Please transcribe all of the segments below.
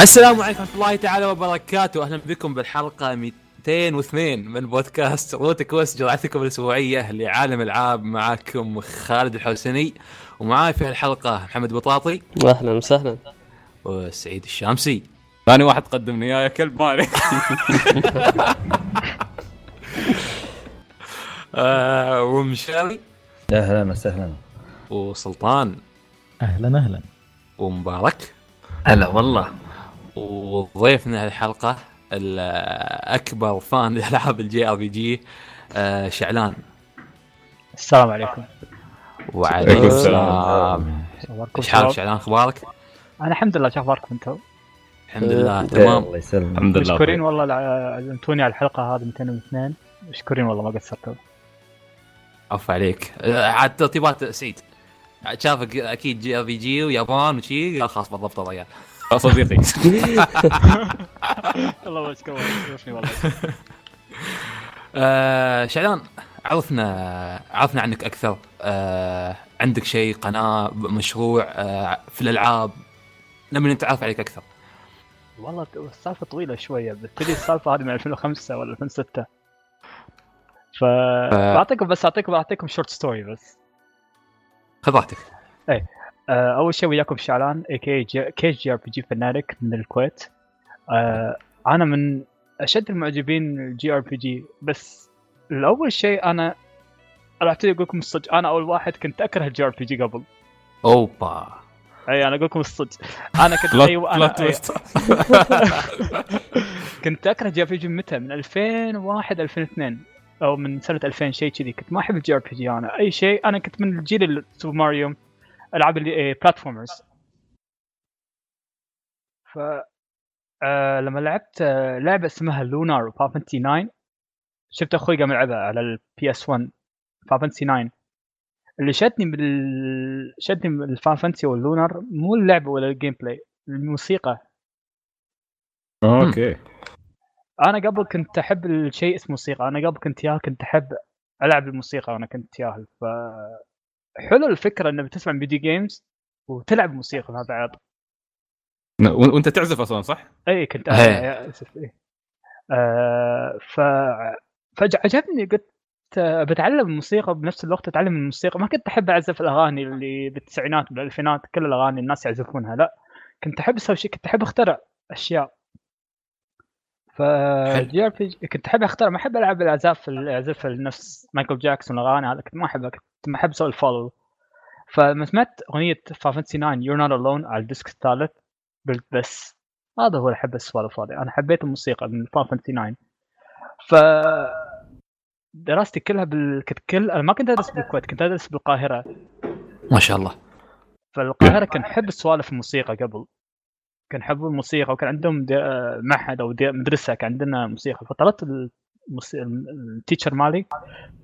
السلام عليكم ورحمة الله تعالى وبركاته. أهلا بكم بالحلقة 202 من بودكاست روت كويست جرعتكم الأسبوعية لعالم الألعاب. معكم خالد الحوسني ومعاي في الحلقة محمد بطاطي أهلا وسهلا. وسعيد الشامسي. ثاني واحد قدمني يا كلب مالي. آه ومشاري أهلا وسهلا. وسلطان. أهلا أهلا ومبارك. هلا والله. وضيفنا الحلقة الأكبر fan لألعاب ال JRPG آه، شعلان. السلام عليكم. وعليكم عليكم السلام. إيش حالك؟ شعلان؟ أخبارك؟ أنا الحمد لله شو أخباركم أنتم؟ الحمد لله إيه، تمام. الله يسلمك. الحمد لله مشكورين والله لع- عزمتوني على الحلقة هذه 202 مشكورين والله ما قصرتوا. عفو عليك. آه، عاد ترتيبات سعيد. شافك أكيد JRPG ويابان وشي قال خلاص بالضبط الرجال. صديقي. الله يوفني والله. آه شعلان عرفنا عرفنا عنك أكثر. آه عندك شيء قناة مشروع آه في الألعاب لما نتعرف عليك أكثر. والله السالفة طويلة شوية بتبتدي السالفة هذه من 2005 ولا 2006 ف بعطيكم بس أعطيكم بعطيكم short story بس. خذ راحتك. آه، أول شيء وياكم شعلان اي كي كيش جي ار بي جي فنانك من الكويت. آه، أنا من أشد المعجبين ال JRPG بس الأول شيء أنا راح أقول لكم الصدق أنا أول واحد كنت أكره ال JRPG قبل. أوبا. أي أنا أقول لكم الصدق. أنا كنت أيوه أنا أي- twist كنت أكره JRPG متى؟ من 2001 2002 أو من سنة 2000 شيء كذي. كنت ما أحب ال JRPG أنا. أي شيء أنا كنت من الجيل سوبر ماريو ألعاب اللي platformers ف آه لما لعبت آه لعبة اسمها Lunar Fantasy 9 شفت أخوي قام يلعبها على ال PS1 Fantasy 9 اللي شدني بال شدني Fantasy وال Lunar مو اللعبة ولا ال gameplay الموسيقى. okay. أنا قبل كنت أحب الشيء اسمه موسيقى أنا قبل كنت ياهل كنت أحب ألعب الموسيقى وأنا كنت ياهل ف حلو الفكرة إنك بتسمع video games وتلعب موسيقى مع بعض و- وأنت تعزف أصلا صح؟ اي كنت إيه. أسف إيه. آه ف فجأة عجبني قلت آه، بتعلم الموسيقى بنفس الوقت أتعلم الموسيقى ما كنت أحب أعزف الأغاني اللي بالتسعينات بالالفينات كل الأغاني الناس يعزفونها لا كنت أحب أسوي شيء كنت أحب أخترع أشياء ف JRPG كنت أحب اختار ما أحب ألعب العزاف اللي يعزف نفس مايكل جاكسون الأغاني هذا كنت ما أحبها كنت ما أحب أسوي ال follow فلما سمعت أغنية Fantasy 9 You're Not Alone على ال disc الثالث قلت بس هذا هو اللي أحب السوالف هذه أنا حبيت الموسيقى من Fantasy 9 ف دراستي كلها بال... كنت كل أنا ما كنت أدرس بالكويت كنت أدرس بالقاهرة. ما شاء الله. فالقاهرة كان حب سوالف الموسيقى قبل. كان حبوا الموسيقى وكان عندهم. آه، معهد أو. مدرسة كان عندنا موسيقى فطلبت. ال teacher مالي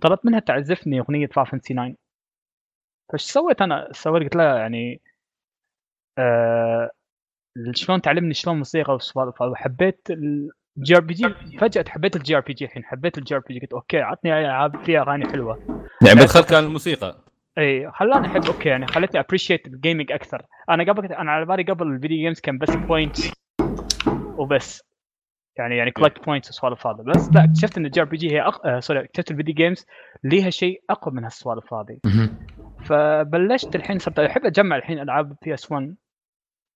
طلبت منها تعزفني أغنية Fantasy 9 فايش سويت أنا؟ سويت قلت لها يعني آه... شلون تعلمني شلون موسيقى وحبيت ال JRPG فجأة حبيت ال JRPG الحين حبيت ال JRPG قلت okay عطني العاب فيها أغاني حلوة يعني بالخلق كان الموسيقى اي خلاني أحب okay يعني خلتني appreciate ال gaming أكثر. أنا قبل أنا على بالي قبل ال video games كان بس point وبس. يعني يعني collect points والسوالف هذا. بس لا اكتشفت إن ال JRPG هي أق... آه sorry اكتشفت ال video games ليها شيء أقوى من هالسوالف هذه. فبلشت الحين صرت أحب أجمع الحين ألعاب PS 1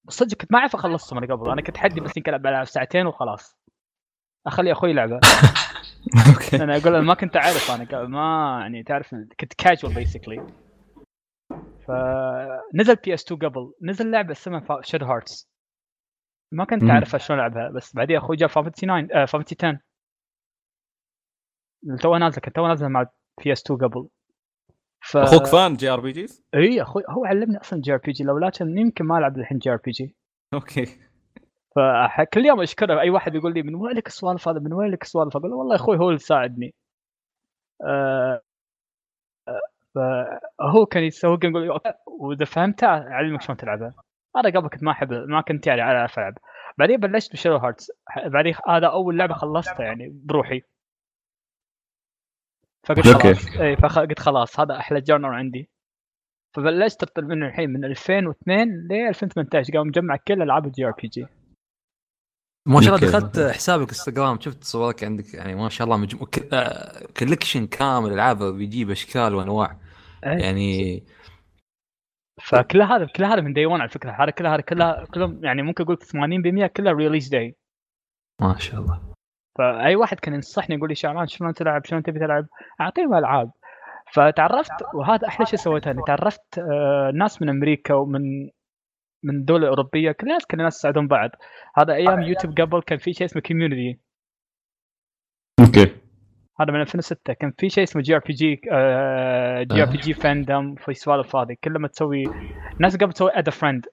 صدق كنت ما أعرف أخلصهم أنا قبل. أنا كنت حدي بس يمكن ألعب ساعتين وخلاص. أخلي أخوي okay. أنا أقول له ما كنت أعرف أنا ما يعني تعرف كنت casual basically فنزل PS 2 قبل. نزل لعبة اسمها Shadow Hearts ما كنت مم. اعرف شلون ألعبها بس بعدين أخوي جاب Fantasy 9 آه Fantasy 10 تو نازلة كنت تو نازلة مع PS 2 قبل. ف... أخوك fan JRPGs؟ إي أخوي هو علمني أصلا JRPG لولا كان يمكن ما ألعب الحين JRPG okay. فكل يوم اشكره أي واحد يقول لي من وين لك السوالف هذا من وين لك السوالف؟ أقول له والله أخوي هو اللي ساعدني. آه، فهو كان يسوي كان يقول وإذا فهمتها اعلمك شلون تلعبها أنا قبل كنت ما أحب ما كنت يعني اعرف ألعب. بعدين بلشت ب Shadow Hearts بعدين هذا أول لعبة خلصتها يعني بروحي. فقلت. خلاص. اي فقلت خلاص هذا أحلى genre عندي. فبلشت اطلب منه الحين من 2002 ل 2018 قام مجمع كل ألعاب ال JRPG. ما شاء الله. دخلت حسابك إنستغرام شفت صورك عندك يعني ما شاء الله مجموع collection كامل ألعاب بيجيب اشكال وأنواع. يعني فكل هذا كل هذا من day 1 على فكرة. هذا كل هذا كلها كلهم يعني ممكن أقول 80% كلها release day ما شاء الله. فأي واحد كان ينصحني يقول لي شعران شلون تلعب؟ شلون تبي تلعب؟ أعطيهم ألعاب. فتعرفت وهذا أحلى شيء سويته إني تعرفت آه، ناس من أمريكا ومن من دولة أوروبية كل الناس كل الناس يساعدون بعض هذا أيام يوتيوب قبل كان في شيء اسمه community okay. هذا من 2006 كان في شيء اسمه جي آر بي جي جي آر بي جي فاندم في السوالف هذه كل ما تسوي ناس قبل تسوي add friend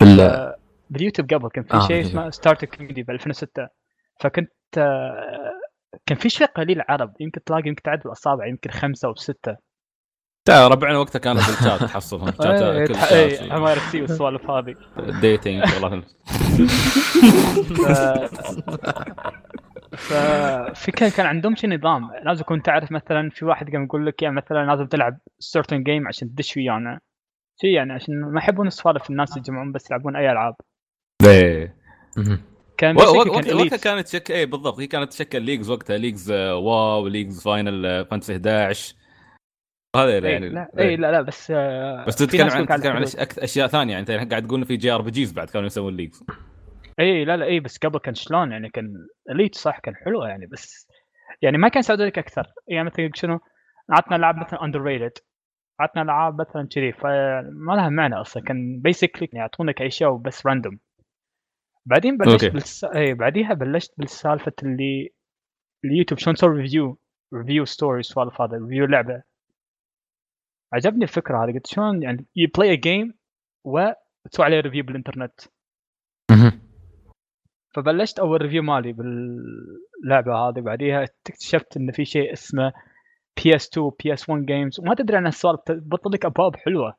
بال باليوتيوب قبل كان في آه، شيء. اسمه start community ب 2006 فكنت آه، كان في شيء قليل عرب. يمكن تلاقي يمكن تعد بالاصابع يمكن خمسة أو ستة. تا ربعنا وقتها كانوا بالشات تحصلهم إيه، شات كل إيه، شات. ام ار سي والسوالف هذه ديتنج ف... ففي كان كان عندهم شي نظام. لازم تكون تعرف مثلا في واحد قام يقول لك يعني مثلا لازم تلعب سيرتن جيم عشان تدش ويانا. شي يعني عشان ما يحبون السوالف الناس يجمعون بس يلعبون أي ألعاب. إيه. كان. وقتها كانت شك إيه بالضبط. هي كانت تشكل ليجز وقتها. ليجز آه، واو ليجز فاينل فانتسي 11 هذا إيه، يعني لا اي لا لا بس آه، بس تتكلم عن تتكلم عن أشياء ثانية. يعني أنت قاعد تقول في JRPGs بعد كانوا يسوون leagues اي لا لا اي بس قبل كان شلون؟ يعني كان elite صح كان حلو يعني بس يعني ما كان لك أكثر. يعني مثلا شنو؟ عطنا العاب مثلا underrated عطنا العاب مثلا كذي فما لها معنى أصلا. كان basically يعطونك اشياء وبس random بعدين بلشت. بالس... اي بعديها بلشت بالسالفة اللي اليوتيوب شلون تسوي review review stories سوالف هذا review لعبة. عجبني الفكرة هذه قلت شلون يعني you play a game وتسوي عليه review بالإنترنت. فبلشت أول review مالي باللعبة هذه بعديها اكتشفت إن في شيء اسمه PS 2 PS 1 games وما تدري عن السوالف تبطل لك أبواب حلوة.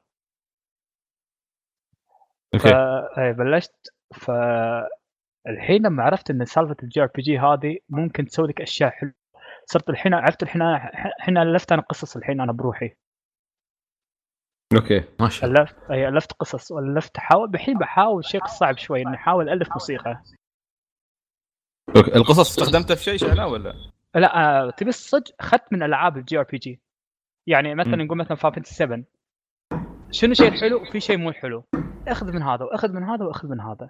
okay. إيه، بلشت. ف الحين لما عرفت إن سالفة ال JRPG هذه ممكن تسوي لك أشياء حلوة صرت الحين عرفت الحين الحين ألفت أنا قصص الحين أنا بروحي. okay ما شاء الله. ألفت اي ألفت قصص والفت احاول الحين بحاول شيء صعب شوي إني أحاول ألف موسيقى. القصص استخدمتها في شيء شعلا ولا؟ لا آه، تبي الصدق اخذت من ألعاب ال JRPG. يعني مثلا. نقول مثلا Final 7 شنو شيء حلو؟ وفي شيء مو حلو. أخذ من هذا وأخذ من هذا وأخذ من هذا.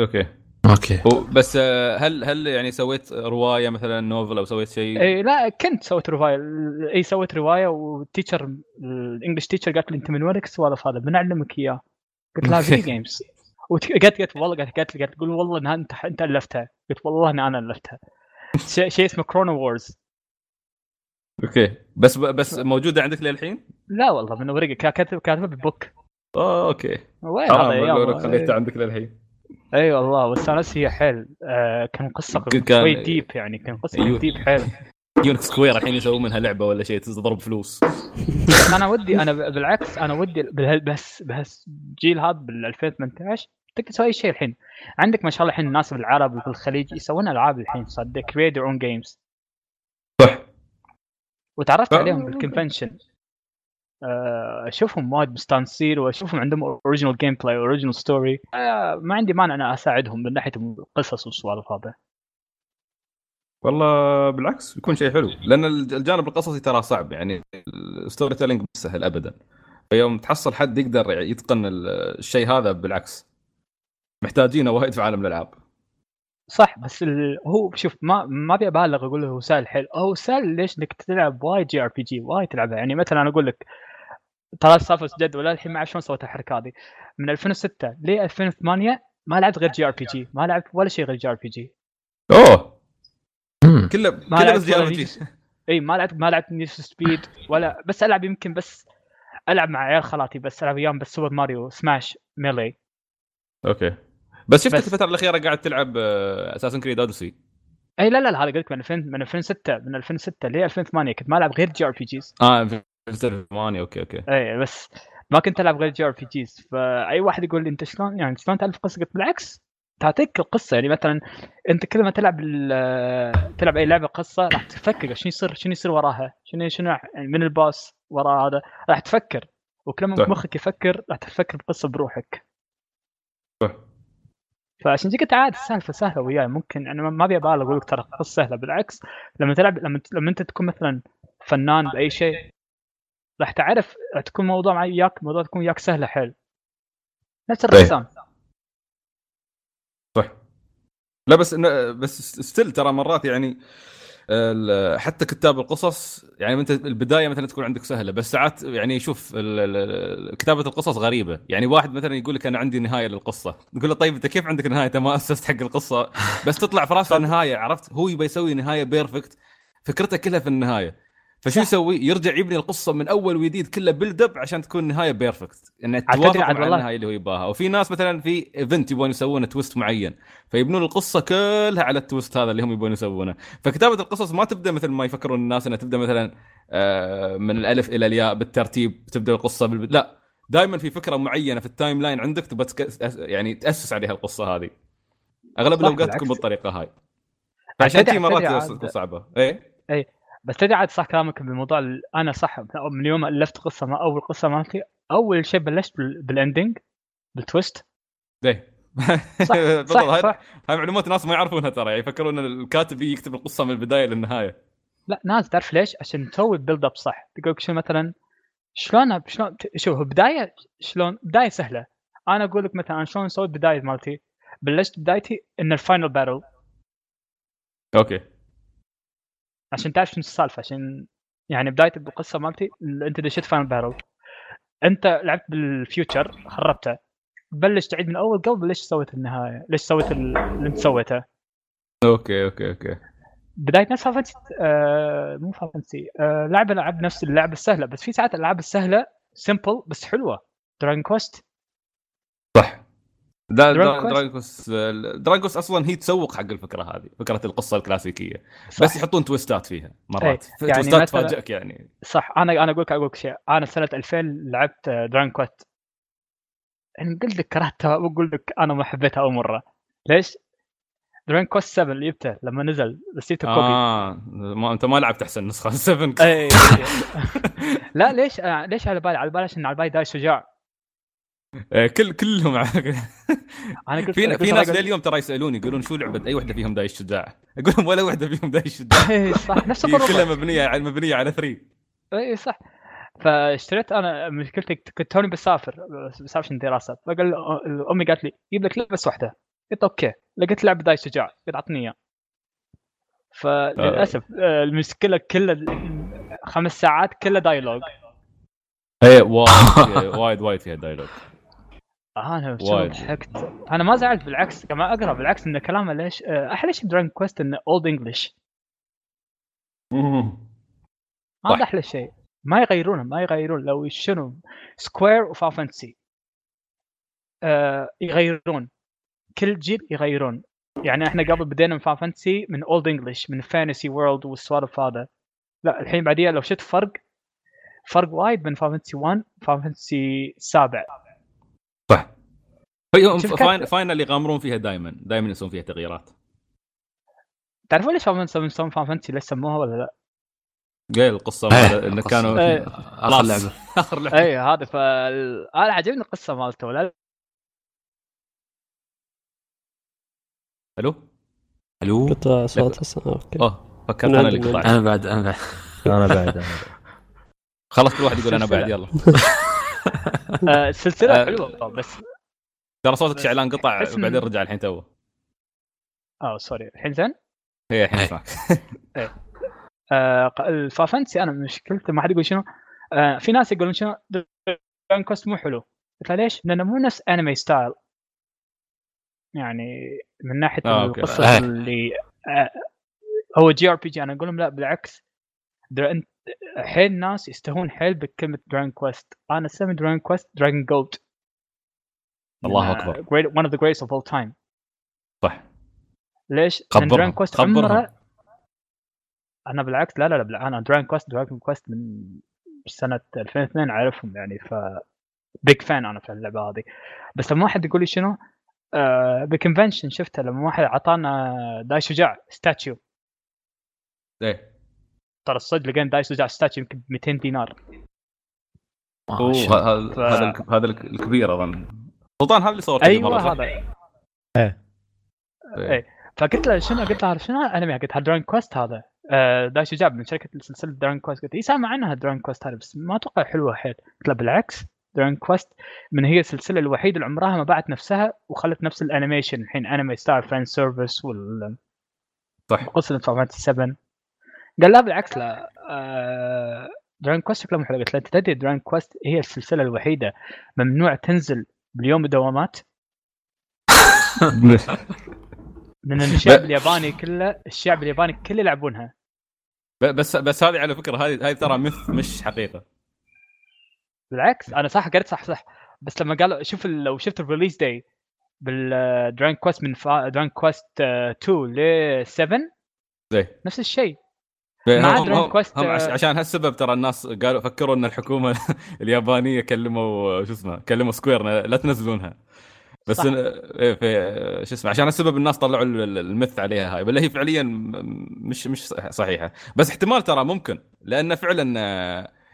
أوكي. أوكي. بس آه، هل هل يعني سويت رواية مثلا نوفل أو سويت شيء؟ اي لا كنت سويت رواية. اي سويت رواية وال teacher ال English teacher قالت لي أنت من وينك السوالف هذا بنعلمك إياه. قلت لها. video games قالت قالت والله قالت قالت قالت تقول والله إنها أنت أنت ألفتها. قلت والله ان أنا ألفتها. شيء شيء اسمه Chrono Wars أوكي. بس بس موجودة عندك للحين؟ لا والله من ورقة كاتب كاتبه بال book. آه أوكي. وين؟ حرام هذا أيام خليتها عندك للحين. أي والله واستانست فيها حيل. آه كان قصة شوي deep يعني كان قصة أيوه. deep حيل. يو Enix Square الحين يسوون منها لعبة ولا شيء تضرب فلوس. أنا ودي أنا بالعكس أنا ودي بس بس الجيل هذا بال 2018 تقدر تسوي أي شيء الحين. عندك ما شاء الله الحين الناس بالعرب بالخليج يسوون ألعاب الحين صدق create own games صح. وتعرفت آه. عليهم بال convention آه، أشوفهم وايد مستانسين وأشوفهم عندهم original gameplay original story ما عندي مانع أنا أساعدهم من ناحية القصص والسوالف هذا والله بالعكس بيكون شيء حلو لأن الجانب القصصي ترى صعب يعني ال storytelling مش سهل ابدا. فيوم تحصل حد يقدر يتقن الشيء هذا بالعكس. محتاجينه وايد في عالم الألعاب. صح بس ال... هو شوف ما ما أبي أبالغ أقول هو سهل حيل. هو سهل ليش إنك تلعب وايد JRPG وايد تلعبها. يعني مثلا أنا أقول لك ترى سالفه جد ولا الحين ما أعرف شلون سويت الحركة هذه. من 2006 ل 2008 ما لعبت غير JRPG ما لعبت ولا شيء غير JRPG. أوه. كله ما كله لعبت بس JRPG. إي ما لعبت ما لعبت Need Speed ولا بس ألعب يمكن بس ألعب مع عيال خالاتي بس ألعب أيام بس Super Mario Smash Melee أوكي. بس شفتك بس- الفترة الأخيرة قاعد تلعب Assassin's Creed Odyssey إي لا لا لا هذا قلت من 2000 من 2006 من 2006 ل 2008 كنت ما ألعب غير JRPGs. آه في 8 أوكي أوكي. إي بس ما كنت ألعب غير JRPGs. فأي واحد يقول لي أنت شلون؟ يعني شلون تعرف قصه قلت بالعكس تعطيك القصة. يعني مثلا أنت كل ما تلعب تلعب أي لعبة قصة راح تفكر شنو يصير شنو يصير وراها شنو شنو يعني من ال past وراء هذا راح تفكر. وكل ما. مخك يفكر راح تفكر بقصة بروحك. صح. فعشان كذا قلت عادي السالفه سهلة وياي. ممكن أنا ما أبي أبالغ أقول لك ترى سهلة. بالعكس لما تلعب لما لما أنت تكون مثلا فنان بأي شيء راح تعرف تكون موضوع معي وياك موضوع تكون وياك سهله حيل. نفس الرسام. لا بس بس ستيل ترى مرات يعني حتى كتاب القصص يعني انت البداية مثلا تكون عندك سهلة بس ساعات يعني شوف كتابة القصص غريبة. يعني واحد مثلا يقول لك أنا عندي نهاية للقصة. تقول له طيب أنت كيف عندك نهاية؟ أنت ما أسست حق القصة. بس تطلع في راسه نهايه عرفت؟ هو يبي يسوي نهاية perfect فكرته كلها في النهاية. فشو. يسوي؟ يرجع يبني القصة من أول وجديد كله build up عشان تكون نهاية perfect عاد توافق مع والله- النهاية اللي هو يباها. وفي ناس مثلا في event يبون يسوون twist معين. فيبنون القصة كلها على ال twist هذا اللي هم يبون يسوونه. فكتابة القصص ما تبدأ مثل ما يفكرون الناس إنها تبدأ مثلا آه، من الألف إلى الياء بالترتيب تبدأ القصة بالبد... لا. دائما في فكرة معينة في ال timeline عندك تبغى تك... يعني تأسس عليها القصة هذه. أغلب الأوقات. تكون بالطريقة هاي. فعشان تدري- كذي مرات تكون صعبة. إيه. بس تدري عاد صح كلامك بالموضوع ال- أنا صح من يوم ألفت قصة ما أول قصة مالتي أول شيء بلشت بال- بال ending بال twist إيه صح بالضبط صح, هاي صح. هاي معلومات ناس ما يعرفونها ترى يعني يفكرون إن الكاتب يكتب القصة من البداية للنهاية. لا ناس تعرف ليش؟ عشان تسوي build up صح. تقول شو مثلا شلون شلون شوف بداية شلون بداية سهلة. أنا أقول لك مثلا شلون سويت بداية مالتي. بلشت بدايتي إن ال final battle أوكي. عشان تعرف شنو السالفة عشان يعني بداية القصة مالتي ال- انت دشيت final battle انت لعبت بال future خربته. بلش تعيد من اول قبل ليش سويت النهاية؟ ليش سويت ال- اللي انت سويته؟ أوكي أوكي أوكي. بداية نفس Fantasy آه مو Fantasy. آه لعبة لعب نفس اللعبة السهلة بس في ساعات الألعاب السهلة simple بس حلوة. Dragon Quest صح. Quest. Dragon's Dragon's أصلا هي تسوق حق الفكرة هذه فكرة القصة الكلاسيكية. صح. بس يحطون twistات فيها مرات. إيه، يعني twistات تفاجئك يعني. صح أنا أنا أقول لك أقول لك شيء. أنا سنة 2000 لعبت Dragon يعني قلت لك كرهتها واقول لك أنا ما حبيتها أول مرة. ليش؟ Dragon Quest 7 اللي جبته لما نزل بس جبته copy آه ما أنت ما لعبت أحسن نسخة 7 اي لا ليش؟ آه، ليش على بالي؟ على بالي عشان على بالي داي الشجاع. إيه، كل كلهم أنا في في ناس لليوم ترى يسألوني يقولون شو لعبة أي واحدة فيهم داي الشجاع أقول لهم ولا واحدة فيهم داي الشجاع اي صح. نفس هي كلها مبنية على مبنية على 3 اي صح. فاشتريت أنا مشكلتي كنت توني بسافر بسافر عشان دراسة. فقال امي قالت لي جيب لك لعبة بس واحدة. قلت أوكي. لقيت لعبة داي الشجاع قلت أعطني اياه فللاسف آه، المشكلة كلها خمس ساعات كلها dialogue إيه فيها- وايد وايد فيها dialogue أنا. ضحكت. أنا ما زعلت بالعكس كمان أقرأ بالعكس إن كلامه ليش آه، أحلى شيء ب Dragon Quest إنه old English هذا. أحلى شيء. ما يغيرونه ما يغيرون. لو شنو سكوير وفا فانتسي آه يغيرون. كل جيل يغيرون. يعني إحنا قبل بدينا من فان فانتسي من اولد انجلش من فانتسي وورلد والسوالف هذا لا الحين بعديها لو شفت فرق فرق وايد بين فان فانتسي 1 فان فانتسي السابع صح. فاين فاينل يغامرون فيها دائما دائما يسوون فيها تغييرات. تعرفون ليش Final Fantasy Final Fantasy ليش سموها ولا لا؟ قايل القصة إنه. كانوا إيه. آخر. لعبة. آخر لعبة. اي هذا ف أنا عجبني القصة مالته ولا ألو؟ ألو؟ قطع صوت هسه أوكي. أوه فكرت أنا أنا اللي قطعت. أنا بعد أنا بعد أنا بعد أنا بعد. خلاص كل واحد يقول أنا بعد يلا. السلسله آه. حلوة بس ترى صوتك شعلان قطع أحس إن- بعدين رجع الحين تو آه sorry الحين زين هي الحين إيه. اسمعك آه ال Final Fantasy أنا مشكلته ما حد يقول شنو آه في ناس يقولون شنو Dragon Quest مو حلو قلت له ليش؟ لأنه مو نفس anime style يعني من ناحية آه،. القصة آه. اللي آه هو JRPG أنا أقول لهم لا بالعكس در- انت حيل ناس يستهون حيل بكلمة Dragon Quest أنا اسمي Dragon Quest Dragonlord الله أكبر. great one of the greatest of all time. صح. ليش؟ خبرهم، لأن Dragon Quest. عمره أنا بالعكس لا لا لا أنا Dragon Quest Dragon Quest من سنة 2002 اعرفهم يعني ف big fan أنا في اللعبة هذه. بس لما واحد يقول لي شنو؟ آه ب convention شفته لما واحد أعطانا داي شجاع statue إيه. ترى الصدق لقينا داي شجاع statue يمكن ب 200 دينار. هذا هذا الك- هذا الك- الكبير أظن. سلطان هذا اللي صورته أيوه؟ هذا. إيه. إيه. فقلت له شنو؟ قلت له شنو؟ الانمي قلت له Dragon Quest هذا. آه داي شجاع من شركة سلسلة Dragon Quest قلت اي سامع عنها Dragon Quest هذا بس ما أتوقع حلوة حيل. قلت له بالعكس Dragon Quest من هي السلسلة الوحيدة اللي عمرها ما باعت نفسها وخلت نفس ال animation. الحين anime style fan service وال صح. قصة Fantasy 7 قال لا بالعكس لا. آه Dragon Quest شكله حلو قلت له أنت تدري Dragon Quest هي السلسلة الوحيدة ممنوع تنزل باليوم الدوامات لأن الشعب الياباني كله الشعب الياباني كله يلعبونها. بس بس هذه على فكرة هذه هذه ترى myth مش حقيقة. بالعكس أنا صح قريت صح صح. بس لما قالوا شوف لو شفت ال release date بال Dragon Quest من Dragon Quest 2 ل 7 زي نفس الشيء. مع هم- هم آه. عشان هالسبب ترى الناس قالوا فكروا إن الحكومة اليابانية كلموا شو اسمه كلموا Square لا تنزلونها بس صح. إيه، في شو اسمه عشان السبب الناس طلعوا ال- ال- ال myth عليها هاي ولا هي فعليا مش مش صح- صحيحة بس احتمال ترى ممكن لأن فعلا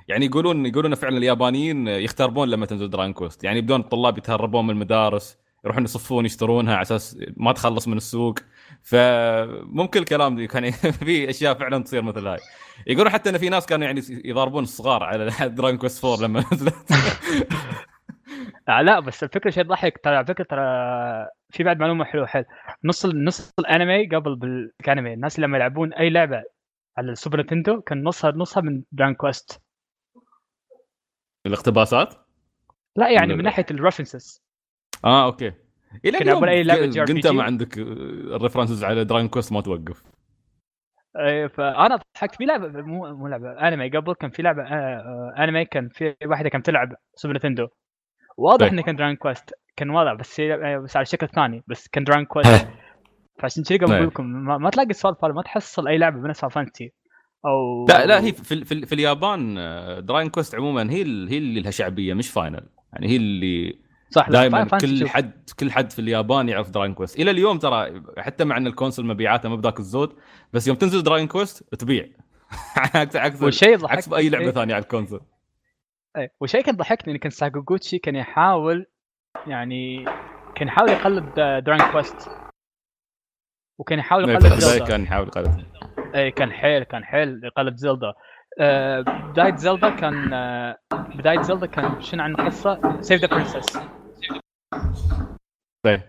يعني يقولون يقولون فعلا اليابانيين يختربون لما تنزل Dragon Quest يعني يبدون الطلاب يتهربون من المدارس يروحون يصفون يشترونها على أساس ما تخلص من السوق فممكن الكلام دي كان في أشياء فعلا تصير مثل هاي. يقولون حتى إن في ناس كانوا يعني يضاربون الصغار على Dragon Quest 4 لما نزلت. آه لا بس الفكرة شيء ضحك. ترى على فكرة ترى في بعد معلومة حلوة. حيل نص نص الأنمي قبل بالانمي الناس لما يلعبون أي لعبة على ال Super Nintendo كان نصها نصها من Dragon Quest الاقتباسات؟ لا يعني من. ناحية ال references آه أوكي. إلى اليوم. أي لعبة ق- JRPG. انت ما عندك ال references على Dragon Quest ما توقف. إيه، فأنا ضحكت في لعبة مو مو لعبة أنمي. قبل كان في لعبة آه، آه، أنمي. كان في واحدة كانت تلعب Super Nintendo. واضح طيب. إنه كان Dragon Quest. كان واضح بس آه، بس على شكل ثاني. بس كان Dragon Quest. فعشان كذا قبل طيب. أقول لكم ما, ما تلاقي السوالف ما تحصل أي لعبة بنفس Fantasy. أو لا لا هي في, في, في اليابان آه، Dragon Quest عموما هي هي اللي لها شعبية مش Final. يعني هي اللي صح دائما كل شوف، حد كل حد في اليابان يعرف Dragon Quest إلى اليوم ترى حتى مع إن ال console مبيعاته ما بذاك الزود بس يوم تنزل Dragon Quest تبيع. عكس عكس والشيء عكس باي لعبة ثانية على ال console. إيه والشيء كان ضحكني إن كان ساكاغوتشي كان يحاول يعني كان يحاول يقلد Dragon Quest وكان يحاول يقلد البدايه Zelda كان يحاول يقلد. اي كان حيل كان حيل يقلد Zelda آه، بداية Zelda كان آه، بداية زلدا كان شنو عن القصة؟ save the princess طيب.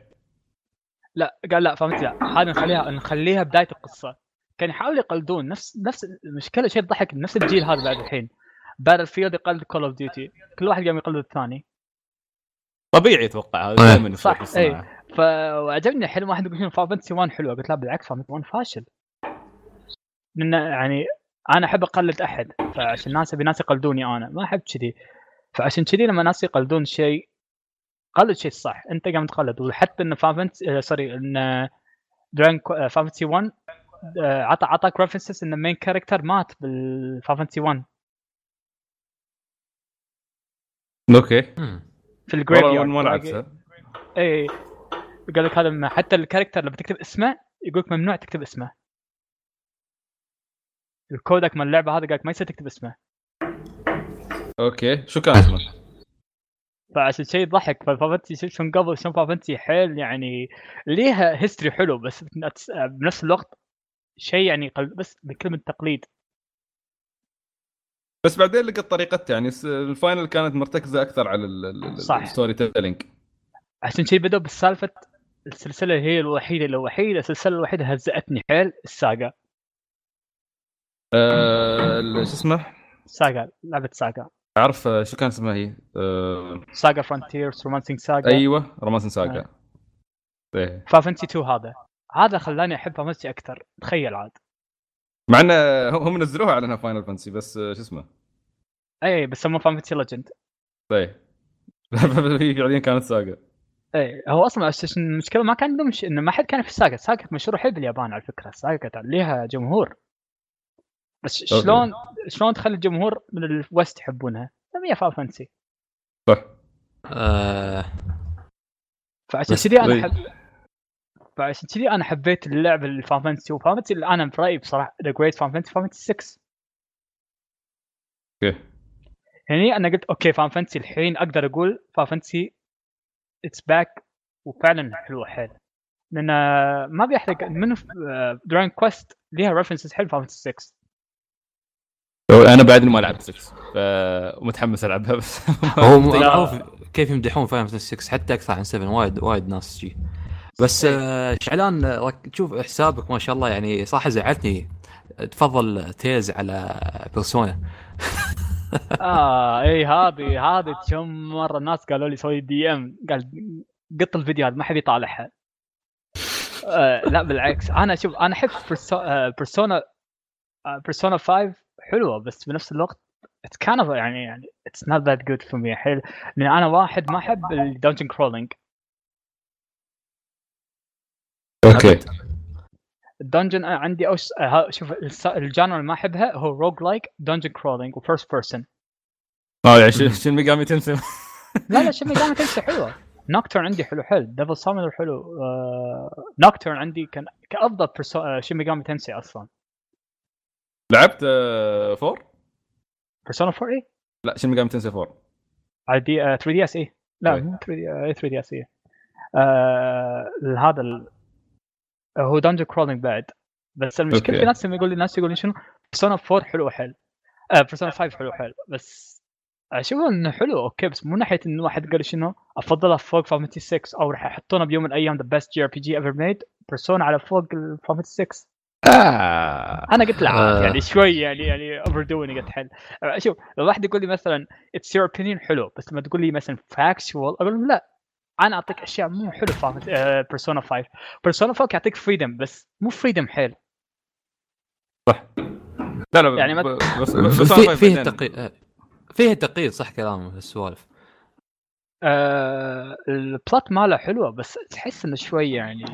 لا قال لا فهمت لا. هذا نخليها نخليها بداية القصة. كان يحاول يقلدون نفس نفس المشكلة شيء ضحك نفس الجيل هذا بعد الحين. Battlefield يقلد Call of Duty كل واحد قام يقلد الثاني. طبيعي أتوقع هذا إيه. دائما يصير صح، الصناعه فعجبني حلم واحد يقول فانتسي 1 حلوة. قلت لا بالعكس فانتسي 1 فاشل. لأن يعني أنا أحب أقلد أحد فعشان الناس أبي ناس يقلدوني أنا ما أحب كذي. فعشان كذي لما ناس يقلدون شيء قلد شيء صح أنت قام تقلد وحتى إن فانتسي آه سوري إن دران فانتسي 1 آه، عطى عطاك ريفرنسز إن المين كاركتر مات بالفانتسي 1 أوكي. في ال grave والله ما لعبتها اي قال لك هذا حتى ال character لما تكتب اسمه يقول لك ممنوع تكتب اسمه. الكودك مال اللعبه هذا قال لك ما يصير تكتب اسمه. أوكي. شو كان اسمه؟ فعشان شيء ضحك فال Fantasy شوف شلون قبل شلون Fantasy حيل يعني ليها history حلو بس بنفس- الوقت شيء يعني بس بكلمه تقليد. بس بعدين لقيت طريقتها يعني ال Final كانت مرتكزة أكثر على. ال storytelling. عشان شيء بدأوا بالسالفة السلسلة هي الوحيدة الوحيدة السلسلة الوحيدة هزأتني حيل ال SaGa آه ال- شو اسمه؟ SaGa لعبة SaGa. أعرف آه، شو كان اسمها هي؟ آه SaGa Frontiers Romancing SaGa أيوه Romancing SaGa إيه. Final Fantasy 2 هذا. هذا خلاني أحب Fantasy أكثر. تخيل عاد. مع إنه هم نزلوها على إنها Final Fantasy بس آه، شو اسمه؟ اي بس سموه Fantasy Legend إيه. هي فعليا كانت SaGa اي هو أصلا المشكلة ما كان عندهم. إنه ما حد كان في ال SaGa كانت مشهوره حيل باليابان على فكرة. كانت ليها جمهور. بس okay. شلون شلون تخلي الجمهور من ال West يحبونها؟ لم هي Final Fantasy. صح. آه. فعشان كذي أنا طيب. احب فعشان كذي أنا حبيت اللعبه اللي Final Fantasy و Final Fantasy اللي أنا برأيي بصراحة the great Final Fantasy Final Fantasy 6 okay. يعني أنا قلت okay Final Fantasy الحين أقدر أقول Final Fantasy it's back وفعلا حلوة حيل. لأن ما بيحرق من Dragon Quest ليها references حلو Final 6 أنا بعدني ما لعبت 6 فمتحمس العبها بس هو معروف كيف يمدحون Final 6 حتى أكثر عن 7 وايد وايد ناس جي بس آه، شعلان تشوف حسابك ما شاء الله يعني صح زعلتني. تفضل tease على Persona آه اي هذه هذه كم مرة الناس قالوا لي سوي دي ام قال قط الفيديو هذا ما حد يطالعها. آه لا بالعكس. أنا شوف أنا أحب Persona Persona 5 حلوة بس بنفس الوقت it's كان يعني يعني it's not that good for me حيل لأن أنا واحد ما أحب ال dungeon crawling okay. ال dungeon عندي أوش... شوف ال genre اللي ما أحبها هو roguelike dungeon crawling و first person آه يعني Shin Shin Megami Tensei لا لا Shin Megami Tensei حلوة. Nocturne عندي حلو حلو. Devil Summoner حلو. آه... Nocturne عندي كان كأفضل Perso... آه... Shin Megami Tensei أصلا؟ لعبت آه، four؟ Persona 4 اي لا Shin Megami Tensei four؟ على دي 3DS اي لا. مو 3D 3DS اي آه... هذا ال... هو dungeon crawling بعد. بس المشكلة. في ناس يقول لي ناس يقول شنو؟ Persona 4 حلو آه Persona 5 حلو حلو. بس أشوف إنه حلو okay بس مو ناحية انه واحد قال شنو؟ افضلها فوق فاميتي 6 أو راح يحطونه بيوم من الأيام the best JRPG ever made Persona على فوق الفاميتي 6 آه. أنا قلت لا عادي آه. يعني شوي يعني يعني overdoing قلت حل. آه، شوف لو واحد يقول لي مثلا it's your opinion حلو بس لما تقول لي مثلا factual أقول له لا أنا أعطيك أشياء مو حلو في Persona 5 Persona 5 يعطيك freedom بس مو freedom حيل. لا لا يعني ما- بس بس بس فيه بعدين- تقييد فيه تقييد صح كلامه في السوالف. آه ال plot ماله حلوة بس تحس إنه شوي يعني.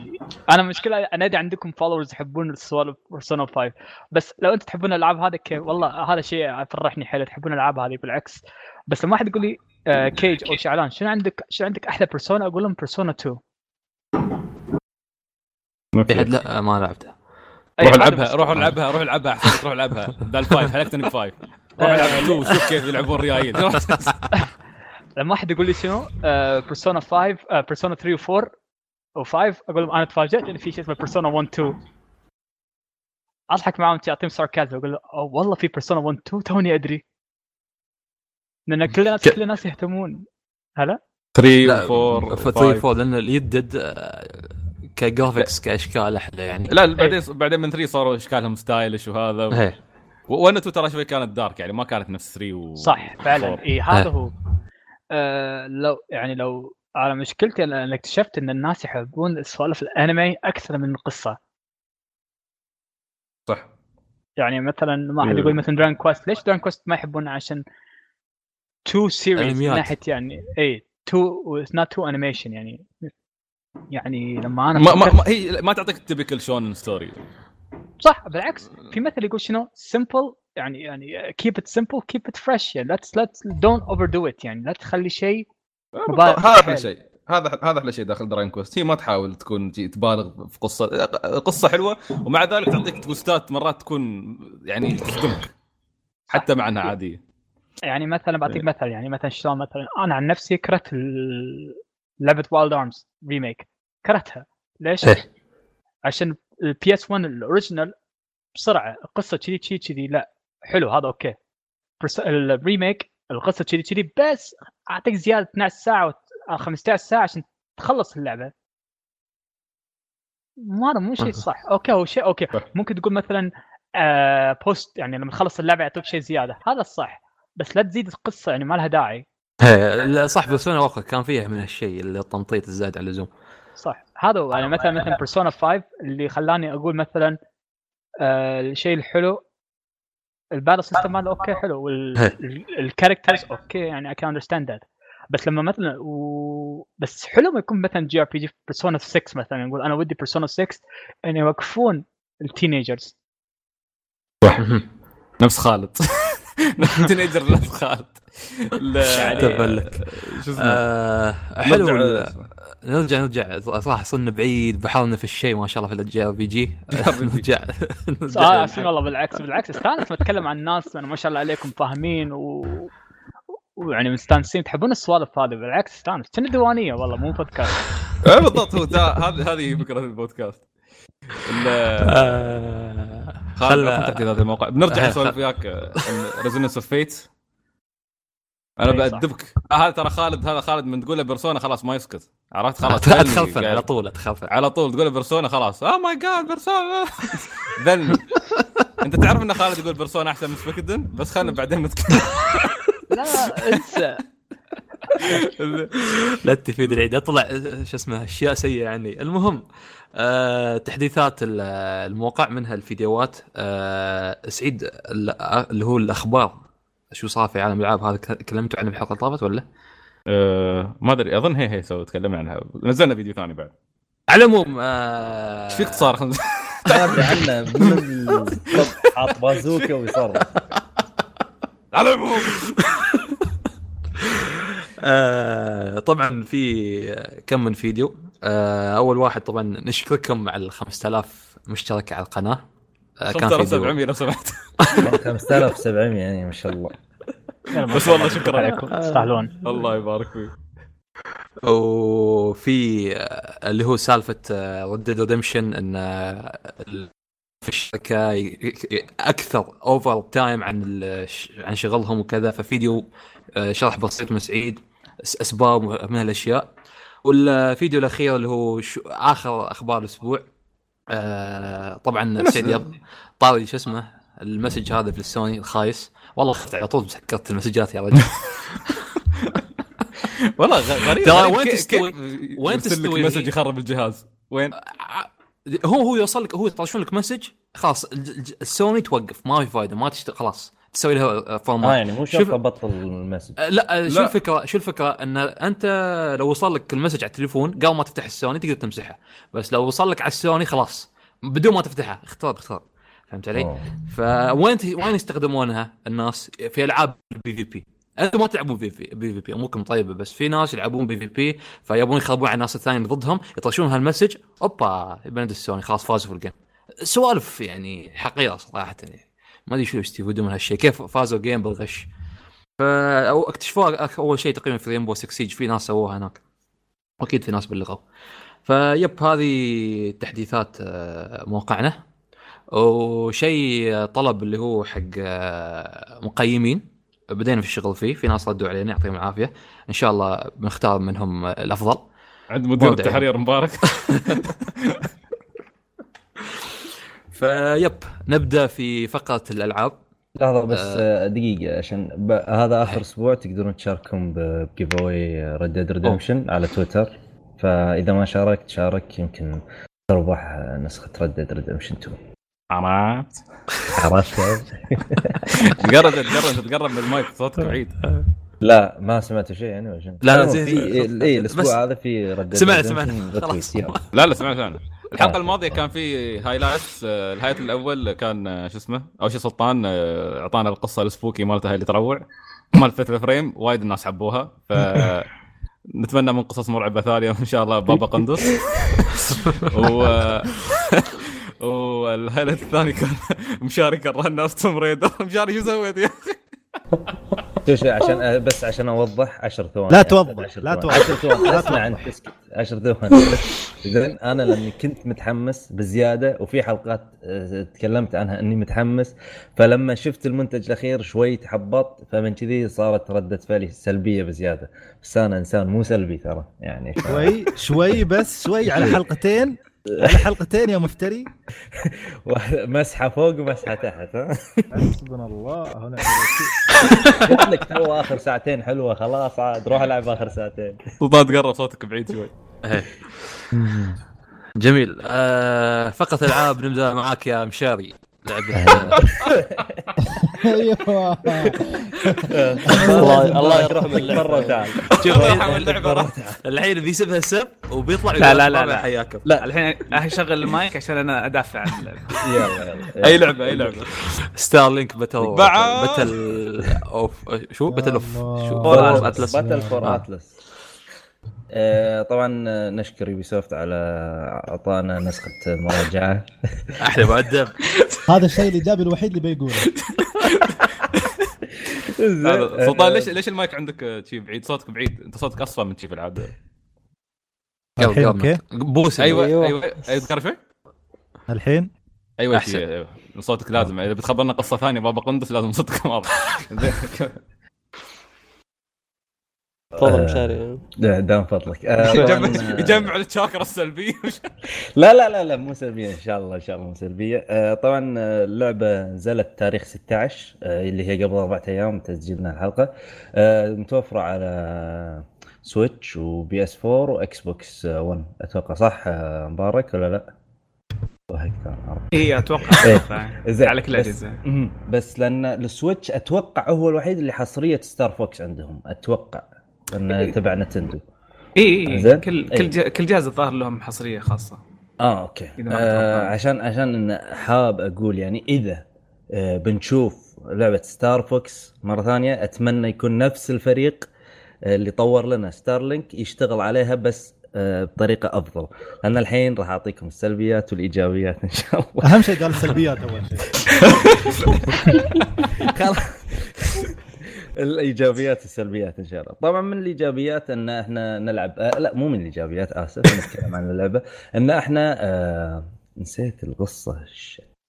أنا مشكلة أنا أدري عندكم followers يحبون السوالف Persona 5 بس لو أنت تحبون الألعاب هذا كيف والله هذا شيء يفرحني حيل تحبون الألعاب هذه بالعكس. بس لما واحد يقول لي آه كيج أو شعلان شنو عندك شنو عندك أحلى Persona أقول لهم Persona 2 في حد لا ما لعبته. أي روح العبها روح العبها روح العبها احسن روح العبها. بدال five حلقتني ب five روح العبها شوف كيف يلعبون ريايل لما واحد يقول لي شنو Persona 5 آه Persona 3 و4 و5 أقول لهم أنا تفاجأت إن في شيء اسمه Persona 1 2 أضحك معاهم أعطيهم sarcasm أقول له "أوه، والله في Persona 1 2 توني أدري. لأن كل الناس كل الناس يهتمون. هلا؟ 3 لا 4 3 4 لأن اليدد آه، ك graphics كأشكال أحلى يعني. لا بعدين بعدين من 3 صاروا أشكالهم stylish وهذا إيه. وأنا 2 ترى شوي كانت dark يعني ما كانت نفس 3 و صح فعلا. و4. اي هذا إيه. هو. آه لو يعني لو على مشكلتي أنا اكتشفت إن الناس يحبون سوالف الأنمي أكثر من القصة. صح. يعني مثلا ما حد إيه. يقول مثلا Dragon Quest ليش Dragon Quest ما يحبونه عشان too serious من. ناحية يعني it's not too animation يعني. يعني لما أنا ما ما, ما هي ما تعطيك typical shonen story صح بالعكس. في مثل يقول شنو؟ simple يعني يعني keep it simple keep it fresh يعني. Let's let's don't overdo it يعني. لا تخلي شيء مبالغ هذا أحلى. شيء. هذا هذا أحلى شيء داخل Dragon Quest هي ما تحاول تكون تبالغ في قصة قصة حلوة ومع ذلك تعطيك twistات مرات تكون يعني تصدمك حتى مع أنها عادية. يعني مثلا بعطيك إيه. مثل يعني مثلا شلون مثلا أنا عن نفسي كرهت لعبه Wild Arms remake كرهتها. ليش؟ إيه. عشان ال PS1 ال original بسرعة. القصة كذي كذي كذي. لا. حلو هذا okay. برس- ال remake القصة كذي كذي بس أعطيك زيادة 12 ساعة أو 15 ساعة عشان تخلص اللعبة. ما هذا مو شيء صح. okay هو شيء okay. ممكن تقول مثلا آه post يعني لما تخلص اللعبة يعطوك شيء زيادة. هذا الصح. بس لا تزيد القصة يعني ما لها داعي. إيه، لا صح Persona واخر كان فيها من هالشيء اللي التمطيط الزايد على اللزوم. صح. هذا هو يعني مثلا مثلا Persona 5 اللي خلاني أقول مثلا آه الشيء الحلو ال battle system ماله okay حلو. وال characters okay يعني I can understand that بس لما مثلا و... بس حلو ما يكون مثلا JRPG Persona 6 مثلا نقول أنا ودي Persona 6 ان يوقفون ال teenagers نفس خالد. teenager تبلك. شو اسمه؟ آه حلو نرجع- نرجع. صراحة صرنا بعيد بحرنا في الشيء ما شاء الله في ال JRPG نرجع آه والله بالعكس بالعكس. استانس لما أتكلم عن الناس أنا ما شاء الله عليكم فاهمين و ويعني مستانسين. تحبون السوالف هذه؟ بالعكس استانس. كنا ديوانيه والله مو بودكاست إيه بالضبط. هو هذه هذه فكرة البودكاست. ال- آه، خل- خل تحديث هذا الموقع. بنرجع نسولف وياك Resonance of Fate أنا إي صح. بأدبك. آه، هذا ترى خالد هذا خالد من تقول له بيرسونا خلاص ما يسكت. عرفت؟ خلاص ذلني على طول اتخلفن على طول تقول له بيرسونا خلاص. آه my god بيرسونا ذلني أنت تعرف إن خالد يقول بيرسونا أحسن من سبيكدن بس خلنا بعدين نتكلم. لا إنسى. لا تفيد العيد. أطلع شو اسمه أشياء سيئة عني. المهم آه تحديثات ال- الموقع منها الفيديوهات. آه سعيد ال- اللي هو الأخبار. شو صار في عالم الألعاب هذا؟ كلمتوا عنه بالحلقة اللي طافت ولا؟ آه، ما أدري أظن هي هي سو تكلمنا عنها. نزلنا فيديو ثاني بعد. على العموم آه إيش فيك صار عنه حاط بازوكا ويصرخ. على العموم. آه طبعا في كم من فيديو. أول واحد طبعا نشكركم على ال 5000 مشترك على القناة. آه كان فيديو 5700 لو سمحت. 5700 يعني ما شاء الله. بس والله شكرا. عليكم. تستاهلون. الله يبارك فيك. وفي آه، اللي هو سالفة ريد ريدمشن إن آه، في الشركة أكثر overtime عن عن شغلهم وكذا. ففيديو آه، شرح بسيط من سعيد أسباب من هالاشياء والفيديو الأخير اللي هو شو آخر أخبار الأسبوع آه، طبعا سعيد طاري شو اسمه ال message هذا في السوني الخايس. والله على طول سكرت ال messageات يا رجل. والله غريب. ترى غريب وين تستوي- وين تستوي message؟ يخرب الجهاز. وين؟ هو هو يوصل لك هو يطرشون لك message خلاص السوني توقف ما في فايدة ما تشتغل خلاص. تسوي لها آه format يعني مو شوف- شرط أبطل ال message. آه، لا آه، شو لا. الفكرة شو الفكرة إن أنت لو وصل لك ال message على التليفون قبل ما تفتح السوني تقدر تمسحها بس لو وصل لك على السوني خلاص بدون ما تفتحها اختار اختار. فهمت علي؟ أوه. فوين وين يستخدمونها الناس؟ في ألعاب ال PvP. أنتم ما تلعبون PvP PvP أموركم طيبة بس في ناس يلعبون PvP فيبون يخربون على الناس الثانيين ضدهم يطرشون هال message أوبا بند السوني خلاص فازوا في ال game. سوالف يعني حقيره صراحة يعني. ما أدري شو يستفيدون من هالشيء. كيف فازوا game بالغش فا اكتشفوها أول شيء تقريبا في Rainbow 6 Siege في ناس سووها هناك. واكيد في ناس بلغوا. فيب هذه تحديثات آه، موقعنا. وشيء طلب اللي هو حق آه، مقيمين. بدينا في الشغل فيه. في ناس ردوا علينا يعطيهم العافية. إن شاء الله بنختار منهم الأفضل. عند مدير واضح. التحرير مبارك. فيب نبدأ في فقرة الألعاب. لحظة بس آه، دقيقة عشان ب... هذا آخر أسبوع تقدرون تشاركون ب giveaway Red Dead Redemption على تويتر. فإذا ما شاركت شارك يمكن تربح آه، نسخة Red Dead Redemption 2 عرفت. عرفت؟ تقرب تقرب تقرب من المايك صوتك بعيد. لا ما سمعتوا شيء يعني لا، لا، زين، في. اي بس- الأسبوع هذا في سمعنا سمعنا خلاص لا لا سمعت أنا الحلقة آه. الماضيه كان في highlights آه، ال highlight الأول كان آه، شو اسمه؟ اول شيء سلطان أعطانا القصة ال spooky مالته اللي تروع مال فترة فريم وايد الناس حبوها ف نتمنى من قصص مرعبة ثانية إن شاء الله بابا قندوس. و وال highlight الثاني كان مشارك الرناس Tomb Raider. مشاري شو سويت يا أخي؟ شوف عشان بس عشان أوضح 10 ثواني. لا توضح، عشر لا. توضح. 10 ثواني. لا أسمع توضح. انت اسكت. 10 ثواني. زين أنا لأني كنت متحمس بزيادة وفي حلقات تكلمت عنها أني متحمس. فلما شفت المنتج الأخير شوي تحبطت فمن كذي صارت ردة فعلي سلبية بزيادة. بس أنا إنسان مو سلبي ترى يعني. ف... شوي شوي بس شوي على حلقتين. على حلقتين يا مفتري. مسحه فوق ومسحة تحت ها؟ حسبنا الله الوكيل قلت لك تو آخر ساعتين حلوة خلاص عاد روح العب آخر ساعتين. سلطان تقرب صوتك بعيد شوي. إيه. جميل. آه فقره ألعاب نبدأ معاك يا مشاري. لعبة. أيوه. الله الله يرحمك مرة تعال شوف. الحين بيسبها السب وبيطلع لا، لا، لا، "بابا لا. حياكم. لا. الحين اشغل المايك عشان أنا أدافع عن اللعبة. يلا يلا أي لعبة أي لعبة. Starlink Battle. Battle of شو؟ باتل اوف فور باتل أتلس. Atlas Battle for. Atlas طبعا آه، نشكر Ubisoft على أعطانا نسخة مراجعة. أحلى مؤدب. هذا الشيء الإيجابي الوحيد اللي بيقوله. هذا سلطان آه، ليش ليش المايك عندك آه، شي بعيد؟ صوتك بعيد. أنت صوتك اصفى من شي في العادة. okay. boss أيوه أيوة. أيوه أيوه شوي الحين؟ أيوه أحسن. شي أيوة. صوتك لازم. إذا بتخبرنا قصة ثانية بابا قندس لازم صوتك واضح تفضل آه، مشاري دا- دام فضلك آه، يجمع آه، يجمع الشاكره السلبية لا لا لا لا مو سلبية إن شاء الله إن شاء الله مو سلبية آه، طبعا اللعبة نزلت تاريخ 16 آه، اللي هي قبل أربع أيام تسجيلنا الحلقة آه، متوفرة على Switch و PS 4 و Xbox 1 أتوقع صح مبارك ولا لا؟ اي أتوقع إيه. أتوقع. زين على كل بس- الاجهزه مهم. بس لأن ال Switch أتوقع هو الوحيد اللي حصرية Star Fox عندهم أتوقع لأنه تبع Nintendo. اي اي زين. كل إيه. كل كل جهاز الظاهر لهم حصرية خاصة. آه okay. آه. عشان عشان إن حاب أقول يعني إذا آه بنشوف لعبة Star Fox مرة ثانية أتمنى يكون نفس الفريق آه اللي طور لنا Starlink يشتغل عليها بس آه بطريقة أفضل. لأن الحين راح أعطيكم السلبيات والإيجابيات إن شاء الله. أهم شيء قال السلبيات أول شيء. خلاص. الإيجابيات والسلبيات إن شاء الله. طبعا من الإيجابيات إن إحنا نلعب آه لا مو من الإيجابيات آسف نتكلم عن اللعبة. إن إحنا آه نسيت القصة.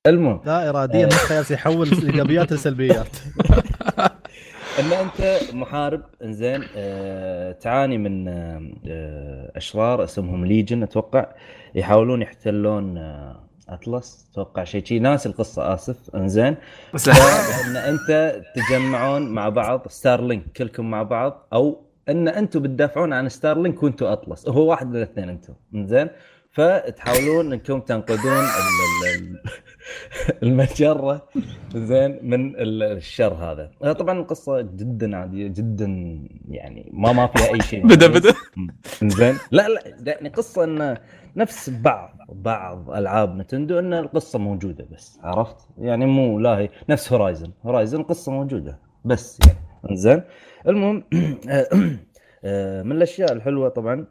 المهم. لا اراديا مخي جالس يحول الإيجابيات لسلبيات إن أنت محارب إنزين آه تعاني من آه آه، أشرار اسمهم Legion أتوقع يحاولون يحتلون آه أطلس. أتوقع شيء شي ناسي القصة آسف. إنزين. بس ان أنت تجمعون مع بعض Starlink كلكم مع بعض أو إن أنتم بتدافعون عن Starlink وأنتم أطلس. هو واحد من الاثنين أنتم. زين فتحاولون إنكم تنقذون ال- ال- ال- المجرة. زين من ال- الشر هذا. طبعا القصة جدا عادية جدا يعني ما ما فيها أي شيء. بدأ بدأ. زين لا لا يعني قصة إنه نفس بعض بعض ألعاب Nintendo إن القصة موجودة بس عرفت؟ يعني مو لا هي نفس Horizon Horizon قصة موجودة بس يعني. زين المهم آه، من الأشياء الحلوة طبعا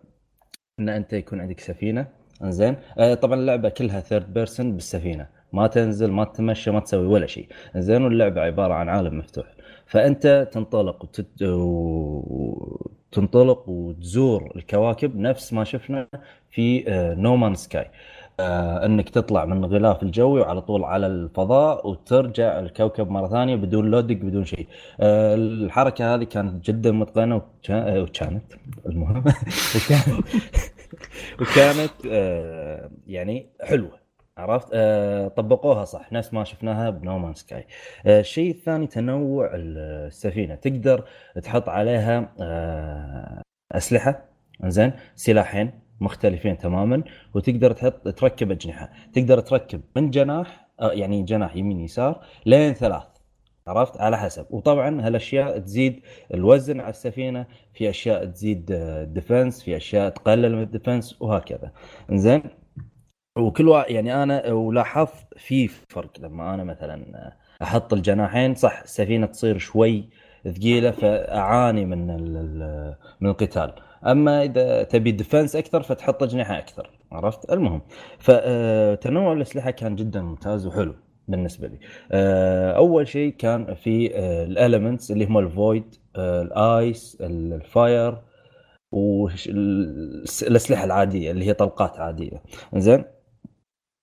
إن أنت يكون عندك سفينة. إنزين. آه، طبعا اللعبة كلها third person بالسفينة. ما تنزل ما تتمشى ما تسوي ولا شيء. زين واللعبة عبارة عن عالم مفتوح. فأنت تنطلق وتت... وتنطلق وتزور الكواكب نفس ما شفنا في No Man's Sky إنك تطلع من الغلاف الجوي وعلى طول على الفضاء وترجع الكوكب مرة ثانية بدون loading بدون شيء. آه، الحركة هذه كانت جدا متقنة وكا- وكانت المهم وكانت آه، يعني حلوة. عرفت؟ آه، طبقوها صح. نفس ما شفناها بنومان سكاي. آه، الشيء الثاني تنوع السفينة. تقدر تحط عليها آه، أسلحة زين سلاحين مختلفين تماما وتقدر تحط تركب أجنحة. تقدر تركب من جناح آه، يعني جناح يمين يسار لين ثلاث. عرفت؟ على حسب. وطبعا هالأشياء تزيد الوزن على السفينة في أشياء تزيد ال defense في أشياء تقلل من ال defense وهكذا. زين؟ وكل واحد يعني أنا ولاحظت في فرق لما أنا مثلا أحط الجناحين صح السفينة تصير شوي ثقيلة فأعاني من من القتال. أما إذا تبي defense أكثر فتحط أجنحة أكثر عرفت؟ المهم فتنوع الأسلحة كان جدا ممتاز وحلو بالنسبة لي. آه، أول شيء كان في ال elements اللي هم ال void ال ice ال fire والاسلحه العادية اللي هي طلقات عادية. زين؟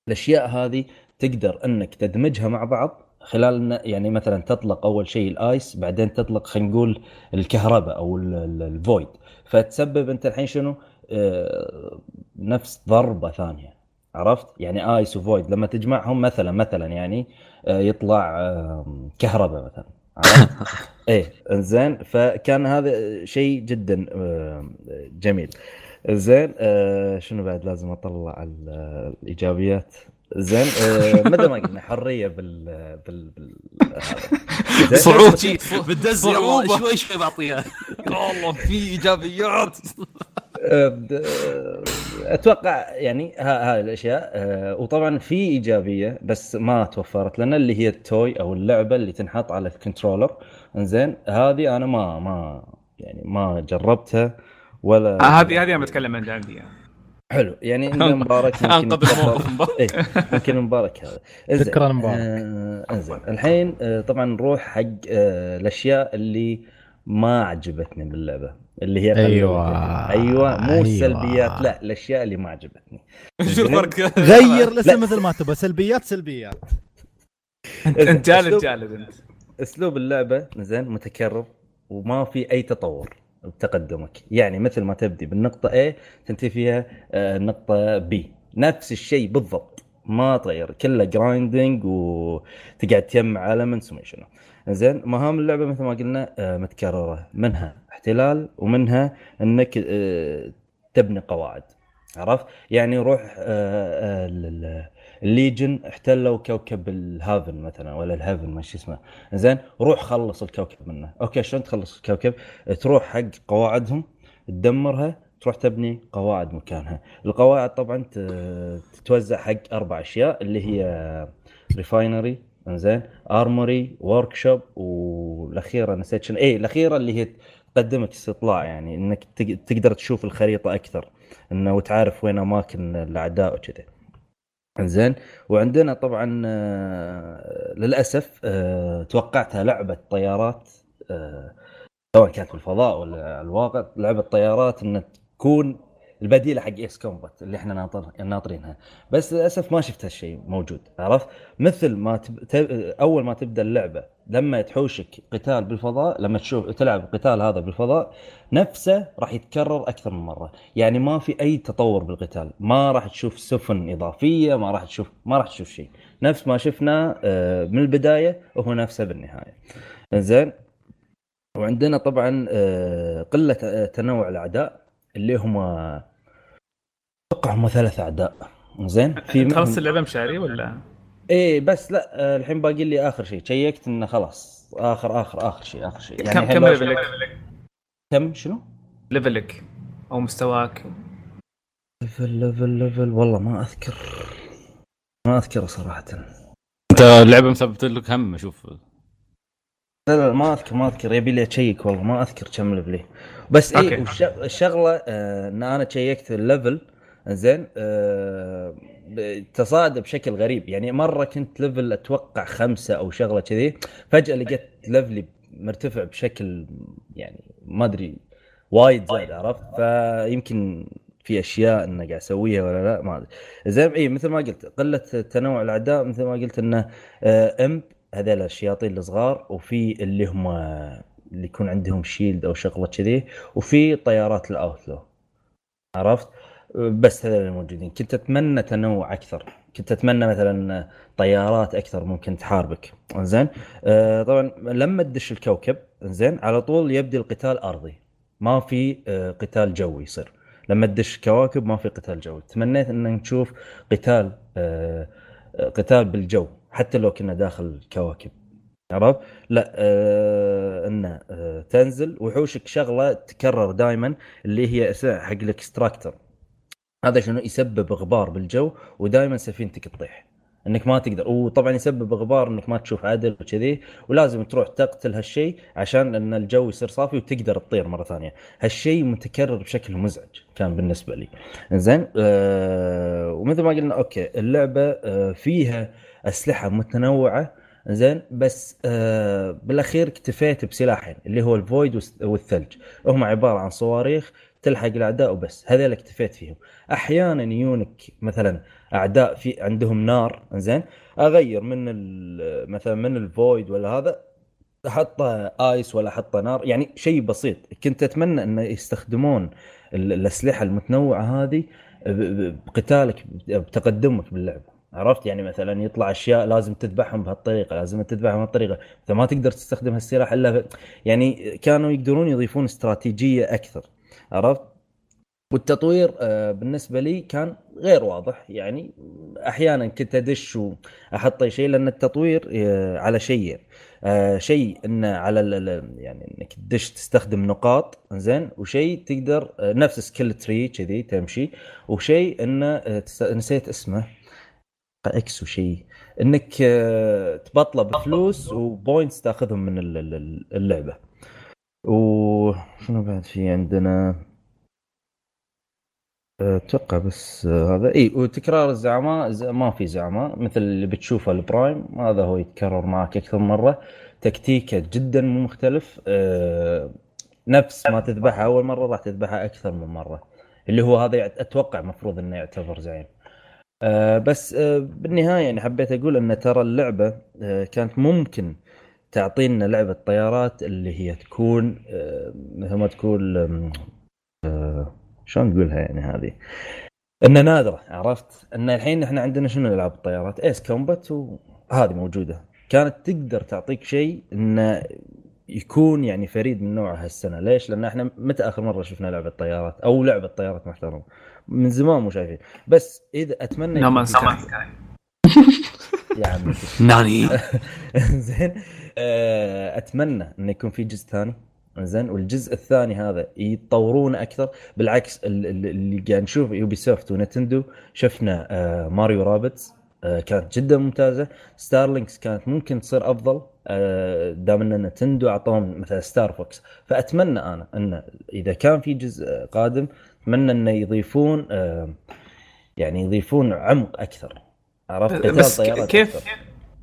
الأشياء هذه تقدر أنك تدمجها مع بعض خلال يعني مثلا تطلق أول شيء ال ice بعدين تطلق خلينا نقول الكهرباء أو ال- ال- ال void. فتسبب أنت الحين شنو؟ آه، نفس ضربة ثانية. عرفت؟ يعني آيس وفويد لما تجمعهم مثلا مثلا يعني آه، يطلع آه، كهرباء مثلا. عرفت؟ إيه زين فكان هذا شيء جدا جميل. زين آه، شنو بعد؟ لازم أطلع ال- الإيجابيات. زين آه، مثل ما قلنا حرية بال بال, بال... هذا. زين؟ صعوبة. بالدز. شوي شوي بعطيها. والله في إيجابيات. آه، أتوقع يعني ها- هاي الأشياء آه، وطبعا في إيجابية بس ما توفرت لنا اللي هي التوي أو اللعبة اللي تنحط على الكنترولر. إنزين هذه أنا ما ما يعني ما جربتها. ولا آه، هذه هذه أنا بتكلم عن عندي يعني. حلو يعني إن مبارك أنقذ. الموقف مبارك. إيه ممكن مبارك هذا شكراً مبارك. إنزين الحين آه طبعا نروح حق آه الأشياء اللي ما عجبتني باللعبة اللي هي. نقول- أيوه مو أيوة. السلبيات لا الأشياء اللي ما عجبتني شو الفرق؟ غير الاسم مثل ما تبغى سلبيات سلبيات أنت جالد جالد أنت أسلوب اللعبة زين متكرر وما في أي تطور بتقدمك يعني مثل ما تبدي بالنقطة A تنتهي فيها آه، النقطه B. نفس الشيء بالضبط. ما تغير كله grinding وتقعد تجمع elements وما شنو. زين مهام اللعبة مثل ما قلنا آه، متكررة. منها احتلال ومنها إنك آه، تبني قواعد. عرفت؟ يعني روح آه، آه، ال Legion احتلوا كوكب ال Haven مثلا ولا ال Haven ما شو اسمه. زين روح خلص الكوكب منه. أوكي شلون تخلص الكوكب؟ تروح حق قواعدهم تدمرها تروح تبني قواعد مكانها. القواعد طبعا تتوزع حق أربع أشياء اللي هي refinery انزين armory workshop والاخيره نسيت شنو. اي الأخيرة اللي هي تقدمك استطلاع يعني إنك تق- تقدر تشوف الخريطة أكثر إنه وتعرف وين أماكن الأعداء وكذا زين. وعندنا طبعا آه، للأسف آه، توقعتها لعبة طيارات آه، سواء كانت في الفضاء ولا الواقع لعبة طيارات انها تكون البديله حق Ace Combat اللي إحنا ناطر ناطرينها. بس للأسف ما شفت هالشيء موجود عرفت؟ مثل ما تب... ت... أول ما تبدأ اللعبة لما تحوشك قتال بالفضاء لما تشوف تلعب قتال هذا بالفضاء نفسه راح يتكرر أكثر من مرة. يعني ما في أي تطور بالقتال. ما راح تشوف سفن إضافية ما راح تشوف ما راح تشوف شيء. نفس ما شفنا آه، من البداية وهو نفسه بالنهاية. زين وعندنا طبعا آه، قلة آه، تنوع الأعداء اللي هم أتوقع هم ثلاث أعداء. زين؟ في خلصت اللعبة مشاري ولا؟ إيه بس لا الحين باقي لي آخر شيء. شيكت إنه خلاص. آخر آخر آخر شيء آخر شيء. كم الحين كم باقي- level ك؟ كم؟ شنو؟ level ك أو مستواك. level level level. والله ما أذكر. ما اذكر صراحة. أنت اللعبه مثبت لك هم أشوف. لا لا ما أذكر ما أذكر. يبي لي أشيك والله ما أذكر كم level ي بس اي الشغلة آه إن أنا شيكت ال level زين آه تصاعد بشكل غريب. يعني مرة كنت level أتوقع خمسة أو شغلة كذي فجأة لقيت level ي مرتفع بشكل يعني ما أدري وايد زاد عرفت؟ فيمكن في أشياء إنه قاعد أسويها ولا لا ما أدري. زين إي مثل ما قلت قلة تنوع الأعداء مثل ما قلت إنه آه imp هذول الشياطين الصغار وفي اللي هم اللي يكون عندهم شيلد أو شغلة كذي وفي طيارات الأوتلو عرفت؟ بس هذول الموجودين كنت أتمنى تنوع أكثر. كنت أتمنى مثلا طيارات أكثر ممكن تحاربك. زين آه طبعا لما تدش الكوكب زين على طول يبدي القتال أرضي. ما في آه قتال جوي يصير. لما تدش كواكب ما في قتال جوي. تمنيت إن نشوف قتال آه قتال بالجو حتى لو كنا داخل الكواكب عرفت؟ لا آه انه آه تنزل وحوشك شغلة تكرر دائما اللي هي حق الإكستراكتر. هذا شنو؟ يسبب غبار بالجو ودائما سفينتك تطيح. إنك ما تقدر. وطبعا يسبب غبار إنك ما تشوف عدل وكذي ولازم تروح تقتل هالشيء عشان إن الجو يصير صافي وتقدر تطير مرة ثانية. هالشيء متكرر بشكل مزعج كان بالنسبة لي. زين آه ومثل ما قلنا أوكي اللعبة آه فيها أسلحة متنوعة. زين بس آه بالأخير اكتفيت بسلاحين اللي هو ال void والثلج. هم عبارة عن صواريخ تلحق الأعداء وبس. هذول اكتفيت فيهم. أحيانا يجونك مثلا أعداء في عندهم نار زين أغير من مثلا من ال void ولا هذا أحطه ice ولا أحطه نار يعني شيء بسيط. كنت أتمنى أن يستخدمون ال- الأسلحة المتنوعة هذه بقتالك بتقدمك باللعبه عرفت؟ يعني مثلا يطلع أشياء لازم تذبحهم بهالطريقة لازم تذبحهم بهالطريقة. أنت ما تقدر تستخدم هالسلاح إلا. يعني كانوا يقدرون يضيفون استراتيجية أكثر. عرفت؟ والتطوير آه، بالنسبة لي كان غير واضح. يعني أحيانا كنت أدش وأحط شيء لأن التطوير آه، على شيئين آه، شيء إنه على يعني إنك تدش تستخدم نقاط زين وشيء تقدر نفس skill tree كذي تمشي وشيء إنه نسيت اسمه X وشيء إنك تبطله بفلوس و points تاخذهم من ال- ال- اللعبة. وشنو بعد في عندنا؟ أتوقع بس آه، هذا إي وتكرار الزعماء ما في زعماء مثل اللي بتشوفه ال Prime هذا هو يتكرر معك أكثر مرة. تكتيكه جدا مو مختلف آه، نفس ما تذبحها أول مرة راح تذبحها أكثر من مرة اللي هو هذا أتوقع مفروض إنه يعتبر زعيم آه، بس آه، بالنهاية يعني حبيت أقول إن ترى اللعبة آه، كانت ممكن تعطينا لعبة طيارات اللي هي تكون آه، مثل ما تقول آه، شلون تقولها يعني هذه؟ إنها نادرة عرفت؟ إن الحين إحنا عندنا شنو العاب الطيارات ايس كومبات وهذه موجودة. كانت تقدر تعطيك شيء انه يكون يعني فريد من نوعه هالسنة. ليش؟ لأن إحنا متى آخر مرة شفنا لعبة طيارات؟ أو لعبة طيارات محترمة. من زمان مو شايفين. بس إذا أتمنى نو يكون مان سكاي يا عمي. ناني. زين. أتمنى انه يكون في جزء ثاني. زين والجزء الثاني هذا يتطورونه أكثر. بالعكس ال- ال- اللي قاعد نشوف يوبي سوفت ونتندو شفنا آه، ماريو رابتس آه، كانت جدا ممتازة. ستارلينكس كانت ممكن تصير أفضل آه، دام أن نتندو أعطوهم مثلا ستار فوكس فأتمنى أنا أن إذا كان في جزء آه، قادم أتمنى انه يضيفون آه، يعني يضيفون عمق أكثر. عرفت؟ قتال طيارات كيف؟ أكثر.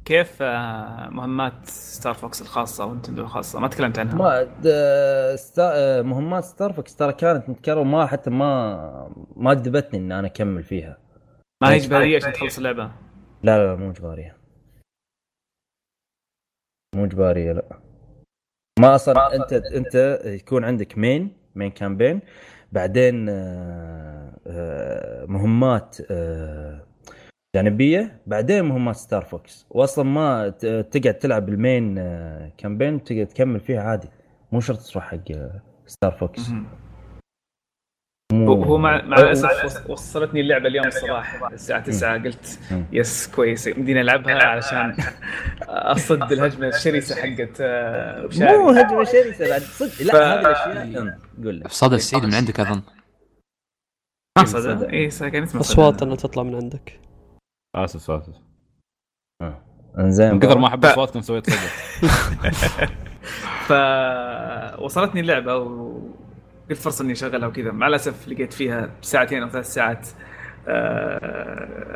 كيف آه، مهمات ستار فوكس الخاصة ونتندو الخاصة؟ ما تكلمت عنها. ما ستا... مهمات ستار فوكس ترى كانت متكررة ما حتى ما ما جذبتني ان أنا أكمل فيها. ما هي إجبارية عشان تخلص اللعبة؟ لا لا, لا مو إجبارية. مو إجبارية لا. ما أصلا أنت أنت يكون عندك main main campaign بعدين آه، آه، مهمات آه، جانبية بعدين مهمات ستار فوكس واصلا ما ت- تقعد تلعب ال main آه، campaign تقدر تكمل فيها عادي. مو شرط تروح حق آه، ستار فوكس مهم. مو هو مع مع الأسف وص- وصلتني اللعبة اليوم الصباح الساعة 9 قلت. يس كويس يمديني ألعبها علشان أصد الهجمة الشرسة حقت آه، مو هجمة شرسة بعد صدق. لا ف- هذه الأشياء. قول لي. صدى السعيد من عندك أظن. صدق اي كان اسمه صدى. اصوات انها تطلع من عندك. آسف آسف. إنزين. من كثر ما أحب اصواتكم سويت صدى فوصلتني اللعبة وقلت فرصة إني أشغلها وكذا. مع الأسف لقيت فيها ساعتين أو ثلاث ساعات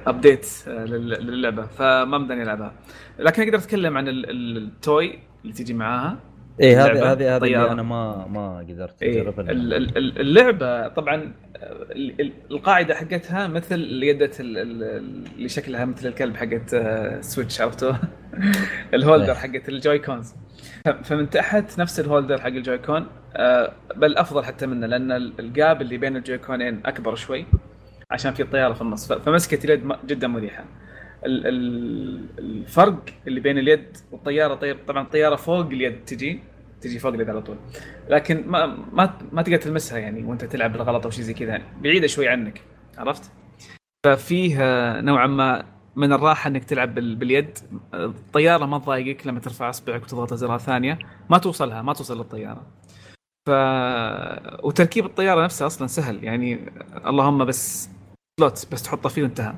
ابديت للعبة. فما مداني ألعبها. لكن أقدر أتكلم عن ال- ال- toy اللي تيجي معاها. اي هذه هذه هذه أنا ما ما قدرت إيه أجربها ال- اللعبة طبعا ال- ال- القاعدة حقتها مثل ال- اللي شكلها مثل الكلب حقت آه، سويتش عرفتوا ال holder إيه. حقت ال Joy-Cons. فمن تحت نفس ال holder حق ال Joy-Con آه، بل أفضل حتى منه لأن ال- ال gap اللي بين ال Joy-Con ين أكبر شوي عشان في الطيارة في النص. فمسكه اليد جدا مريحة. الفرق اللي بين اليد والطيارة طيب طبعا الطياره فوق اليد تجي تجي فوق اليد على طول. لكن ما ما ما تقدر تلمسها يعني وانت تلعب بالغلط أو شيء زي كذا. بعيدة شوي عنك عرفت؟ ففيه نوعا ما من الراحة إنك تلعب بال- باليد. الطيارة ما تضايقك لما ترفع إصبعك وتضغط زرار ثانية. ما توصلها ما توصل للطيارة. ف وتركيب الطيارة نفسها أصلا سهل. يعني اللهم بس slot بس تحطه فيه وانتهى.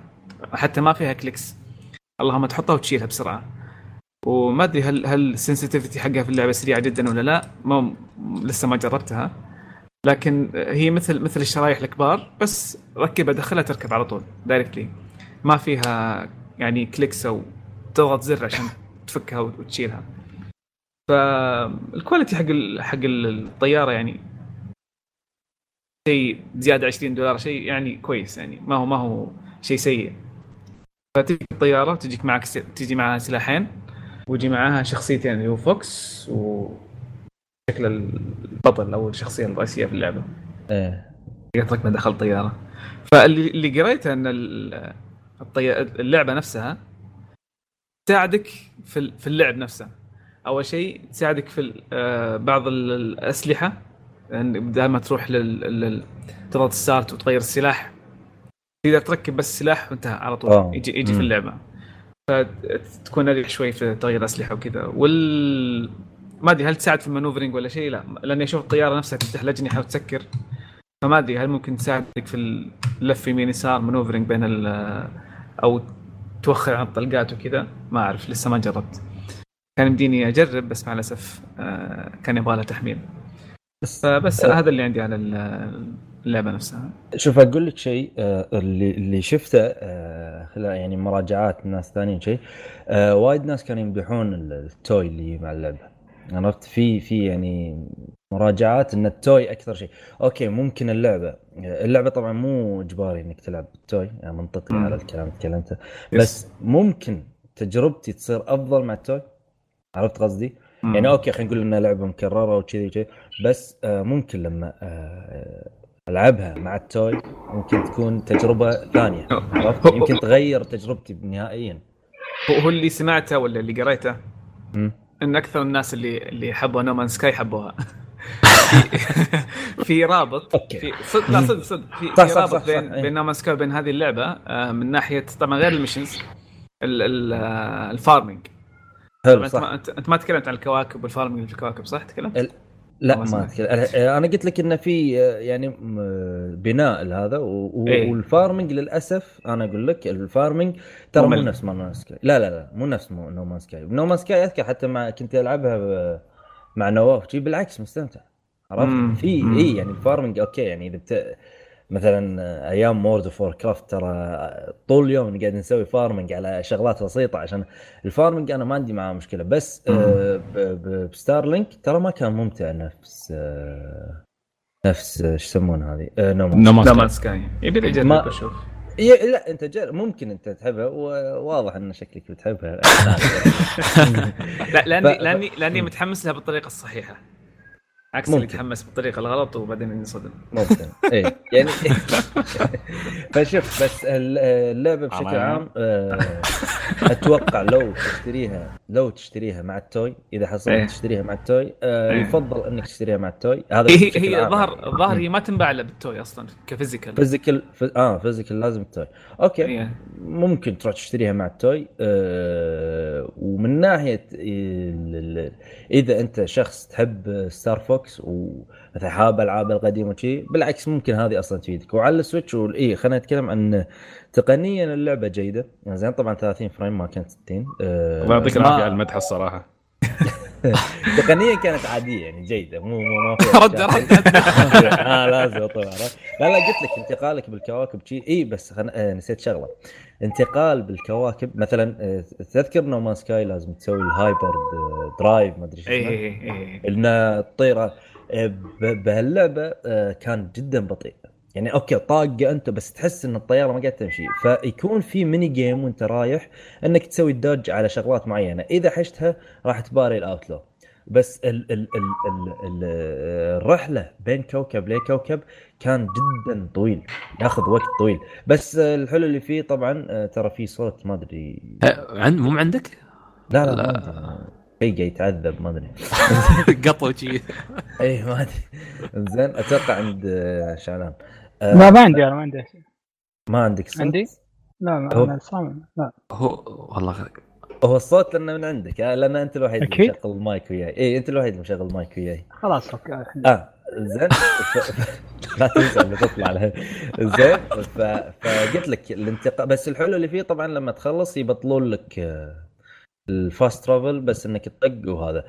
حتى ما فيها clicks. اللهم تحطها وتشيلها بسرعة. وما أدري هل هل ال sensitivity حقها في اللعبة سريعة جدا ولا لا. ما لسه ما جربتها. لكن هي مثل مثل الشرايح الكبار بس ركبها دخلها تركب على طول directly ما فيها يعني clicks أو تضغط زر عشان تفكها وتشيلها. فال quality حق حق ال- الطيارة يعني شيء زيادة 20 دولار شيء يعني كويس يعني. ما هو ما هو شيء سيء. فتجيك الطيارة تجيك معك س- تجي معها سلاحين ويجي معاها شخصيتين اللي هو فوكس وشكل البطل أو الشخصية الرئيسية في اللعبة. إيه. يترك من داخل الطيارة. فاللي اللي قريته إن ال- الطي... اللعبة نفسها تساعدك في في اللعب نفسه. أول شيء تساعدك في آه، بعض ال- الأسلحة يعني بدل ما تروح لل... لل... تضغط ستارت وتغير السلاح تقدر تركب بس سلاح وانتهى على طول. آه. يجي يجي مم. في اللعبة. فتكون أريح شوي في تغيير الأسلحة وكذا. وال ما أدري هل تساعد في ال maneuvering ولا شيء؟ لا. لأني أشوف الطيارة نفسها تفتح الاجنحه وتسكر فما أدري هل ممكن تساعدك في اللف يمين يسار maneuvering بين ال أو توخر عن الطلقات وكذا؟ ما أعرف لسه ما جربت. كان يمديني أجرب بس مع الأسف آه، كان يبغى لها تحميل. بس آه. هذا اللي عندي على ال- اللعبة نفسها. شوف أقول لك شيء آه، اللي اللي شفته آه، خلال يعني مراجعات ناس ثانيين شيء آه، وايد ناس كانوا يمدحون ال- ال toy اللي مع اللعبة. عرفت؟ في في يعني مراجعات إن ال toy أكثر شيء. أوكي ممكن اللعبة اللعبة طبعا مو إجباري إنك تلعب بال toy يعني منطقي. على الكلام اللي تكلمته. بس ممكن تجربتي تصير أفضل مع ال toy. عرفت قصدي؟ يعني أوكي خلينا نقول انها لعبة مكررة وكذي وكذي بس ممكن لما ألعبها مع ال toy ممكن تكون تجربة ثانية؟ يمكن تغير تجربتي نهائيا هو اللي سمعته ولا اللي قريته. إن أكثر الناس اللي اللي حبوا No Man's Sky حبوها في- رابط أوكي. في صدق لا صدق صدق في, صح، في صح، رابط صح، بين إيه. بين No Man's Sky وبين هذه اللعبة آه، من ناحيه طبعا غير ال missions ال- ال- آه، ال farming حلو صح أنت ما تكلمت عن الكواكب وال farming اللي في الكواكب صح تكلمت؟ لا ما أنا قلت لك انه في يعني بناء لهذا و- إيه. وال farming للأسف أنا أقول لك ال farming ترى مو. نفس No Man's Sky لا لا لا مو نفس No Man's Sky No Man's Sky أذكر حتى مع كنت ألعبها ب- مع نواف بالعكس مستمتع. عرفت في. اي يعني ال farming أوكي يعني إذا بت... مثلا آه، أيام World of Warcraft ترى آه، طول اليوم قاعد نسوي farming على شغلات بسيطة عشان ال farming أنا ما عندي معاه مشكلة. بس آه، بستارلينك ترى ما كان ممتع نفس نفس آه، شو يسمونه هذه؟ نومان سكاي. يبي لي اجرب أشوف. ي- لا أنت جر... ممكن أنت تحبها وواضح إن شكلك بتحبها. لا لاني ف- لاني لأني متحمس لها بالطريقة الصحيحة. عكس اللي ممكن. يتحمس بالطريقة الغلط وبعدين ينصدم ممكن. اي يعني فشوف بس ال- اللعبة بشكل عام آه، أتوقع لو تشتريها لو تشتريها مع ال toy إذا إيه. حصلت تشتريها مع ال toy آه، إيه. يفضل إنك تشتريها مع ال toy هذا هي بشكل هي عام الظاهر الظاهر. هي ما تنباع إلا بال toy أصلا ك physical physical ف... آه physical لازم ال toy okay إيه. ممكن تروح تشتريها مع ال toy آه ومن ناحية. إذا أنت شخص تحب Star Fox ومثلا حاب ألعاب القديمة وشي بالعكس ممكن هذه أصلا تفيدك وعلى ال Switch. اي خلينا نتكلم عن تقنيا اللعبة جيدة. يعني زين طبعا 30 frame ما كانت 60 آه الله يعطيك ما- العافية على المدح الصراحة. تقنيا كانت عادية يعني جيدة. مو مو ما رد. رد. آه لازم اطلع لا لا قلت لك انتقالك بالكواكب شي. إي بس خن... آه نسيت شغلة. انتقال بالكواكب مثلا آه تذكر No Man's Sky لازم تسوي ال hyper drive ما أدري شو إي اسمه؟ إي إي ان الطيره آه، ب- بهاللعبة آه، كان جدا بطيء. يعني okay طاقة أنت بس تحس إن الطيارة ما قاعدة تمشي. فيكون في mini game وأنت رايح إنك تسوي ال dodge على شغلات معينة. إذا حشتها راح تباري الاوتلو بس ال ال ال ال ال الرحلة بين كوكب لكوكب كان جدا طويل. ياخذ وقت طويل. بس الحلو اللي فيه طبعا آه، ترى في صوت ما أدري. عند مو عندك؟ لا لا, لا. شيء قاعد يتعذب ما أدري. قطو شي. اي ما أدري. زين أتوقع عند آه، شعلان. لا ما عندي أنا ما عندي ما عندك صوت؟ عندي؟ لا ما هو- أنا سامع لا. هو والله هو الصوت لأنه من عندك آه، لأن أنت الوحيد اللي. مشغل المايك وياي. اي أنت الوحيد اللي مشغل المايك وياي. خلاص okay. آه زين. ف... لا تنسى اللي تطلع له زين ف... فقلت لك الانتقال بس الحلو اللي فيه طبعا لما تخلص يبطلون لك آه، ال fast travel بس إنك تطق وهذا.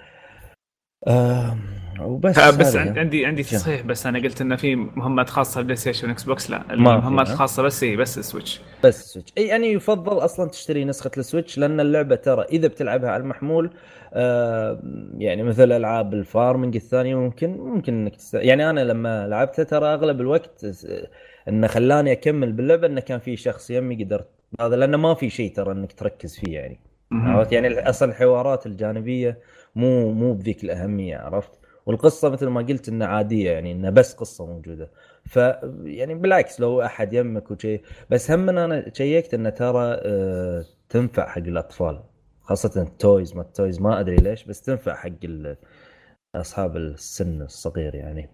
آه وبس بس عندي عندي شنو؟ تصحيح بس أنا قلت انه في مهمات خاصة PlayStation و Xbox لا المهمات؟ الخاصه بس هي بس ال Switch. بس Switch إي يعني يفضل أصلا تشتري نسخة ال Switch لأن اللعبة ترى إذا بتلعبها على المحمول آه يعني مثل ألعاب ال farming الثانية ممكن ممكن إنك تست... يعني أنا لما لعبتها ترى أغلب الوقت انه خلاني أكمل باللعبة انه كان في شخص يمي قدرت هذا لأنه ما في شيء ترى إنك تركز فيه يعني. عرفت؟ يعني أصلا الحوارات الجانبية مو مو بذيك الأهمية عرفت؟ والقصة مثل ما قلت إنها عادية يعني إنها بس قصة موجودة. ف يعني بالعكس لو أحد يمك وشي. بس هم أنا شيكت انه ترى آه، تنفع حق الأطفال خاصة ال toys. ما ال toys ما أدري ليش بس تنفع حق أصحاب السن الصغير يعني.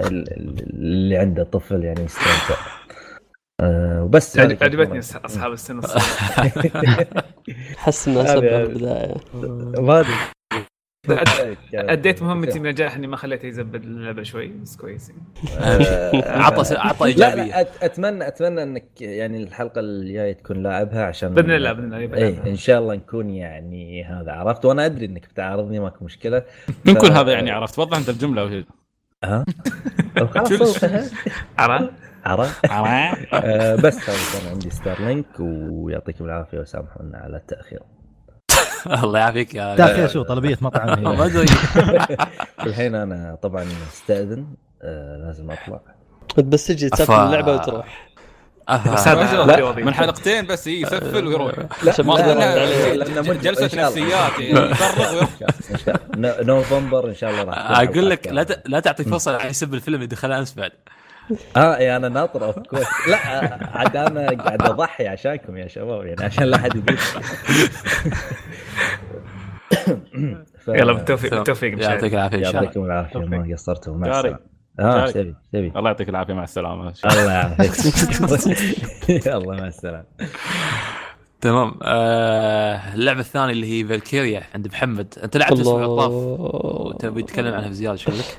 اللي عنده طفل يعني يستمتع. آه، وبس عجب- كانت عجبتني أصحاب السن. احس انها سبب. البدايه ما أدري أديت مهمتي بنجاح اني ما خليته يزبد اللعبة شوي بس كويس يعني. آه، عطى عطى لا إيجابية لا أت- اتمنى أتمنى إنك يعني الحلقة الجاية تكون لاعبها عشان بإذن الله بإذن الله بلعبها. إن شاء الله نكون يعني هذا عرفت وأنا أدري إنك بتعارضني ماكو مشكلة ف- هذا يعني عرفت وضح أنت الجملة ها خلاص. عرفت؟ عرفت؟ آه، بس هذا كان عندي ستارلينك ويعطيكم العافية وسامحونا على التأخير. الله يعافيك يا تأخير شو؟ طلبية مطعم ما أدري. الحين أنا طبعا استاذن آه، لازم أطلع. بس تجي تسافر أفا. اللعبة وتروح. لا،. من حلقتين بس يسفل ويروح. عشان ما جلسة إن شاء الله. نفسيات يعني. يفرغ. نوفمبر إن شاء الله راح أقول لك لا لا تعطي فرصة يسب الفيلم اللي دخلها امس بعد. آه يعني أنا ناطر of course لا عاد أنا قاعد أضحي عشانكم يا شباب يعني عشان لا أحد يقول ف- يلا بالتوفيق بالتوفيق إن شاء الله. يعطيك العافية إن شاء الله. يعطيكم العافية ما قصرتوا مع. السلامة. آه جاري. إيش تبي إيش تبي الله يعطيك العافية مع السلامة. الله يعافيك. يلا مع السلامة. تمام. آه اللعبة الثانية اللي هي فالكيريا عند محمد. أنت لعبت اسمه عطاف وتبي تتكلم عنها بزيادة شو لك؟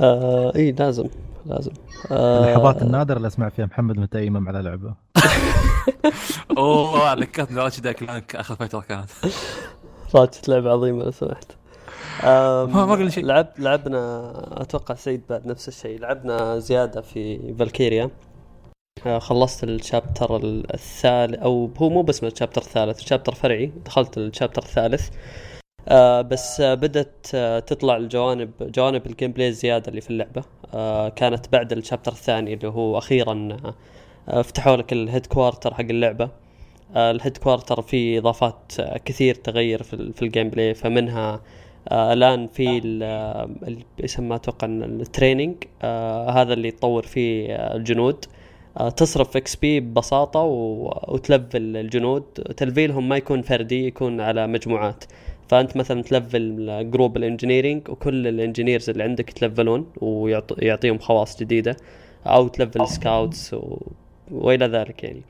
آه اي لازم. لازم. آه اللحظات النادرة اللي أسمع فيها محمد متيمم على لعبه. أوه ذكرتني راشد كلانك اخر فتره كانت. راتشت لعبة عظيمة لو سمحت. ما- ما قلنا شيء. لعب لعبنا أتوقع سعيد بعد نفس الشيء. لعبنا زيادة في فالكيريا. آه، خلصت ال chapter الثالث أو هو مو بس ال chapter الثالث chapter فرعي. دخلت ال chapter الثالث. آه بس آه بدت آه تطلع الجوانب جوانب ال gameplay الزيادة اللي في اللعبة. آه كانت بعد ال chapter الثاني اللي هو أخيرا آه فتحوا لك ال headquarter حق اللعبة. آه ال headquarter فيه إضافات آه كثير تغير في, ال- في ال gameplay. فمنها آه الآن في آه، يسمى أتوقع ال training آه هذا اللي تطور فيه آه الجنود. آه تصرف XP ببساطة وتلفل الجنود. تلفيلهم ما يكون فردي يكون على مجموعات. فانت مثلا تلفل group ال engineering وكل ال engineers اللي عندك يتلفلون ويعطيهم خواص جديدة أو تلفل scouts و... وإلى ذلك يعني.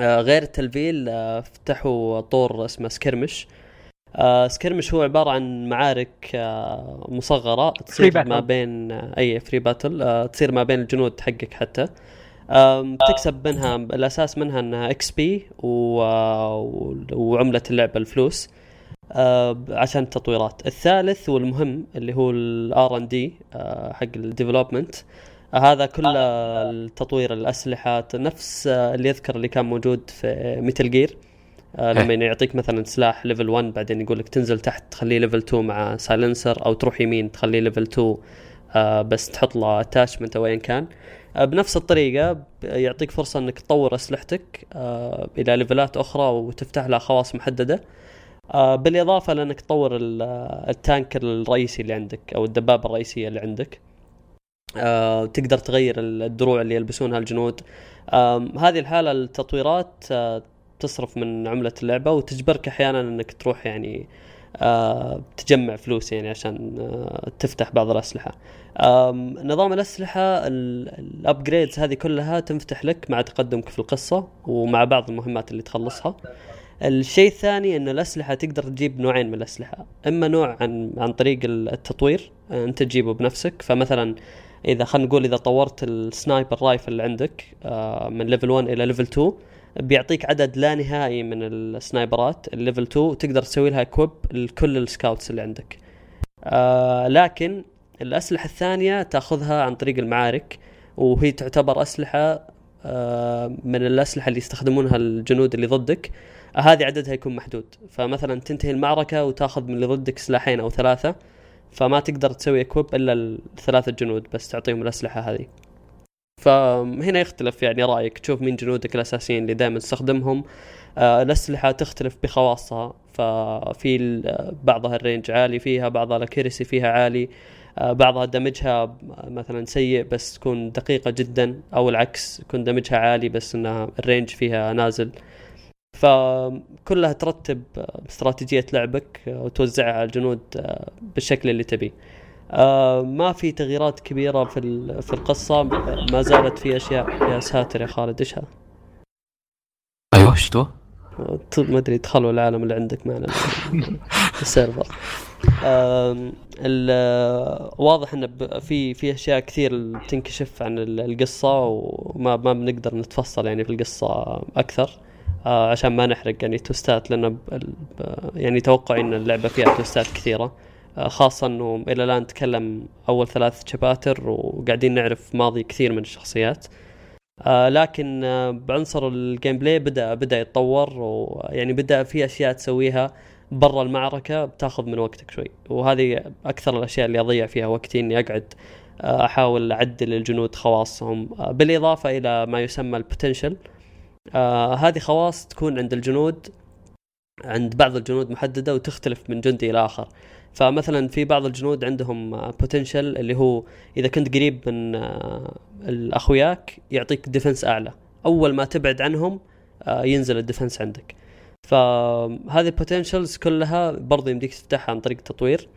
آه غير التلفيل آه فتحوا طور اسمه skirmish. آه skirmish هو عبارة عن معارك مصغرة تصير. ما بين أي free battle تصير ما بين الجنود حقك حتى. تكسب منها الأساس منها إنها XP وعملة اللعبه الفلوس. عشان التطويرات. الثالث والمهم اللي هو ال R and D حق ال development هذا كله التطوير الأسلحة نفس آه، اللي يذكر اللي كان موجود في Metal Gear لما يعطيك مثلا سلاح level 1 بعدين يقول لك تنزل تحت تخليه level 2 مع silencer أو تروح يمين تخليه level 2 آه، بس تحط له attachment أو ايا كان. آه، بنفس الطريقة ب- يعطيك فرصة إنك تطور أسلحتك آه، إلى ليفلات أخرى وتفتح لها خواص محددة. آه، بالإضافة لأنك تطور ال- tank الرئيسي اللي عندك أو الدبابة الرئيسية اللي عندك. آه، تقدر تغير الدروع اللي يلبسونها الجنود. هذه الحالة التطويرات آه، تصرف من عملة اللعبة وتجبرك أحيانا إنك تروح يعني آه، تجمع فلوس يعني عشان آه، تفتح بعض الأسلحة. آم، نظام الأسلحة ال upgrades هذه كلها تنفتح لك مع تقدمك في القصة ومع بعض المهمات اللي تخلصها. الشيء الثاني إن الأسلحة تقدر تجيب نوعين من الأسلحة. إما نوع عن عن طريق التطوير آه، أنت تجيبه بنفسك. فمثلا إذا خلينا نقول إذا طورت ال sniper rifle اللي عندك آه، من level 1 إلى level 2 بيعطيك عدد لا نهائي من ال sniperات. ال level 2 تقدر تسوي لها equip لكل ال scouts اللي عندك. آه لكن الأسلحة الثانية تأخذها عن طريق المعارك وهي تعتبر أسلحة من الأسلحة اللي يستخدمونها الجنود اللي ضدك. هذه عددها يكون محدود. فمثلا تنتهي المعركة وتاخذ من اللي ضدك سلاحين أو ثلاثة فما تقدر تسوي equip إلا الثلاثة جنود بس تعطيهم الأسلحة هذه. فهنا يختلف يعني رأيك. تشوف مين جنودك الأساسيين اللي دائما تستخدمهم. آه الأسلحة تختلف بخواصها. ففي بعضها ال range عالي فيها بعضها ال accuracy فيها عالي. آه بعضها damageها مثلا سيء بس تكون دقيقة جدا أو العكس يكون damageها عالي بس إنها ال range فيها نازل. فكلها ترتب استراتيجية لعبك وتوزعها على الجنود بالشكل اللي تبيه. آه ما في تغييرات كبيرة في في القصة ما زالت في أشياء يا ساتر يا خالد. إيش هذا؟ أيوه شتو؟ ت- ما أدري دخلوا العالم اللي عندك معنا. السيرفر. واضح انه ب- في في أشياء كثير بتنكشف عن ال- القصة وما ما بنقدر نتفصل يعني في القصة أكثر. آه، عشان ما نحرق يعني توستات لأن يعني توقعي إن اللعبة فيها twistات كثيرة. آه، خاصة إنه إلى الآن تقريبا أول ثلاث chapters وقاعدين نعرف ماضي كثير من الشخصيات. آه لكن آه بعنصر ال gameplay بدا بدأ يتطور ويعني بدأ في أشياء تسويها برا المعركة بتاخذ من وقتك شوي. وهذه أكثر الأشياء اللي أضيع فيها وقتي إني أقعد آه أحاول أعدل الجنود خواصهم. آه بالإضافة إلى ما يسمى ال potential آه هذه خواص تكون عند الجنود عند بعض الجنود محددة وتختلف من جندي إلى آخر. فمثلا في بعض الجنود عندهم potential اللي هو إذا كنت قريب من آه، اخوياك يعطيك defense أعلى. أول ما تبعد عنهم آه، ينزل ال defense عندك. فهذه ال potentials كلها برضو يمديك تفتحها عن طريق التطوير.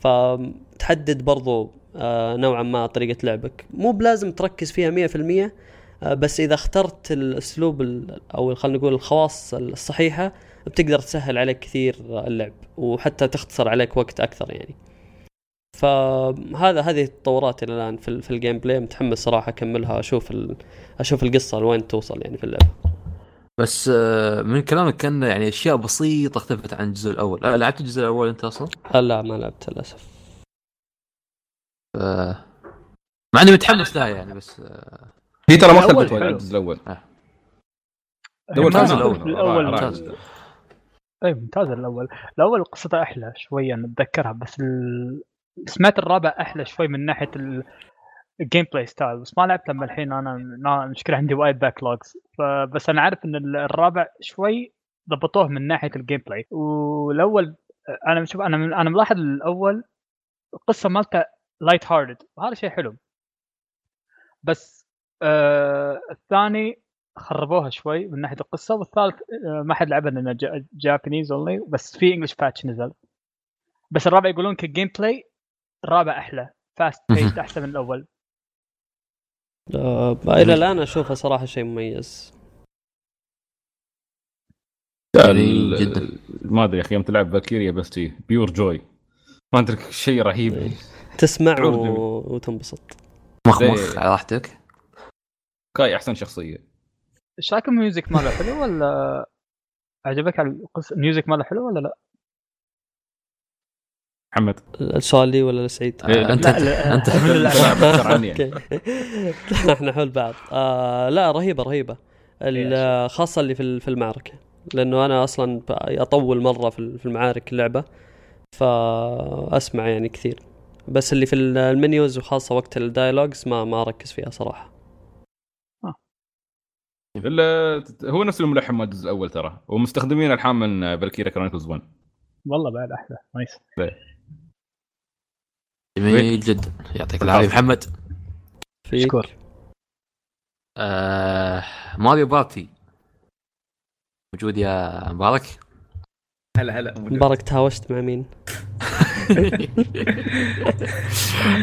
فتحدد برضو آه، نوعا ما طريقة لعبك. مو بلازم تركز فيها مية في المية بس إذا اخترت الأسلوب أو خلينا نقول الخواص الصحيحة بتقدر تسهل عليك كثير اللعب وحتى تختصر عليك وقت أكثر يعني. فهذا هذه التطورات إلى الآن في, في ال gameplay متحمس صراحة أكملها أشوف ال... أشوف القصة لوين توصل يعني في اللعبة. بس آه، من كلامك كان يعني أشياء بسيطة اختلفت عن الجزء الأول. آه، لعبت الجزء الأول أنت أصلا؟ لا ما لعبت للأسف. ف... مع إني متحمس لها يعني بس هي ترى ما اختلفت عن الجزء الأول. آه. الأول الأول ممتاز أي ممتاز الأول. الأول قصته أحلى شوية نتذكرها بس ال... سمعت الرابع أحلى شوي من ناحية ال... ال gameplay style بس ما لعبت لما الحين أنا مشكلة عندي وايد backlogs فبس أنا عارف إن الرابع شوي ضبطوه من ناحية ال gameplay والأول أنا شوف أنا أنا ملاحظ الأول القصة مالته light hearted وهذا شيء حلو. بس آه الثاني خربوها شوي من ناحية القصة والثالث آه، ما حد لعبها لأنه Japanese only بس في English patch نزل. بس الرابع يقولون ك gameplay الرابع أحلى fast paced أحسن من الأول. آه إلى الآن أشوفه صراحة شيء مميز. يعني جدا. ما أدري يا أخي يوم تلعب فالكيريا بستي pure joy ما أدري شيء رهيب. إيه. تسمع و... وتنبسط. مخ مخ على راحتك. كاي أحسن شخصية. إيش رأيك ال music ماله؟ حلو ولا عجبك القصة ال music ماله حلو ولا لا؟ محمد. السؤال لي ولا لسعيد؟ إيه أنت لا أنت إحنا حول بعض. آه لا رهيبة رهيبة. خاصة اللي في في المعركة. لأنه أنا أصلا أطول مرة في المعارك اللعبة فأسمع يعني كثير. بس اللي في ال menus وخاصة وقت ال dialogues ما ما أركز فيها صراحة. إلا هو نفس الملحن مال الجزء الأول ترى. ومستخدمين ألحان من فالكيريا كرونيكلز 1 والله بعد أحلى. nice. جميل جدا يعطيك العافية. محمد. شكور آه ماريو بارتي. موجود يا مبارك؟ هلا هلا. مبارك تهاوشت مع مين؟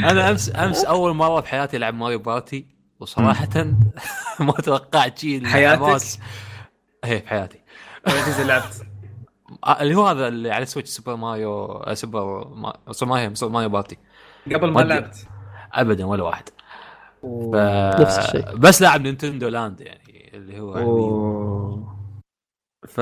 أنا أمس أمس أول مرة في حياتي ألعب ماريو بارتي. وصراحة ما توقعت شيء حياتك؟ إيه في حياتي. جزء لعبت؟ آه، اللي هو هذا اللي على سويتش سوبر ماريو آه، سوبر ما... سوبر ماريو سوبر ماريو بارتي. قبل ما لعبت؟ ابدا ولا واحد. ف... نفس الشيء. بس لاعب نينتندو لاند يعني اللي هو يعني ف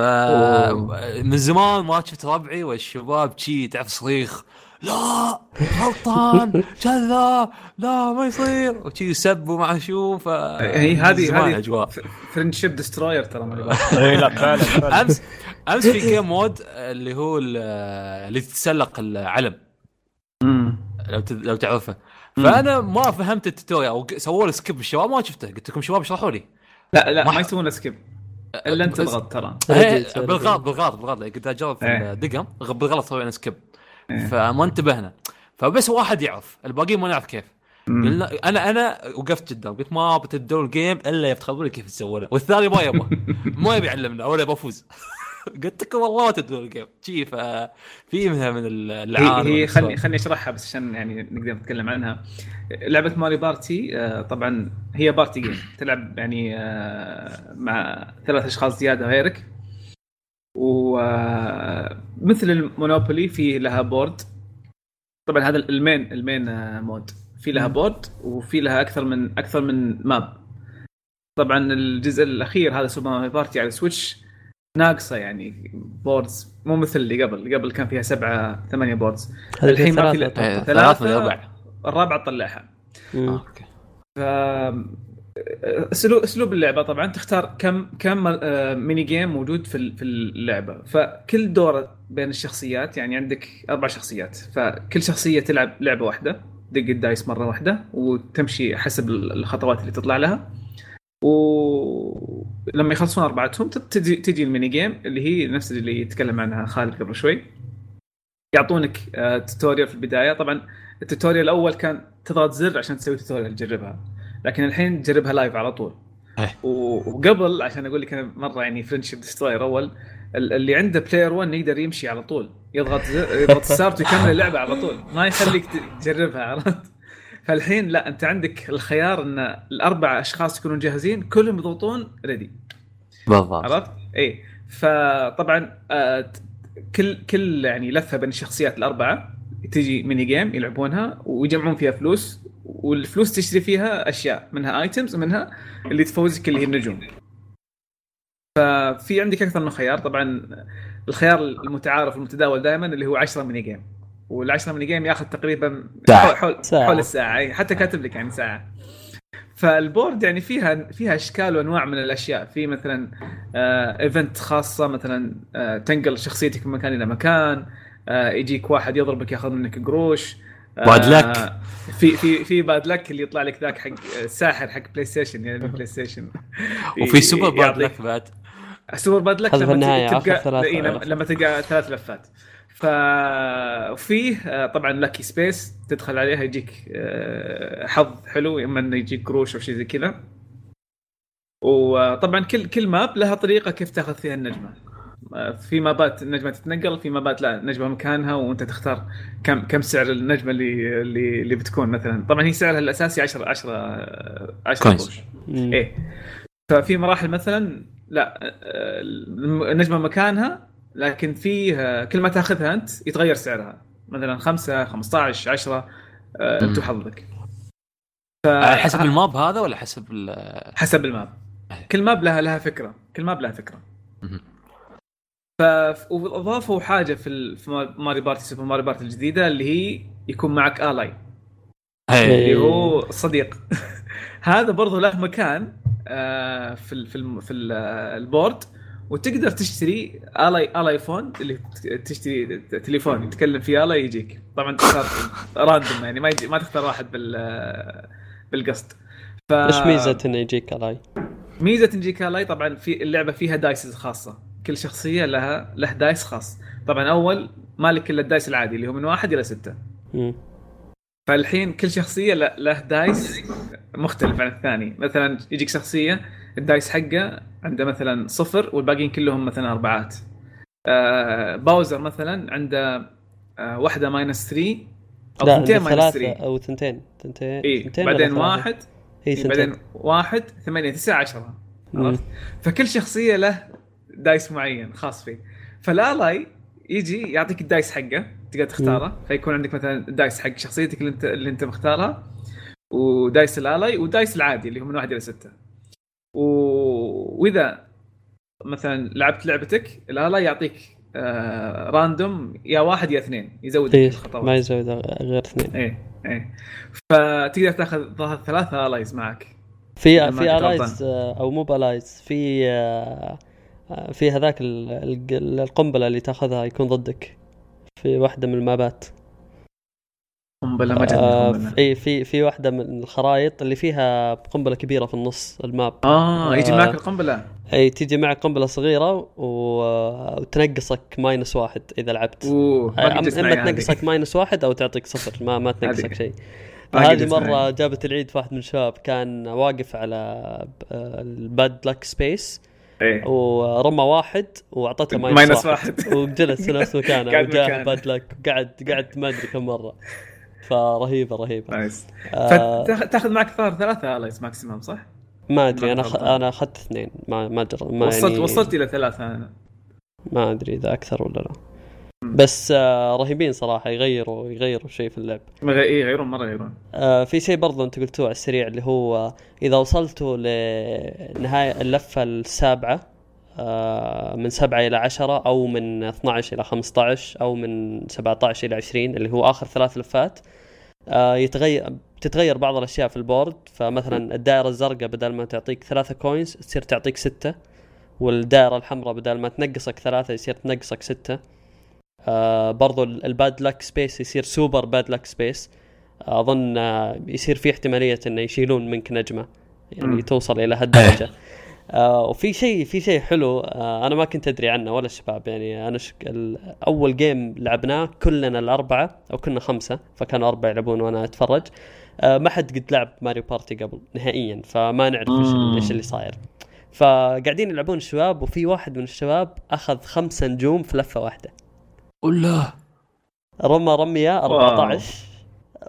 من زمان ما شفت ربعي والشباب شي تعرف صريخ. لا غلطان كذا لا ما يصير. وشي يسبوا مع شو ف هي هذه هذه أجواء. friendship destroyer ترى اي لا فعلا أمس أمس في game mode اللي هو اللي تتسلق العلم. لو لو تعرفه. فأنا ما فهمت ال tutorial أو سووا لي skip الشباب ما شفته. قلت لكم شباب اشرحوا لي. لا لا ما يسوون skip إلا أنت تضغط ترى. بالغلط بالغلط بالغلط. قلت أجرب في إيه. الدقم بالغلط سوينا سكيب إيه. فما انتبهنا. فبس واحد يعرف. الباقيين ما نعرف كيف. قلنا أنا أنا وقفت قدام. قلت ما بتدور ال game إلا تخبروني كيف تسوونه والثاني ما يبغى. ما يبي يعلمنا. ولا يبغى افوز قلت لكم والله ما تدور الجيم شي ففي منها من العالم هي خلني خلني أشرحها بس عشان يعني نقدر نتكلم عنها. لعبة Mario Party آه، طبعا هي party game تلعب يعني آه، مع ثلاث أشخاص زيادة غيرك. ومثل المونوبولي في لها board. طبعا هذا ال main ال main mode. في لها board وفي لها أكثر من أكثر من map. طبعا الجزء الأخير هذا Super Mario Party على Switch ناقصة يعني boards مو مثل اللي قبل. اللي قبل كان فيها سبعة ثمانية boards الحين ما في ثلاثة الربع. الرابعة. آه، أوكي. ف اسلوب أسلوب اللعبة طبعا تختار كم كم آه، mini game موجود في في اللعبة. فكل دور بين الشخصيات يعني عندك أربع شخصيات فكل شخصية تلعب لعبة واحدة دق ال dice مرة واحدة وتمشي حسب ال- الخطوات اللي تطلع لها. ولما يخلصون أربعتهم تجي تجي ال mini game اللي هي نفس اللي يتكلم عنها خالد قبل شوي. يعطونك آه، tutorial في البداية. طبعا ال tutorial الأول كان تضغط زر عشان تسوي tutorial تجربها. لكن الحين تجربها live على طول. إيه. وقبل عشان أقول لك أنا مرة يعني friendship destroyer أول ال- اللي عنده player 1 يقدر يمشي على طول. يضغط يضغط start ويكمل اللعبة على طول. ما يخليك تجربها عرفت؟ فالحين لا أنت عندك الخيار إن الأربع أشخاص يكونون جاهزين كلهم يضغطون ready بالضبط. عرفت؟ اي فطبعا آه، كل كل يعني لفة بين الشخصيات الأربعة تجي mini game يلعبونها ويجمعون فيها فلوس والفلوس تشتري فيها أشياء منها items ومنها اللي تفوزك اللي هي النجوم. ففي عندك أكثر من خيار طبعا الخيار المتعارف المتداول دائما اللي هو 10 mini game وال10 mini game ياخذ تقريبا ساعة. حول حول, ساعة. حول الساعة حتى كاتب لك يعني ساعة. فال board يعني فيها فيها أشكال وأنواع من الأشياء في مثلا آه event خاصة مثلا آه تنقل شخصيتك من مكان إلى مكان آه يجيك واحد يضربك ياخذ منك قروش آه bad luck. في في في bad luck اللي يطلع لك ذاك حق الساحر حق PlayStation يعني من PlayStation وفي super bad luck بعد. super bad luck لما إيه، لما, تلقى ثلاث لفات. ف وفيه آه، طبعا lucky space تدخل عليها يجيك آه، حظ حلو إما إنه يجيك قروش أو شيء زي كذا. وطبعا كل كل map لها طريقة كيف تاخذ فيها النجمة. آه، في map ات النجمة تتنقل في map ات لا النجمة مكانها وأنت تختار كم كم سعر النجمة اللي اللي, اللي بتكون مثلا. طبعا هي سعرها الأساسي 10 10 10 كويس. قروش. إيه. ففي مراحل مثلا لا آه، النجمة مكانها لكن في آه، كل ما تأخذها أنت يتغير سعرها. مثلا 5 15 10 آه، انت. وحظك على حسب ال map هذا ولا حسب ال- حسب ال map. كل map لها لها فكرة. كل map لها فكرة. ف وأضافوا حاجة في في Mario Party Super Mario Party الجديدة اللي هي يكون معك الاي. اللي. هو صديق هذا برضو له مكان آه، في في في ال- ال- board وتقدر تشتري ال ally ال ally phone اللي تشتري تليفون يتكلم فيه الاي يجيك طبعا تختار random يعني ما يجي ما تختار واحد بال بالقصد ف إيش ميزة إنه يجيك الاي؟ ميزة تجيك الاي طبعا في اللعبة فيها dices خاصة كل شخصية لها له dice خاص. طبعا أول مالك إلا ال dice العادي اللي هو من واحد إلى ستة. فالحين كل شخصية له, dice مختلف عن الثاني. مثلا يجيك شخصية ال dice حقه عنده مثلا صفر والباقيين كلهم مثلا أربعات. آه باوزر مثلا عنده آه واحدة minus 3 أو ثنتين minus ثلاثة 3 أو ثنتين. ثنتين ولا بعدين؟ واحد. إيه ثنتين. بعدين واحد ثمانية تسعة عشرة. عرفت؟ فكل شخصية له dice معين خاص فيه. فال ally يجي يعطيك ال dice حقه تقدر تختاره. فيكون عندك مثلا ال dice حق شخصيتك اللي انت اللي انت مختارها و dice ال ally و dice العادي اللي هو من واحد إلى ستة. و... وإذا مثلا لعبت لعبتك ال ally يعطيك آه random يا واحد يا اثنين يزود إيه، الخطوات. ما يزود غير اثنين. إيه إيه. فتقدر تاخذ ظهر ثلاثة allies معك. في في allies أو مو ب allies في آه، آه، في هذاك ال- ال- القنبلة اللي تاخذها يكون ضدك. في واحدة من ال map ات. قنبلة ما آه، جتني في في في واحدة من الخرائط اللي فيها قنبلة كبيرة في النص ال map. آه يجي آه. معك القنبلة. إي تيجي معك قنبلة صغيرة و- وتنقصك minus واحد إذا لعبت. أوه أما. تنقصك ماينس واحد أو تعطيك صفر ما ما تنقصك شيء. هذه مرة. جابت العيد في واحد من الشباب كان واقف على ال bad luck space. إيه. ورمى واحد وأعطته minus, minus واحد, واحد. وجلس في نفس مكانه. وجاه مكانه. bad luck قعد قعد ما أدري كم مرة. فرهيبة رهيبة. nice. آه فتاخذ معك ثار ثلاثة allies maximum صح؟ ما أدري أنا خ... أنا أخذت اثنين. ما ما جر... ما وصلت يعني وصلت إلى ثلاثة. أنا ما أدري إذا أكثر ولا لا. بس آه رهيبين صراحة يغيروا يغيروا شيء في اللعب. إيه يغيرون مرة يغيرون. آه في شيء برضو انت قلتوه على السريع اللي هو إذا وصلتوا لنهاية اللفة السابعة آه، من 7 إلى 10 أو من 12 إلى 15 أو من 17 إلى 20 اللي هو آخر ثلاث لفات آه، يتغير تتغير بعض الأشياء في ال board. فمثلا الدائرة الزرقاء بدل ما تعطيك ثلاثة coins تصير تعطيك ستة والدائرة الحمراء بدل ما تنقصك ثلاثة يصير تنقصك ستة. آه برضو ال- الـ bad luck space يصير super bad luck space أظن آه يصير في احتمالية إنه يشيلون منك نجمة يعني. توصل إلى هالدرجة. آه وفي شيء في شيء حلو آه أنا ما كنت أدري عنه ولا الشباب يعني أنا شك... أول game لعبناه كلنا الأربعة أو كنا خمسة فكانوا أربعة يلعبون وأنا أتفرج. آه ما حد قد لعب ماريو بارتي قبل نهائيا فما نعرف. إيش اللي صاير. فقاعدين يلعبون الشباب وفي واحد من الشباب أخذ خمسة نجوم في لفة واحدة. ولا رمى رمية 14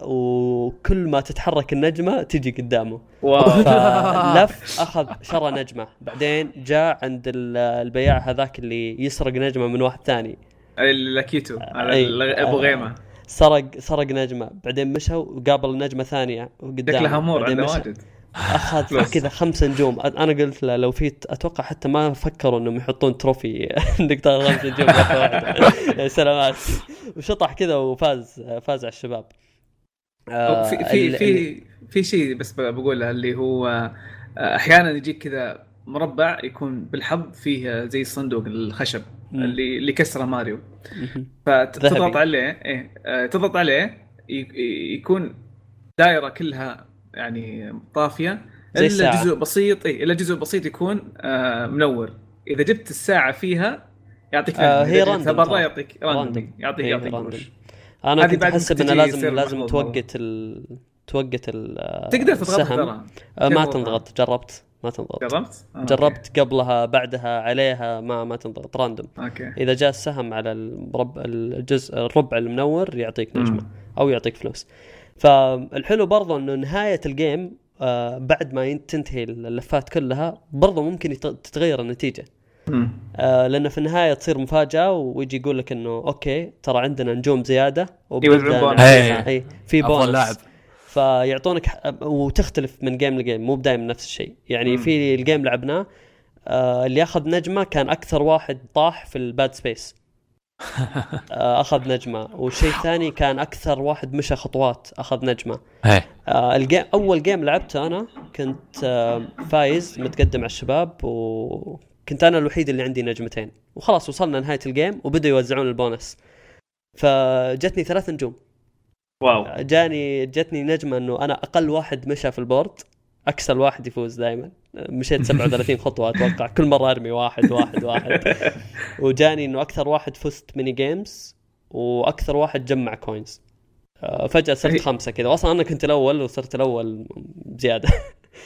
وكل ما تتحرك النجمة تجي قدامه. فلف أخذ شرى نجمة. بعدين جاء عند ال- البياع هذاك اللي يسرق نجمة من واحد ثاني. اللاكيتو هذا أي. ال- أبو غيمة. سرق سرق نجمة. بعدين مشى وقابل نجمة ثانية قدامه. شكله امور بعدين عنده. واجد. أخذ. كذا خمس نجوم أنا قلت له لو في أتوقع حتى ما فكروا إنهم يحطون trophy انك تاخذ خمس نجوم سلامات وشطح كذا وفاز فاز على الشباب آه، في في في في شيء بس بقوله اللي هو آه، أحيانا يجيك كذا مربع يكون بالحظ فيه زي الصندوق الخشب. اللي اللي كسره ماريو. فتضغط. عليه إيه آه، تضغط عليه يكون دائرة كلها يعني طافية إلا الساعة. جزء بسيط إي إلا جزء بسيط يكون آه، منور إذا جبت الساعة فيها يعطيك آه،. هي random برا. يعطيك random. يعطيك يعطيك. قروش أنا كنت احسب إنه لازم لازم توقت ال توقت ال تقدر تضغط. ترى آه، ما. تنضغط جربت ما تنضغط جربت؟ آه، جربت قبلها بعدها عليها ما ما تنضغط random okay إذا جاء السهم على المربع الجزء الربع المنور يعطيك نجمة. أو يعطيك فلوس فالحلو برضو إنه نهاية ال game آه بعد ما تنتهي اللفات كلها برضو ممكن يت- تتغير النتيجة. آه لأنه في النهاية تصير مفاجأة ويجي يقول لك إنه okay ترى عندنا نجوم زيادة اي في أفضل بونص لاعب. فيعطونك وتختلف من game ل game مو بدايم نفس الشيء. يعني مم. في ال game لعبناه آه اللي اخذ نجمة كان أكثر واحد طاح في ال bad space أخذ نجمة. والشيء الثاني كان أكثر واحد مشى خطوات أخذ نجمة. إيه آه ال game أول game لعبته أنا كنت آه فايز متقدم على الشباب وكنت أنا الوحيد اللي عندي نجمتين. وخلاص وصلنا نهاية ال game وبدأوا يوزعون البونس. فجتني ثلاث نجوم. wow. جاني جتني نجمة إنه أنا أقل واحد مشى في ال board أكسل واحد يفوز دائما مشيت 37 خطوة أتوقع. كل مرة أرمي واحد واحد واحد. وجاني إنه أكثر واحد فزت mini games وأكثر واحد جمع coins آه، فجأة صرت خمسة كذا. واصلا أنا كنت الأول وصرت الأول زيادة.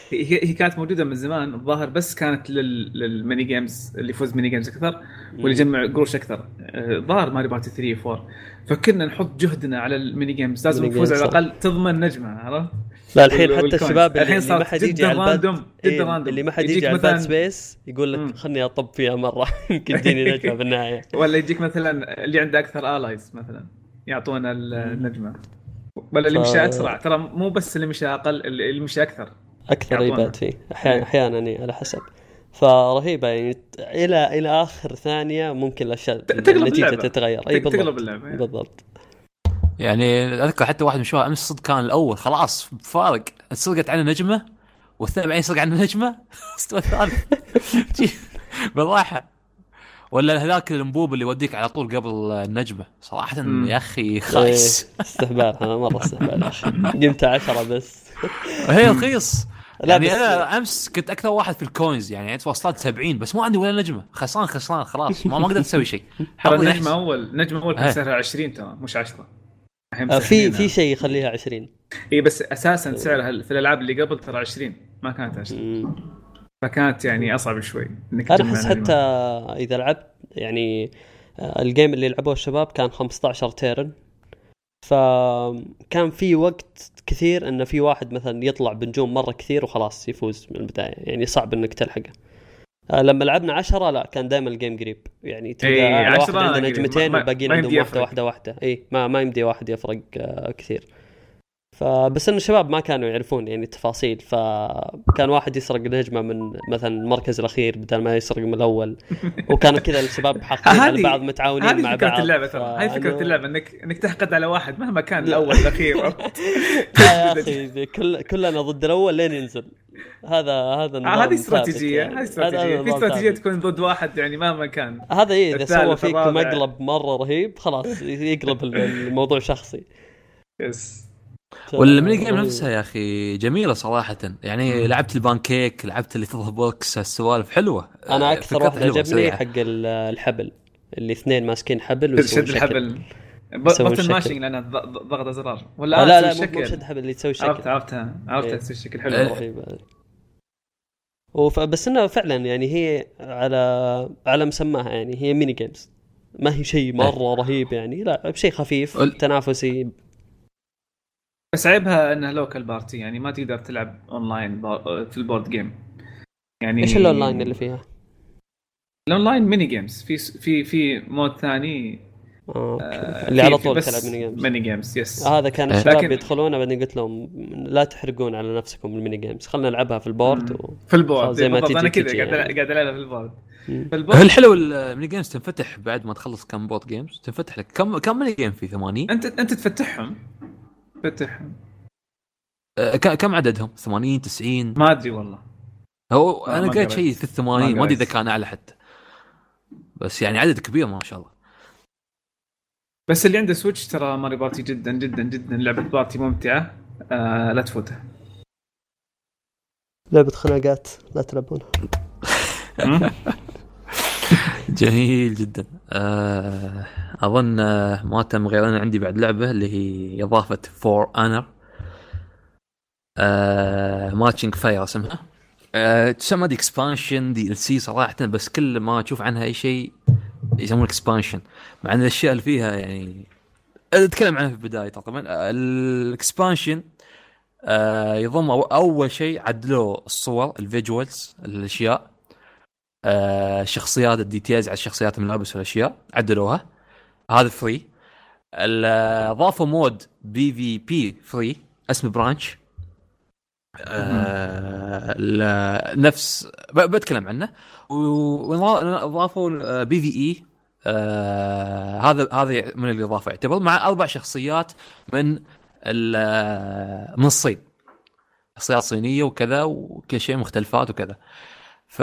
هي هي كانت موجودة من زمان الظاهر بس كانت لل... لل mini games اللي يفوز mini games أكثر واللي يجمع قروش أكثر. آه، الظاهر ماريو بارتي 3 و 4 فكنا نحط جهدنا على ال mini games لازم ميني تفوز على الأقل تضمن نجمة عرفت؟ لا الحين حتى. الشباب اللي, الحين اللي ما حد يجي على ال bad random جدا إيه، random اللي ما حد يجي على الباد سبيس يقول. لك خلني أطب فيها مرة يمكن تجيني نجمة بالنهايه ولا يجيك مثلا اللي عنده أكثر allies مثلا يعطونا النجمة ولا اللي ف- مشى أسرع ترى مو بس اللي مشى أقل اللي مشى أكثر أكثر. يبات فيه أحيانا إيه. أحيانا يعني على حسب فرهيبة يعني إلى إلى آخر ثانية ممكن الأشياء تقلب النتيجة. تتغير اي تقلب بالضبط اللعبة يعني. بالضبط يعني أذكر حتى واحد من الشباب أمس صدق كان الأول خلاص فارق. سرقت عنه نجمة والثاني بعدين سرق عنه نجمة. استوى الثالث جي، بالراحة. ولا هذاك الأنبوب اللي يوديك على طول قبل النجمة. صراحة مم. يا أخي خايس. إيه، استهبال. هذا مرة استهبال يا أخي. قمت عشرة بس. هي رخيص. لا يعني بس أنا أمس كنت أكثر واحد في الكوينز يعني عندي وصلت 70 بس مو عندي ولا نجمة. خسران خسران خلاص. ما ما قدرت أسوي شيء. ترى نحس. أول نجمة أول كان. سعرها 20 ترى مش 10 الحين آه، في مسحبينها. في شيء يخليها 20 اي بس أساسا سعرها في الألعاب اللي قبل ترى 20 ما كانت 10 مم. فكانت يعني أصعب شوي إنك أنا أحس. حتى إذا لعبت يعني آه، ال game اللي لعبوه الشباب كان 15 turn فكان في وقت كثير انه في واحد مثلا يطلع بنجوم مرة كثير وخلاص يفوز من البداية يعني صعب إنك تلحقه آه، لما لعبنا عشرة لا كان دائما ال game قريب. يعني تلقى إيه، واحد عنده. نجمتين والباقيين عندهم واحدة. واحدة واحدة. اي ما ما يمدي واحد يفرق آه، كثير. فبس إن الشباب ما كانوا يعرفون يعني التفاصيل. فكان واحد يسرق الهجمه من مثلا المركز الأخير بدل ما يسرق من الأول. وكانوا كذا الشباب حاقدين على هذه- بعض متعاونين مع هذه بعض. فكره اللعبة ترى. هاي فكرة اللعبة انك إنك تحقد على واحد مهما كان الأول الاخير لا يا أخي كل كلنا ضد الأول لين ينزل. هذا هذا آه، هذه استراتيجية يعني. هذه هذا استراتيجية في استراتيجية. تكون ضد واحد يعني مهما كان هذا إيه إذا سوى فيك الرابع. مقلب مرة رهيب خلاص يقلب الموضوع شخصي yes وال mini game. نفسها يا أخي جميلة صراحة يعني لعبت البانكيك لعبت اللي تضرب box السوالف حلوة أنا آه، أكثر واحد عجبني. حق ال- الحبل اللي اثنين ماسكين حبل ويسوون شد شكل. الحبل بطل. mashing لأنها ضغط أزرار ولا لا آه، لا تسوي مو. شد حبل اللي تسوي عرفت شكل عرفتها عرفتها إيه. تسوي شكل إيه. حلو رهيبة. وف... بس انها فعلا يعني هي على على مسماها يعني هي mini games ما هي شيء مرة رهيب يعني لا بشيء خفيف تنافسي بس عيبها إنها local party يعني ما تقدر تلعب اونلاين في ال board game يعني إيش الاونلاين اللي فيها؟ ال online mini games في في في mode ثاني اللي في- على طول تلعب mini games mini games yes هذا كان إيه. الشباب لكن- يدخلون بعدين قلت لهم لا تحرقون على نفسكم ال mini games خلينا نلعبها في ال board و... في ال board. زي ما. تيجي أنا كذا قاعد يعني. قاعد ألعبها في ال board. ال board الحلو ال mini games تنفتح بعد ما تخلص كم board games تنفتح لك كم كم mini game في 80 انت أنت تفتحهم. تفتحهم. آه، ك- كم عددهم؟ 80 90 ما أدري والله. هو أنا قريت. شيء في ال 80 ما أدري إذا. كان أعلى حتى. بس يعني عدد كبير ما شاء الله. بس اللي عنده سويتش ترى ماريو بارتي جدا جدا جدا. لعبة party ممتعة. آه لا تفوتها لعبة خناقات لا تلعبونها. جميل جدا. آه، أظن آه، ما تم غير أنا عندي بعد لعبة اللي هي إضافة For Honor Marching Fire اسمها. آه، تسمى دي expansion DLC صراحة بس كل ما أشوف عنها أي شيء يسمونه expansion مع إن الأشياء اللي فيها يعني أتكلم عنها في البداية طبعا. ال expansion آه، يضم أول شيء عدلوا الصور ال visuals الأشياء آه، شخصيات ال details على الشخصيات الملابس والأشياء عدلوها. هذا free أضافوا mode PvP free اسمه Breach آه نفس بتكلم عنه. واضافوا PvE. آه هذا هذا من الإضافة. يعتبر مع أربع شخصيات من ال- من الصين. شخصيات صينية وكذا وكل شيء مختلفات وكذا. ف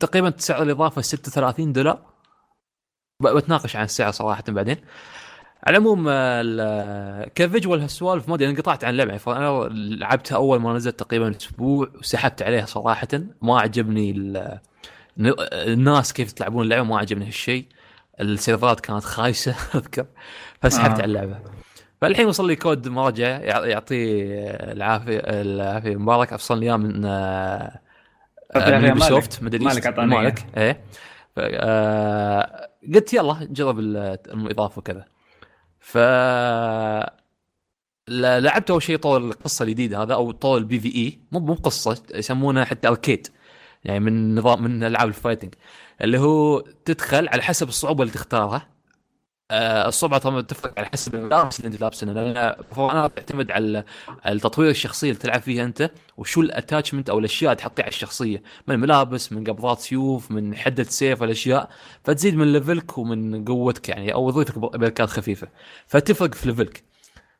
تقريبا سعر الإضافة 36 دولار. بتناقش عن السعر صراحة بعدين. على العموم ال- كفيجوال هالسوالف ما أدري أنا قطعت عن اللعبه فأنا لعبتها أول ما نزلت تقريبا أسبوع وسحبت عليها صراحة ما عجبني ال- الناس كيف تلعبون اللعبة ما عجبني هالشيء السيرفرات كانت خايسة أذكر فسحبت آه. على اللعبة فالحين وصل لي كود مراجعة يع- يعطيه العافية العافية مبارك حصل لي إياه من آه، من. سوفت مدري. مالك مالك إيه آه، قلت يلا نجرب ال- الإضافة وكذا ف لعبت أول شيء طور القصة الجديدة هذا أو طور ال PvE. مو مو قصة يسمونه حتى arcade. يعني من نظام من ألعاب ال fighting. اللي هو تدخل على حسب الصعوبة اللي تختارها. آه الصعوبه طبعا تفرق على حسب الملابس اللي أنت لابسها لأن أنا تعتمد على التطوير الشخصية اللي تلعب فيها أنت وشو ال attachment أو الأشياء اللي تحطيها على الشخصية. من ملابس من قبضات سيوف من حدة سيف الأشياء فتزيد من level ك ومن قوتك يعني أو يضيفك بركات خفيفة. فتفرق في level ك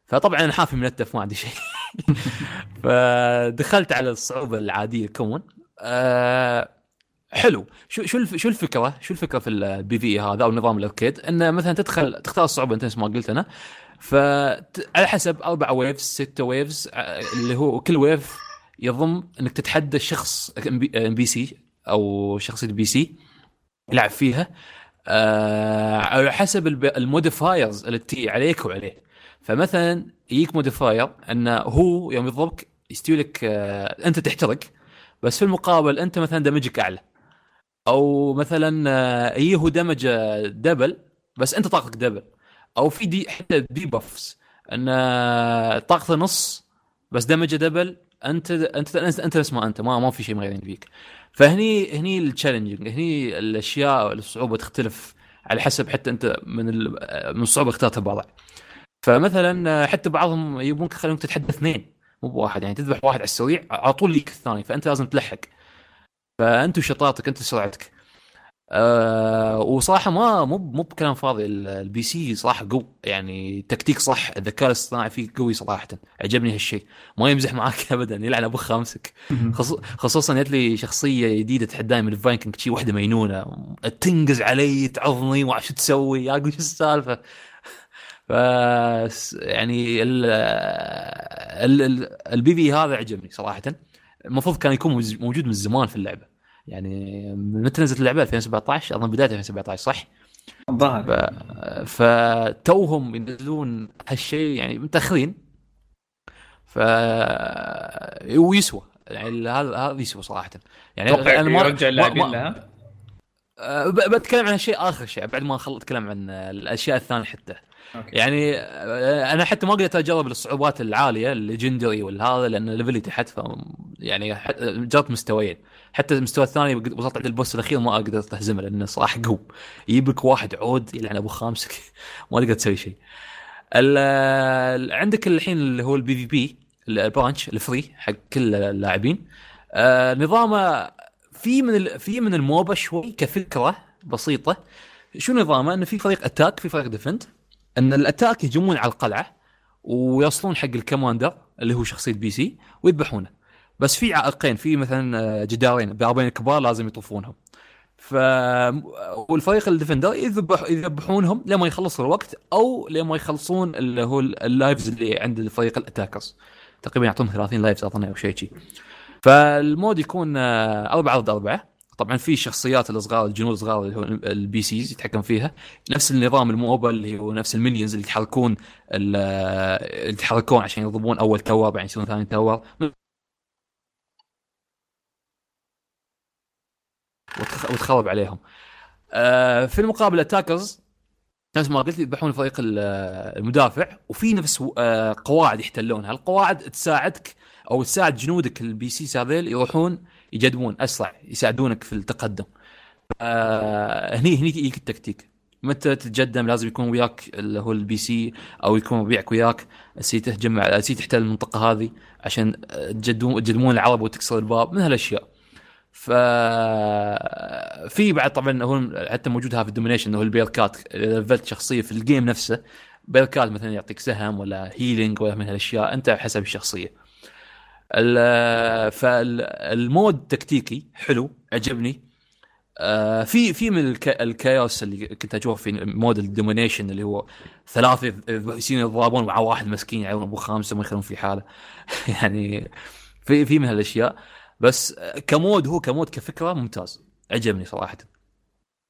فطبعا أنا حافي من التف ما عندي شيء. فدخلت على الصعوبة العادية common أه حلو. شو شو شو الفكرة؟ شو الفكرة في ال PvE هذا أو نظام ال arcade انه مثلا تدخل تختار الصعوبه أنت ما قلت أنا. فعلى حسب أربع waves ستة waves اللي هو كل wave يضم إنك تتحدى شخص NPC أو شخصية PC يلعب فيها. آه على حسب ال modifiers اللي تجي عليك وعليه. فمثلا يجيك modifier إنه هو يوم يضربك يستوي لك آه أنت تحترق بس في المقابل أنت مثلا damage ك أعلى. أو مثلا آه، هو damage آه، double بس أنت طاقتك double أو في دي حتى debuffs إن آه، طاقته نص بس damage ه double أنت أنت أنت, نفس ما أنت ما ما في شيء مغيرين فيك. فهني هني ال challenging هني الأشياء الصعوبه تختلف على حسب حتى أنت من ال- من الصعوبة اخترتها برا فمثلا آه، حتى بعضهم يبونك يخلونك تتحدى اثنين مو بواحد يعني تذبح واحد على السريع على طول يجيك الثاني فأنت لازم تلحق. فانت وشطارتك انت وسرعتك أه وصراحة ما مو مو بكلام فاضي. ال- ال PC صراحة قوي يعني تكتيك صح الذكاء الاصطناعي فيه قوي صراحة. عجبني هالشيء. ما يمزح معاك ابدا يلعن أبو خامسك. خصو- خصوصا جت لي شخصية جديدة تحداني من الفايكنج شي واحدة مجنونة. تنقز علي تعضني ما شو تسوي أقول شو السالفة. ف يعني ال ال ال البي في هذا عجبني صراحة. المفروض كان يكون موجود من زمان في اللعبة. يعني متى نزلت اللعبة؟ 2017 أظن بداية 2017 صح؟ الظاهر. ف... فتوهم ينزلون هالشيء يعني متاخرين ف ويسوى. يعني هذا هذا يسوى صراحة. يعني أنا ما- يرجع اللاعبين لها؟ أه، ب- بتكلم عن شيء آخر شيء بعد ما اتكلم عن الأشياء الثانية حتى. okay. يعني أه، أنا حتى ما قدرت أجرب الصعوبات العالية ال legendary والهذا لأن level ي تحت ف يعني جربت مستويين. حتى المستوى الثاني وصلت عند ال boss الأخير ما أقدر اهزمه لأنه صراحة قوي. يجيب لك واحد عود يلعن أبو خامسك ما تقدر تسوي شيء. عندك الحين اللي هو ال PvP ال Breach ال free حق كل اللاعبين. آه، نظامه في من في من ال MOBA شوي كفكرة بسيطة. شو نظامه؟ إنه في فريق attack في فريق defend أن ال attack يهجمون على القلعة ويوصلون حق ال commander اللي هو شخصية PC ويذبحونه. بس في عائقين في مثلا آه، جدارين بابين كبار لازم يطوفونهم. ف والفريق ال defender يذبح يذبحونهم لما يخلص الوقت أو لما يخلصون اللي هو ال lives اللي عند الفريق ال attackers. تقريبا يعطون 30 lives اظن أو شيء شي. فال mode يكون آه، أربعة ضد أربعة. طبعا في شخصيات الصغار الجنود الصغار اللي هو ال PCs يتحكم فيها. نفس النظام ال MOBA اللي هو نفس ال minions اللي يتحركون ال- اللي يتحركون عشان يضربون أول tower بعدين يسوون ثاني tower وتخ- وتخرب عليهم. آه، في المقابل attackers نفس ما قلت يذبحون فريق ال- المدافع وفي نفس آه، قواعد يحتلونها. القواعد تساعدك أو تساعد جنودك ال PC هذيل يروحون يجدمون أسرع يساعدونك في التقدم. آه هني هني يجيك التكتيك. متى تتقدم لازم يكون وياك اللي هو ال PC أو يكون ربيعك وياك. C تهجم على C تحتل المنطقة هذه عشان تجدون تجدمون العرب وتكسر الباب من هالأشياء. ف في بعد طبعا هو حتى موجود في ال Dominion هو البيركات لفلت شخصية في ال game نفسه بيركات مثلا يعطيك سهم ولا healing ولا من هالأشياء أنت حسب الشخصية. ال- فال mode تكتيكي حلو عجبني. آه، في في من الك- ال chaos اللي كنت أشوف في mode ال Dominion اللي هو ثلاثة يصيرون يتضاربون مع واحد مسكين يعيون أبو خامسة ما يخلون في حالة. يعني في في من هالأشياء. بس ك mode هو ك mode كفكرة ممتاز. عجبني صراحة.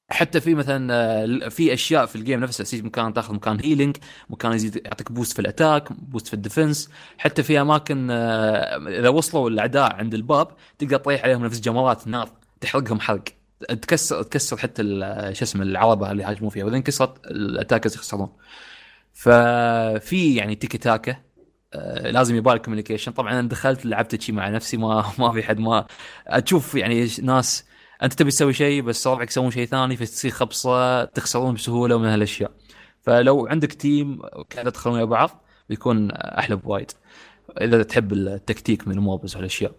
حتى في مثلا آه، في أشياء في ال game نفسه يصير مكان تأخذ مكان healing مكان يزيد يعطيك boost في ال attack boost في ال defense حتى في أماكن آه، إذا وصلوا الأعداء عند الباب تقدر تطيح عليهم نفس جمرات نار تحرقهم حرق. تكسر تكسر حتى ال- شو اسمه العربة اللي هاجموا فيها واذا انكسرت ال attackers يخسرون. ففي يعني تيكي تاكا آه، لازم يبالي communication طبعا أنا دخلت لعبت شي مع نفسي ما ما في حد ما تشوف يعني ناس أنت تبي تسوي شيء بس ربعك يسوون شيء ثاني فتصير خبصة تخسرون بسهولة ومن هالأشياء. فلو عندك تيم كذا تدخلون ويا بعض بيكون أحلى بوايد. إذا تحب التكتيك من الموبز والاشياء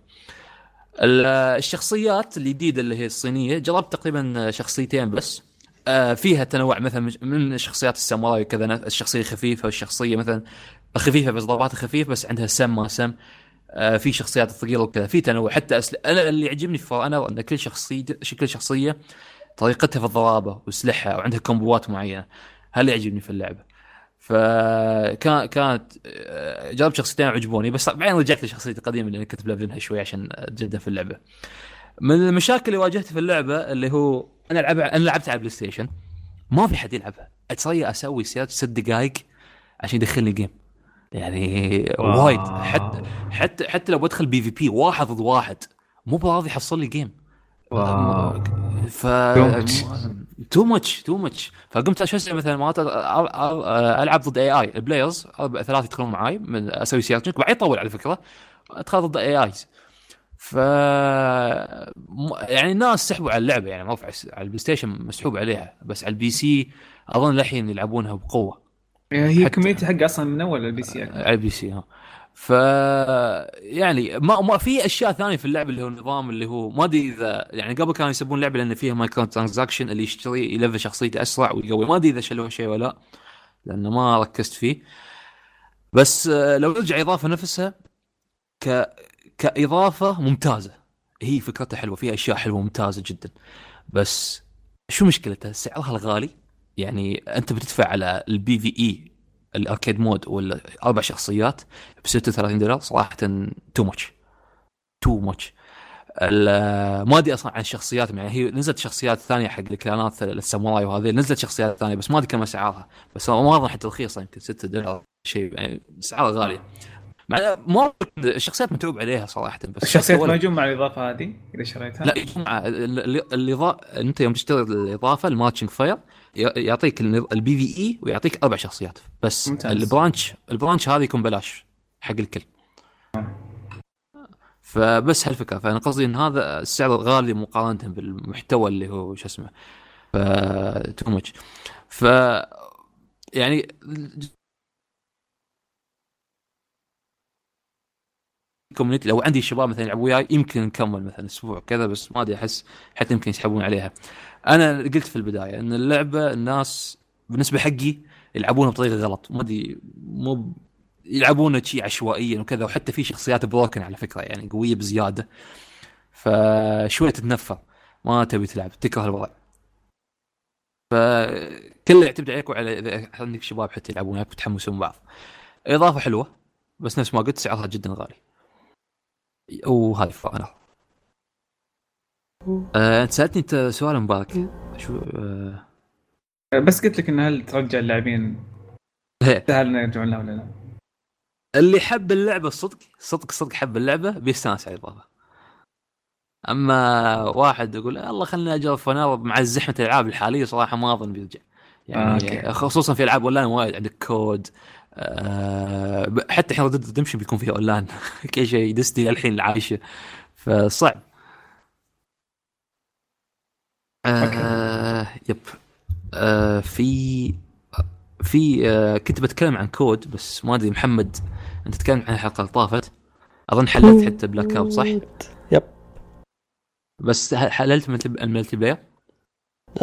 ال- الشخصيات الجديدة اللي هي الصينية جربت تقريبا شخصيتين بس. آه، فيها تنوع مثلا من شخصيات الساموراي وكذا الشخصية خفيفة والشخصية مثلا خفيفة بس ضرباتها خفيف بس عندها سم ما سم. في شخصيات ثقيلة وكذا في تنوع. حتى أسل... أنا اللي يعجبني في For Honor ان كل شخصيه كل شخصية طريقتها في الضرابة وسلاحها وعندها كومبوات معينة. هاللي يعجبني في اللعبة. فكان كانت آه، جربت شخصيتين عجبوني بس بعدين رجعت لشخصيتي القديمة اللي كنت بلفلها شوي عشان أتجدد في اللعبة. من المشاكل اللي واجهتها في اللعبة اللي هو أنا العبها أنا لعبتها على ال PlayStation ما في حد يلعبها. اتسوي أسوي search ست دقائق عشان يدخلني game يعني. وايد. حتى حتى حتى لو بدخل PvP واحد ضد واحد مو براضي يحصل لي game. ف. too much too much فقمت شو أسوي مثلا مرات ألعب ضد AI ال players ثلاثة يدخلون معاي من أسوي search بعد يطول على فكرة. أدخل ضد AIs ف يعني الناس سحبوا على اللعبة يعني مرفع على ال PlayStation مسحوب عليها بس على ال PC أظن للحين يلعبونها بقوة. هي حتى- ال community حقه أصلا من أول ال PC. على ال PC ها. ف يعني ما ما في أشياء ثانية في اللعبه اللي هو النظام اللي هو ما أدري إذا يعني قبل كانوا يسبون اللعبه لأن فيها micro transaction اللي يشتري يلفل شخصيته أسرع ويقوي. ما أدري إذا شالوها شيء ولا لا لأنه ما ركزت فيه. بس آه، لو نرجع إضافة نفسها ك كإضافة ممتازة. هي فكرتها حلوة فيها أشياء حلوة ممتازة جدا. بس شو مشكلتها؟ سعرها الغالي. يعني أنت بتدفع على ال PvE ال arcade mode ولا أربع شخصيات ب 36 دولار صراحة too much too much ما أدري أصلا عن الشخصيات يعني هي نزلت شخصيات ثانية حق الكلانات الساموراي وهذه نزلت شخصيات ثانية بس ما أدري كم اسعارها بس ما اظن حتى رخيصه يمكن 6 دولار شيء يعني اسعارها غاليه مع مو الشخصيات متعوب عليها صراحة بس الشخصيات ما يجون مع الإضافة هذه إذا شريتها؟ لا يجون مع الاضافه أنت يوم تشتري الإضافة ال Marching Fire يعطيك ال PvE ويعطيك أربع شخصيات. بس ممتاز. ال Breach ال Breach هذا يكون بلاش حق الكل. فبس هالفكرة. فأنا قصدي إن هذا السعر غالي مقارنة بالمحتوى اللي هو شو اسمه. ف too much ف يعني كوميونتي لو عندي شباب مثلا يلعبوا وياي يمكن نكمل مثلا أسبوع كذا بس ما أدري أحس حتى يمكن يسحبون عليها. أنا قلت في البداية إن اللعبة الناس بالنسبة حقي يلعبونها بطريقة غلط. ما أدري مو يلعبونها شيء عشوائيا وكذا وحتى في شخصيات بروكن على فكرة يعني قوية بزيادة. فشوية تتنفر. ما تبي تلعب تكره الوضع. فكله يعتمد عليك وعلى إذا عندك شباب حتى يلعبون وياك بتحمسون بعض. إضافة حلوة بس نفس ما قلت سعرها جدا غالي. وهذه فانا آه، انت سألتني انت سؤال مبارك شو آه، بس قلت لك إن هل ترجع اللاعبين. سهل إنه يرجعون لها ولا لا؟ اللي حب اللعبة الصدق صدق صدق حب اللعبة بيستانس على الإضافة. أما واحد يقول يلا خليني أجرب فنار مع زحمة الألعاب الحالية. صراحة ما أظن بيرجع. يعني آه،. خصوصا في ألعاب أونلاين وايد عندك COD آه حتى الحين Red Dead Redemption بيكون فيها أونلاين. كل شيء Destiny الحين عايشه فصعب. آه yep. آه في في آه كنت بتكلم عن COD بس ما أدري محمد أنت تتكلم عن الحلقة اللي طافت؟ أظن حللت حتى Black Ops صح؟ yep. بس حللت multi- ال multiplayer؟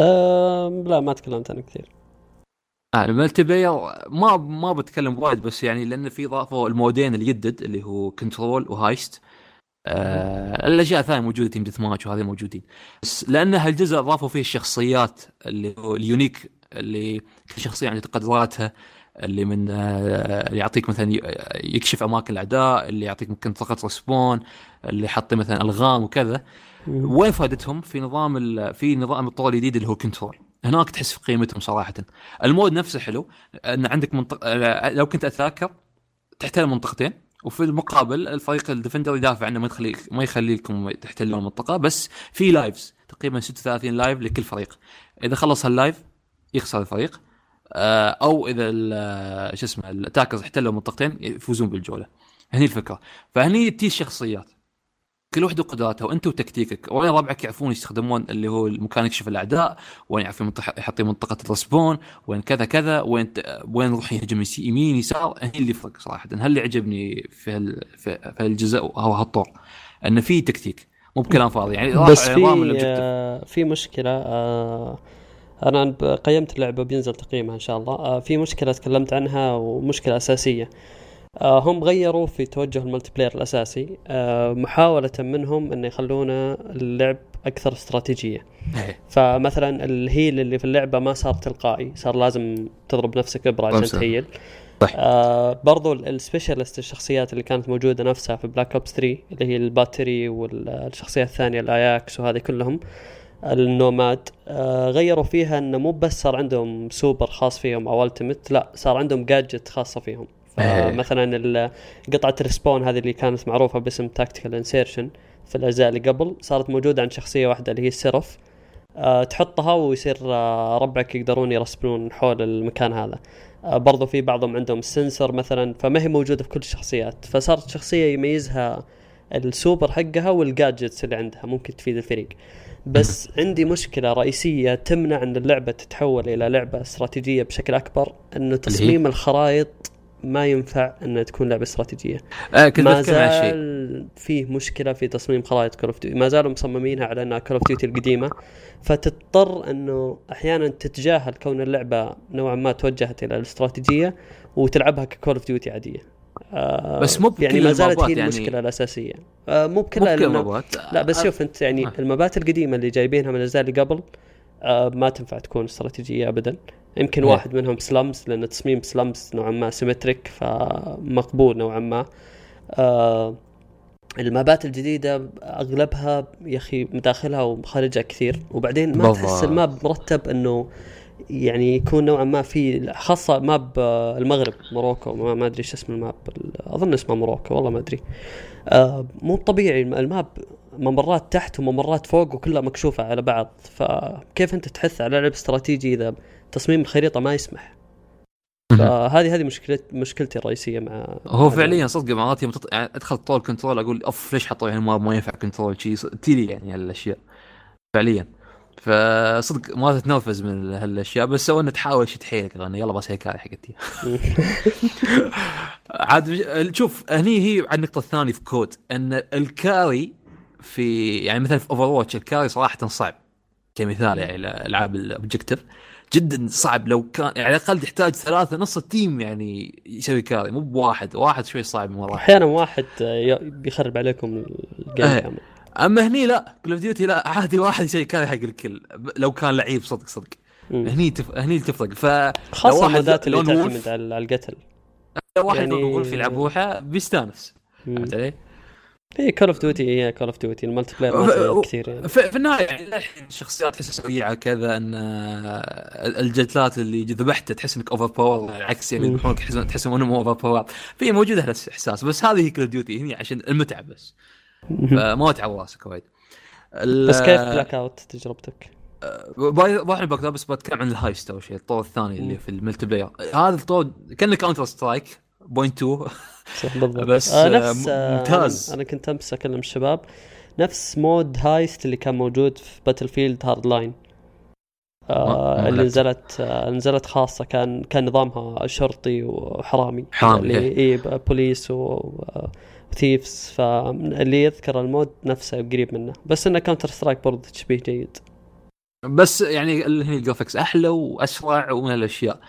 آه لا ما تكلمت عنه كثير. آه ال multiplayer ما ما بتكلم وايد بس يعني لأن في ضافوا المودين الجدد اللي هو control و heist. آه الأشياء الثانية موجودة team deathmatch وهذه موجودين. بس لأن هالجزء ضافوا فيه الشخصيات اللي هو ال unique اللي كل شخصية عندها قدراتها اللي من آه اللي يعطيك مثلا يكشف أماكن الأعداء اللي يعطيك ممكن طاقة respawn اللي حاط مثلا ألغام وكذا. وين فائدتهم؟ في نظام ال- في نظام الطور الجديد اللي هو control هناك تحس في قيمتهم صراحة. ال mode نفسه حلو ان عندك منطقه لو كنت اتذكر تحتل منطقتين. وفي المقابل الفريق ال defender يدافع عنه ما يخليك ما يخليكم تحتلون المنطقة بس في lives تقريبا 36 life لكل فريق. إذا خلص هال life يخسر الفريق آه، أو إذا ال- شو اسمه ال attackers احتلوا منطقتين يفوزون بالجولة. هني الفكرة. فهني تجي الشخصيات كل واحد وقدراته وأنت وتكتيكك. وين ربعك يعرفون يستخدمون اللي هو المكان يكشف الأعداء وين يعرفون منطقة- يحطون منطقة الرسبون وين كذا كذا وين وين يروح يهجم يمين يسار. هني اللي يفرق صراحة. هل اللي عجبني في هال... في هالجزء أو هالطور. إنه في تكتيك. مو بكلام فاضي. يعني بس في. آه في مشكلة آه أنا قيمت اللعبة بينزل تقييمها إن شاء الله. آه في مشكلة تكلمت عنها ومشكلة أساسية. هم غيروا في توجه ال multiplayer الأساسي آه محاولة منهم أن يخلون اللعب أكثر استراتيجية إيه. فمثلا ال heal اللي في اللعبة ما صار تلقائي صار لازم تضرب نفسك ابره عشان خمسة. تهيل. آه برضو ال- specialist الشخصيات اللي كانت موجودة نفسها في Black Ops 3 اللي هي ال Battery والشخصيات الثانية ال Ajax وهذه كلهم ال Nomad آه غيروا فيها إنه مو بس صار عندهم سوبر خاص فيهم أو ultimate لا صار عندهم gadget خاصة فيهم إيه. مثلا ال- قطعة ال respawn هذه اللي كانت معروفة باسم tactical insertion في الأجزاء اللي قبل صارت موجودة عند شخصية واحدة اللي هي ال Seraph آه تحطها ويصير آه ربعك يقدرون يرسبون حول المكان هذا. آه برضو في بعضهم عندهم ال sensor مثلا فما هي موجودة في كل الشخصيات. فصارت شخصية يميزها السوبر حقها وال gadgets اللي عندها ممكن تفيد الفريق. بس عندي مشكلة رئيسية تمنع إن اللعبة تتحول إلى لعبة استراتيجية بشكل أكبر إنه تصميم الخرائط ما ينفع إنها تكون لعبة استراتيجية. آه كنت ما زال فيه مشكلة في تصميم خرائط Call of ما زالوا مصممينها على إنها Call of Duty القديمة. فتضطر إنه أحيانا تتجاهل كون اللعبة نوعا ما توجهت إلى الاستراتيجية وتلعبها ك Call of Duty عادية. آه بس مو بكل يعني ما زالت هي يعني. المشكلة الأساسية. آه مو مو بكل المابات لا بس آه، شوف أنت يعني آه. المبات القديمة اللي جايبينها من الاجزاء اللي قبل آه ما تنفع تكون استراتيجية ابدا. يمكن إيه. واحد منهم slums لأن تصميم slums نوعا ما symmetric فمقبول نوعا ما آه ال maps الجديدة أغلبها يا أخي مداخلها ومخارجها كثير وبعدين ما تحس. ال map مرتب أنه يعني يكون نوعا ما في خاصة map آه، المغرب موروكو ما, أدري إيش اسم ال map أظن اسمه موروكو والله ما أدري آه مو طبيعي ال map ممرات تحت وممرات فوق وكلها مكشوفة على بعض. فكيف أنت تحث على لعب استراتيجي إذا تصميم الخريطة ما يسمح؟ فهذه هذه مشكلة مشكلتي الرئيسية مع هو فعليا صدق مرات يوم تط... يعني أدخل طول كنترول أقول أوف ليش حطوا يعني ما, ما ينفع كنترول؟ شيء تيلي يعني هالأشياء. فعليا. فصدق ما تتنرفز من هالأشياء بس سوى إنه تحاول شد حيلك يلا بس هيك هذه حقتي. عاد شوف هني هي على النقطة الثانية في كود إن الكاري في يعني مثلا في اوفر واتش الكاري صراحة صعب كمثال يعني الالعاب ال objective جدا صعب لو كان يعني على الأقل تحتاج ثلاثة نص ال team يعني يسوي carry مو بواحد واحد شوي صعب مره أحيانا واحد آه، بيخرب عليكم ال game إيه. كامل. أما هني لا Call of Duty لا عادي واحد يسوي carry حق الكل لو كان لعيب صدق صدق. مم. هني تف... هني تفرق. ف خاصة ال modes اللي تعتمد على القتل. لو واحد يعني- يعني... وولف يلعبوها بيستانس. فهمت علي؟ هي كول اوف ديوتي هي كول اوف ديوتي الملتي بلاير كثير يعني. في, في النهاية يعني الشخصيات تحسها سريعه كذا إن آه، الجتلات اللي ذبحتها تحس إنك overpower العكس يعني. يذبحونك تحس تحس انهم overpower في موجودة هالاحساس بس هذه هي Call of Duty هني عشان المتعة بس. فما تعب راسك وايد. بس كيف بلاك اوت تجربتك؟ بروح ال Blackout بس بتكلم عن ال Heist اول شيء الطور الثاني اللي في ال multiplayer هذا الطور كأنه Counter Strike بوينت 2 صح بالضبط. بس، آه آه، نفس آه ممتاز. أنا, أنا كنت امس اكلم الشباب. نفس mode Heist اللي كان موجود في Battlefield Hardline آه ما اللي. نزلت آه نزلت خاصة. كان كان نظامها شرطي وحرامي. حرامي، اللي. اي police و thieves فاللي يذكر ال mode نفسه قريب منه. بس إنه Counter Strike برضه تشبيه جيد. بس يعني هني ال graphics أحلى وأسرع ومن الأشياء.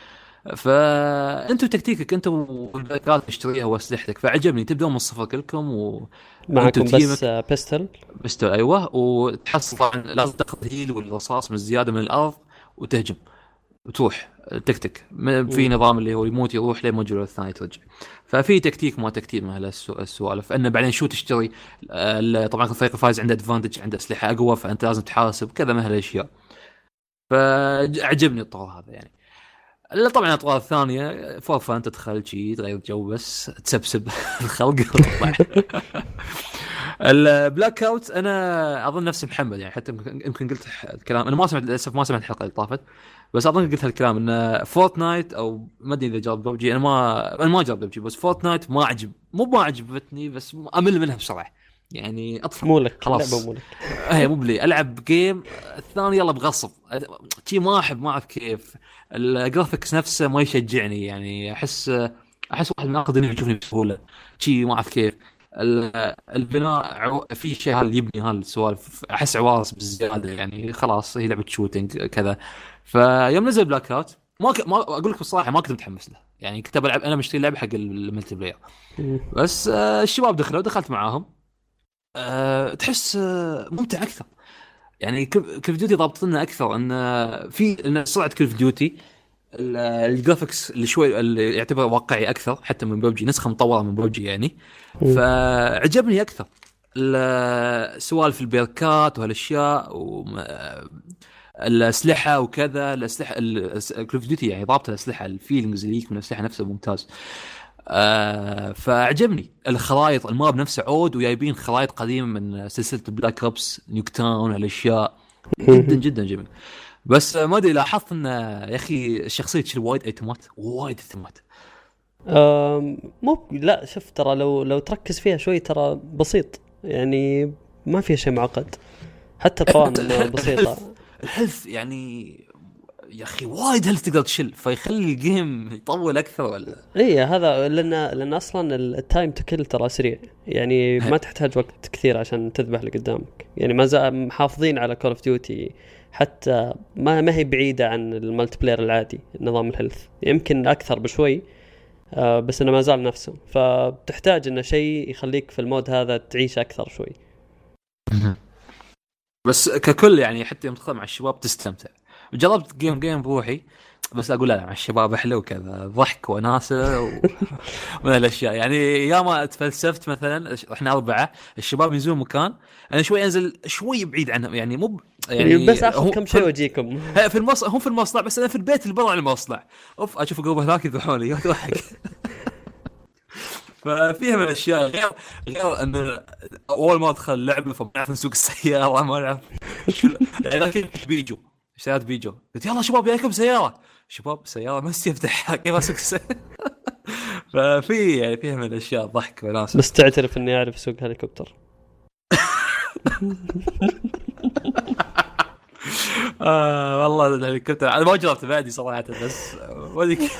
فانتوا تكتيكك أنتوا وال perks ات تشتريها وأسلحتك فعجبني. تبدون من الصفر كلكم و معكم بس pistol؟ pistol أيوه. وتحصل طبعا لازم تاخذ heal والرصاص من الزيادة من الأرض وتهجم. وتروح تكتك. في. نظام اللي هو يموت يروح لين مجرى الثاني ترجع. ففي تكتيك ما تكتيك من هالسوالف. انه بعدين شو تشتري؟ طبعا الفريق الفايز عنده advantage عنده أسلحة أقوى فأنت لازم تحاسب كذا من هالأشياء. فعجبني الطور هذا يعني. الا طبعا الاطوار الثانية for fun تدخل شي تغير جو بس تسبسب الخلق. ال Blackout أنا أظن نفس محمد يعني حتى يمكن قلت الكلام. أنا ما سمعت للأسف ما سمعت الحلقة اللي طافت بس أظن قلت هالكلام إن Fortnite أو ما أدري إذا جرب ببجي أنا ما أنا ما جرب ببجي بس Fortnite ما عجب مو ما عجبتني بس أمل منها بسرعة. يعني اطفى مو لك خلاص. مو لك. هي مو بلي. ألعب game الثاني يلا بغصب. شي ما أحب ما أعرف كيف. ال graphics نفسه ما يشجعني يعني أحس أحس واحد ناقد إنه يشوفني بسهولة. شي ما أعرف كيف. ال- البناء في شيء هذا يبني هالسوالف أحس عواص بالزياده يعني خلاص هي لعبة shooting كذا. فيوم نزل Blackout ما, ك... ما أقول لك بصراحه ما كنت متحمس له. يعني كنت بلعب أنا مشتري لعبة حق ال multiplayer. بس آه، الشباب دخلوا دخلت معاهم. آه، تحس آه، ممتع أكثر. يعني Call of Duty ضابط لنا أكثر إن آه، في إن سرعة Call of Duty ال graphics اللي شوي اللي يعتبر واقعي أكثر حتى من ببجي نسخة مطورة من ببجي يعني. فعجبني أكثر ال- سوالف ال perks ات وهالأشياء الأسلحة وكذا الأسلحة Call of Duty يعني ضابط الأسلحة ال feelings اللي يجيك من الأسلحة نفسه ممتاز. آه فعجبني الخرائط ال map نفسه عود وجايبين خرائط قديمة من سلسلة Black Ops Nuketown هالاشياء جدا جدا جميل. بس ما أدري لاحظت إن يا أخي الشخصية تشيل وايد item ات وايد item ات مو لا شوف ترى لو لو تركز فيها شوي ترى بسيط. يعني ما فيها شيء معقد. حتى القوائم بسيطة. ال health يعني يا أخي وايد health تقدر تشيل فيخلي ال game يطول أكثر ولا؟ اي هذا لأن لأن أصلا ال time to kill ترى سريع. يعني ما تحتاج وقت كثير عشان تذبح اللي قدامك. يعني ما زال محافظين على Call of Duty حتى ما ما هي بعيدة عن ال multiplayer العادي نظام ال health يمكن أكثر بشوي آه بس إنه ما زال نفسه. فبتحتاج إنه شيء يخليك في ال mode هذا تعيش أكثر شوي. بس ككل يعني حتى يوم تدخل مع الشباب تستمتع. جربت جيم جيم بروحي بس أقول لا مع الشباب أحلى وكذا ضحك وناسة و... من الأشياء. يعني ياما تفلسفت مثلا إحنا أربعة الشباب ينزلون مكان أنا شوي أنزل شوي بعيد عنهم يعني مو يعني بس اخذ كم شيء واجيكم في المص... هم في المصنع بس أنا في البيت اللي برا المصنع. أوف أشوف قلوب هناك يذبحوني يضحك ففيها من الأشياء غير غير أن أول ما أدخل لعبة فما نعرف نسوق السيارة ما نعرف يعني كنت بيجو اشتريت بيجو. قلت يلا شباب جايكم سيارة. شباب سيارة ما يفتح كيف أسوق؟ ففي يعني فيها من الاشياء ضحك وناس. بس تعترف إني أعرف أسوق هليكوبتر. آه والله الهليكوبتر. أنا ما جربت بعدي صراحة بس وديك.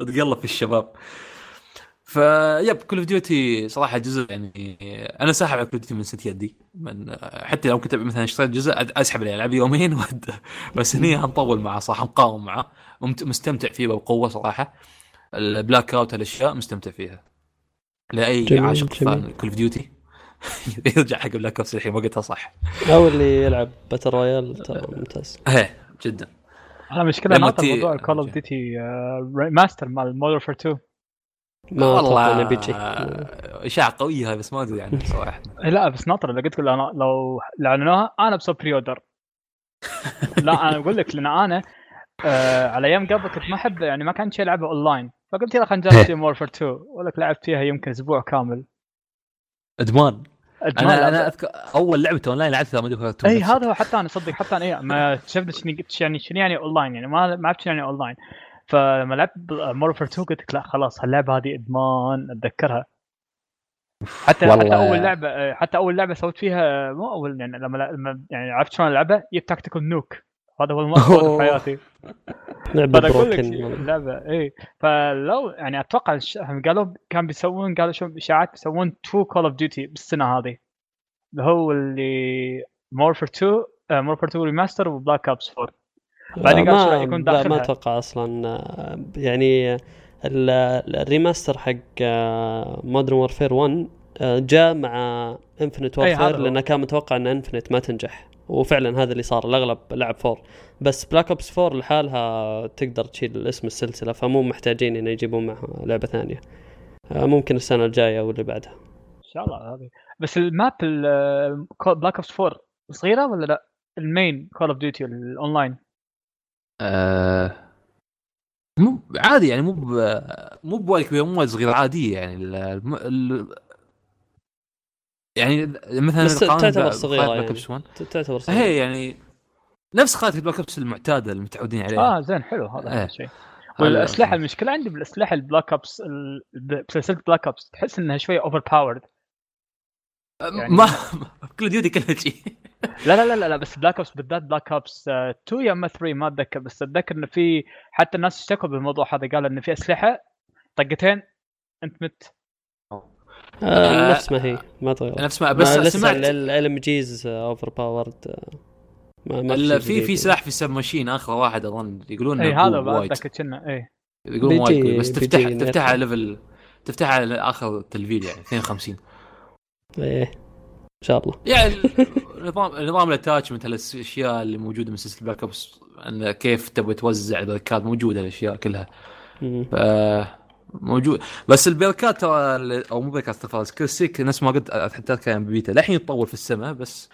اتقلب في الشباب. فيب كل اوف ديوتي صراحة جزء يعني أنا ساحب على كل اوف ديوتي من ست يدي. من حتى لو كنت مثلا اشتريت جزء أسحب عليه العب يومين بس هني هنطول معه صح مقاوم معه. مستمتع فيه بقوة صراحة. البلاك اوت الأشياء مستمتع فيها. لأي جميل، عاشق. فان كل اوف ديوتي يرجع حق بلاك اوبس الحين وقتها صح. أو اللي يلعب باتل رويال ترى ممتاز. إيه جدا. أنا مشكلة تي- موضوع Call of Duty remaster مال Modern 2 ما أتوقع إنه بيجي اشاعه قوية هاي بس ما أدري عنها صراحة. إيه لا بس ناطر اللي قلت لك أنا لو اعلنوها أنا بسوي pre-order لا أنا أقول لك لأن أنا آه على أيام قبل كنت ما أحب يعني ما كان شيء ألعبها اونلاين فقلت يلا خلينا نجرب Modern Warfare 2 أقول لك لعبت فيها يمكن أسبوع كامل. إدمان. أجمل أنا أنا لعبة. أذكر أول لعبة اون لاين لعبتها. Modern إي هذا هو حتى أنا صدق حتى أنا إيه ما شفت يعني شنو يعني اونلاين يعني ما ما عرفت شنو يعني اونلاين فلما لعبت Modern Warfare 2 قلت لك لا خلاص هاللعبة هذه إدمان أتذكرها. حتى والله. حتى أول لعبة حتى أول لعبة سويت فيها مو أول يعني لما يعني عرفت شلون ألعبها؟ جبت tactical nuke هذا هو المقصود في حياتي. لعبة broken اللعبة اي فلو يعني أتوقع قالوا كان بيسوون قالوا شو إشاعات بيسوون two Call of Duty بالسنة هذه. اللي هو اللي Modern Warfare 2 Modern Warfare 2 remaster و Black Ops 4 بعدين قال راح يكون لا ما أتوقع أصلا آه، يعني ال- ال remaster حق Modern Warfare 1 آه، جاء مع Infinite Warfare. لأنه كان متوقع إن Infinite ما تنجح. وفعلا هذا اللي صار الأغلب لعب 4 بس Black Ops 4 لحالها تقدر تشيل اسم السلسلة فمو محتاجين إنه يجيبون معها لعبة ثانية. آه، ممكن السنة الجاية أو اللي بعدها. إن شاء الله هذه. بس ال map Black Ops 4 صغيرة ولا لا؟ ال main Call of Duty ال online آه مو عادي يعني مو. مو بوايد كبير مو وايد صغير عادية يعني ال... الم- ال... يعني مثلا بس تعتبر Black يعني. Ops 1. ت- تعتبر صغيرة. هي يعني نفس خارطه Black Ops المعتادة المتعودين عليها آه زين حلو هذا إيه. أحلى شيء والأسلحة المشكلة عندي بالأسلحة ال Black Ops ال- بسلسلة Black Ops تحس إنها شوي overpowered يعني- ما Call of Duty كلها شيء لا لا لا لا, لا بس Black Ops بالذات Black Ops 2 يا أما 3 ما أتذكر بس أتذكر انه في حتى الناس اشتكوا بالموضوع هذا قالوا انه في أسلحة طقتين أنت مت. آه نفس ما هي ما تغير نفس ما بس لسه سمعت LMGs overpowered ما ما ال- شيء في. في سلاح في سب ماشين آخر واحد أظن يقولون اي هذا بعد كنا اي يقولون وايد بس تفتح تفتح على. ليفل تفتح على آخر تلفيل يعني 52 إيه. إن شاء الله. يعني نظام نظام الأتاتشمنت الاشياء اللي موجودة من سلسلة بلاك اوبس إن كيف تبغى توزع البركات موجودة الأشياء كلها. ف موجود. بس البركات ترى أو مو بركات استغفر سكيل سيك نفس ما قلت حتى كان ببيتا للحين يتطور في السماء بس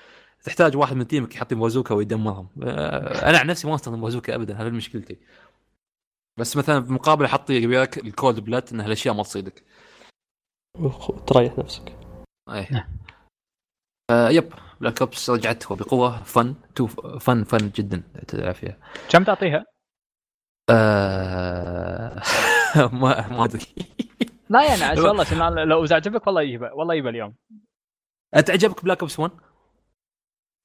تحتاج واحد من team ك يحط بازوكا ويدمرهم. آه، أنا عن نفسي ما استخدم بازوكا ابدا هذا مشكلتي. بس مثلا في مقابل يبيك ال cold blood إن هالأشياء ما تصيدك. تريح نفسك. إيه. آه yep Black Ops رجعت وبقوة fun to fun fun جدا تلعب فيها كم تعطيها؟ آه ما ما أدري لا يعني عشان والله لو إذا عجبك والله يجيبه والله يجيبه اليوم انت عجبك Black Ops 1؟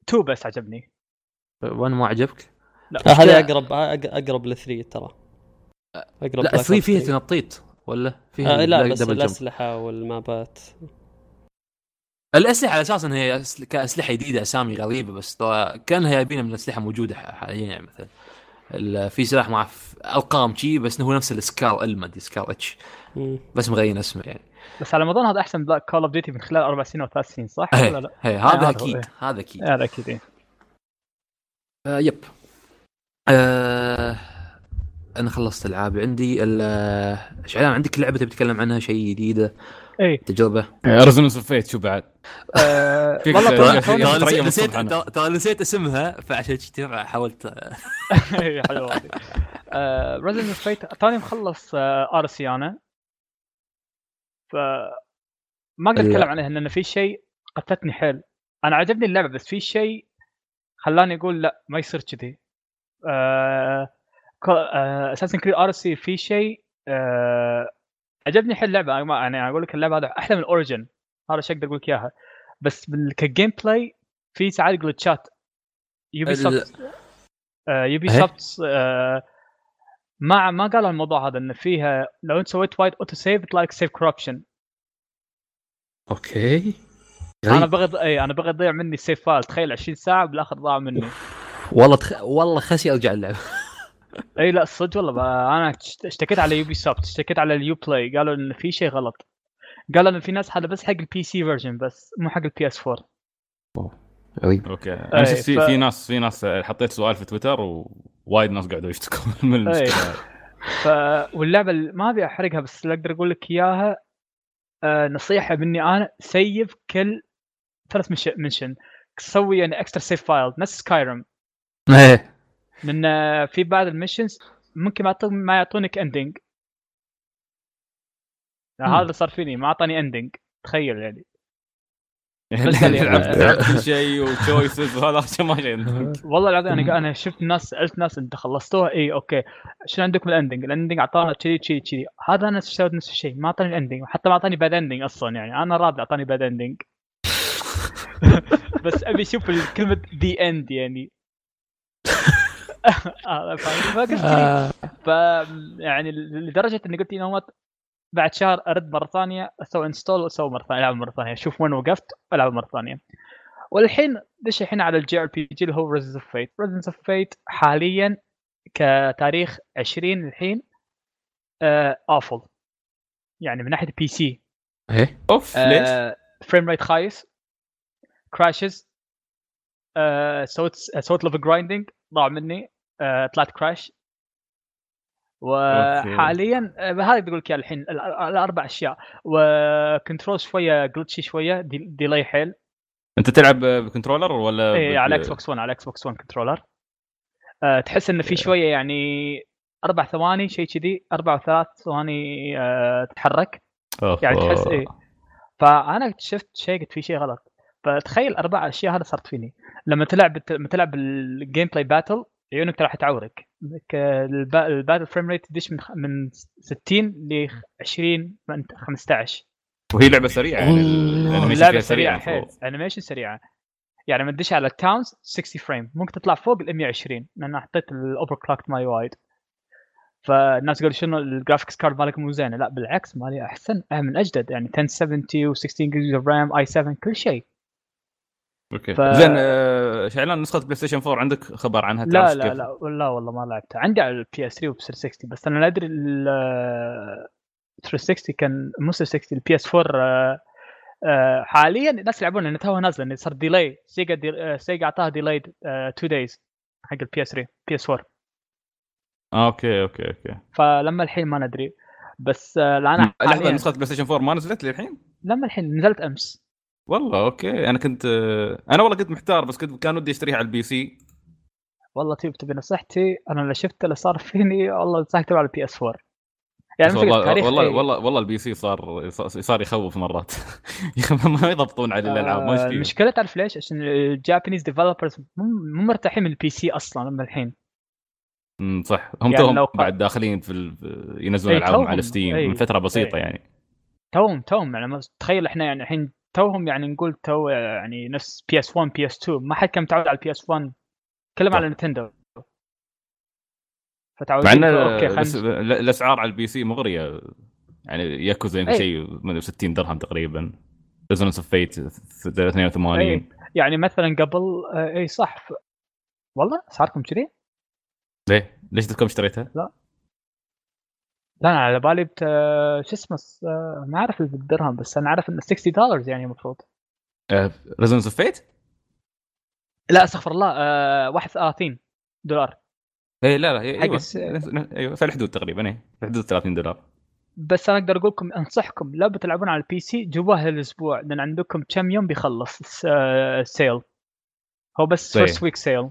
2 بس عجبني 1 ما عجبك؟ لا آه، هذا أقرب أق- أقرب ل three ترى أقرب لا Black 3 Ops فيها 3. تنطيط ولا فيها آه لا بس. الأسلحة والمابات الأسلحة على أساس انها كأسلحة جديدة أسامي غريبة بس كأنها جايبينها من الاسلحه موجودة حاليا يعني مثلا. في سلاح ما اعرف أرقام شي بس هو نفس ال SCAR ال ما أدري SCAR-H. بس مغير اسمه يعني. بس على ما اظن هذا أحسن Black Call of Duty من خلال أربع سنين أو ثلاث سنين صح؟ هي ولا لا؟ هي هذا هذا هو، أكيد إيه. هذا أكيد. هذا أكيد إيه. آه yep. آه أنا خلصت العاب عندي شعلان عندك لعبة تبي تتكلم عنها؟ شيء جديدة؟ اي تجربة. Resonance of Fate شو بعد؟ آه، والله ترى- نسيت. ترى- نسيت اسمها فعشان كذي حاولت. إيه، حلوة Resonance of Fate توني مخلص Odyssey أنا. ف ما أقدر أتكلم عنها لأن في شيء قتلتني حيل. أنا عجبني اللعبة بس في شيء خلاني أقول لا ما يصير كذي. Assassin's Creed Odyssey في شيء آه، عجبني حيل اللعبة. يعني أقول لك اللعبة هذا أحلى من Origins هذا الشيء أقدر أقول لك إياها. بس ك gameplay في ساعات جلتشات Ubi ال- soft Ubi إيه؟ soft آه، ما ما قالوا الموضوع هذا انه فيها لو أنت سويت وايد auto save يطلع لك save corruption أوكي. أنا غريب. بغي اي أنا بغي تضيع مني ال save file تخيل 20 ساعة بالاخر ضاع مني. والله تخ... والله خسي أرجع اللعبة. إي لا صدق والله أنا اشت- اشتكيت على Ubisoft اشتكيت على ال Uplay قالوا إن في شيء غلط قالوا إن في ناس هذا بس حق ال PC version بس مو حق ال PS 4 غريب أوكي أنا شفت في ف- في ناس في ناس حطيت سؤال في تويتر ووايد ناس قاعدوا يشتكون من. المشكلة هذه. ف واللعبة ما أبي أحرقها بس اللي أقدر أقول لك إياها آه نصيحة مني أنا save كل ثلاث. mission سوي يعني extra save file نفس Skyrim إيه لأن آه، في بعض ال missions ممكن ما ما يعطونك ending مم. هذا اللي صار فيني ما أعطاني ending تخيل يعني. يعني قال لي- لعبت شيء و choices وهذا عشان ما والله العظيم أنا أنا شفت ناس سالت ناس أنت خلصتوها؟ اي okay. شنو عندكم ال ending؟ ال ending أعطانا كذي كذي كذي. هذا أنا سويت نفس الشيء. ما أعطاني ال ending حتى ما أعطاني bad ending أصلا يعني. أنا راضي أعطاني bad ending بس أبي أشوف كلمه the end يعني. آه،؟ فقلت كذي. ف يعني لدرجة إني قلت يو بعد شهر أرد مرة ثانية أسوي install واسوي مرة ثانية ألعب مرة ثانية أشوف وين وقفت والعب مرة ثانية. والحين دش الحين على ال JRPG اللي هو Resonance of Fate Resonance of Fate حاليا كتاريخ 20 الحين آه awful يعني من ناحية ال PC إيه. أوف ليش؟ آه frame rate خايس crashes آه سويت سويت level grinding ضاع مني آه طلعت crash وحاليا آه، هذا بقول لك إياه الحين ال- الأربع أشياء. و control شوية glitchy شوية de- delay حيل. أنت تلعب ب controller ولا اي على Xbox 1 على Xbox 1 controller آه تحس انه في شوية يعني أربع ثواني شيء كذي أربع وثلاث ثواني آه تتحرك أوف. يعني تحس إيه. فأنا اكتشفت شيء قلت في شيء غلط. فتخيل أربع أشياء هذا صارت فيني. لما تلعب. لما تلعب ال gameplay battle عيونك راح تعورك. ال battle frame rate تدش من. من 60 ل 20 من 15 وهي لعبة سريعة يعني ال animation فيها سريعة سريع حيل. animation سريعة. يعني لما تدش على ال towns 60 frame ممكن تطلع فوق ال 120 لأن حطيت ال overclock مالي وايد. فالناس قالوا شنو ال graphics card مالك مو زينة. لا بالعكس مالي أحسن أه من أجدد. يعني 1070 و16 جيجا RAM i7 كل شيء. okay. ف- زين آه، شعلان نسخة PlayStation 4 عندك خبر عنها؟ لا لا؟ لا لا والله ما لعبتها. عندي على ال PS 3 وبي 60 بس أنا لا أدري ال 360 كان مو 360 ال PS 4 آه، آه، حاليا الناس يلعبون لأن توها نازلة لأن صار delay Sega de... آه، Sega أعطاها delayed 2 days حق ال PS 3 PS 4 آه، okay okay okay. فلما الحين ما ندري. بس آه، لا أنا لحظه نسخة PlayStation 4 ما نزلت للحين؟ لما الحين نزلت أمس. والله okay. أنا كنت أنا والله كنت محتار بس كنت كان ودي أشتريها على ال PC. والله تبي تبي نصيحتي أنا اللي شفت اللي صار فيني والله نصيحتي على ال PS 4 يعني والله والله إيه. والله والله ال PC صار صار يخوف مرات. يا ما يضبطون على الالعاب ما آه، المشكلة تعرف ليش؟ عشان ال Japanese developers مو مرتاحين من ال PC أصلا لما الحين. أمم، صح. هم يعني توهم لو- بعد داخلين في ال- ينزلون إيه، ألعابهم على Steam إيه، من فترة بسيطة إيه. يعني. توهم توهم. يعني تخيل إحنا يعني الحين توهم يعني نقول تو يعني نفس PS 1 PS 2 ما حد كان متعود على ال PS 1 كلهم صح. على Nintendo مع ان okay بس خلينا ال- الأسعار على ال PC مغرية يعني ياكوزا يمكن أي. شيء من 60 درهم تقريبا Resonance of Fate 82 يعني مثلا قبل اي صح ف... والله اسعاركم كذي؟ ليه؟ ليش كم اشتريتها؟ لا أنا على بالي بت... آه، شو اسمه آه، ما أعرف بالدرهم بس أنا عارف إنه 60 دولار يعني المفروض. Resonance of Fate؟ لا استغفر الله آه 31 دولار. إيه لا لا حق أيوه. أيوه في الحدود تقريبا إيه. في حدود 30 دولار. بس أنا أقدر أقول لكم أنصحكم لا بتلعبون على ال PC جواه هالاسبوع لأن عندكم كم يوم بيخلص الس- آه، ال sale هو بس. first week sale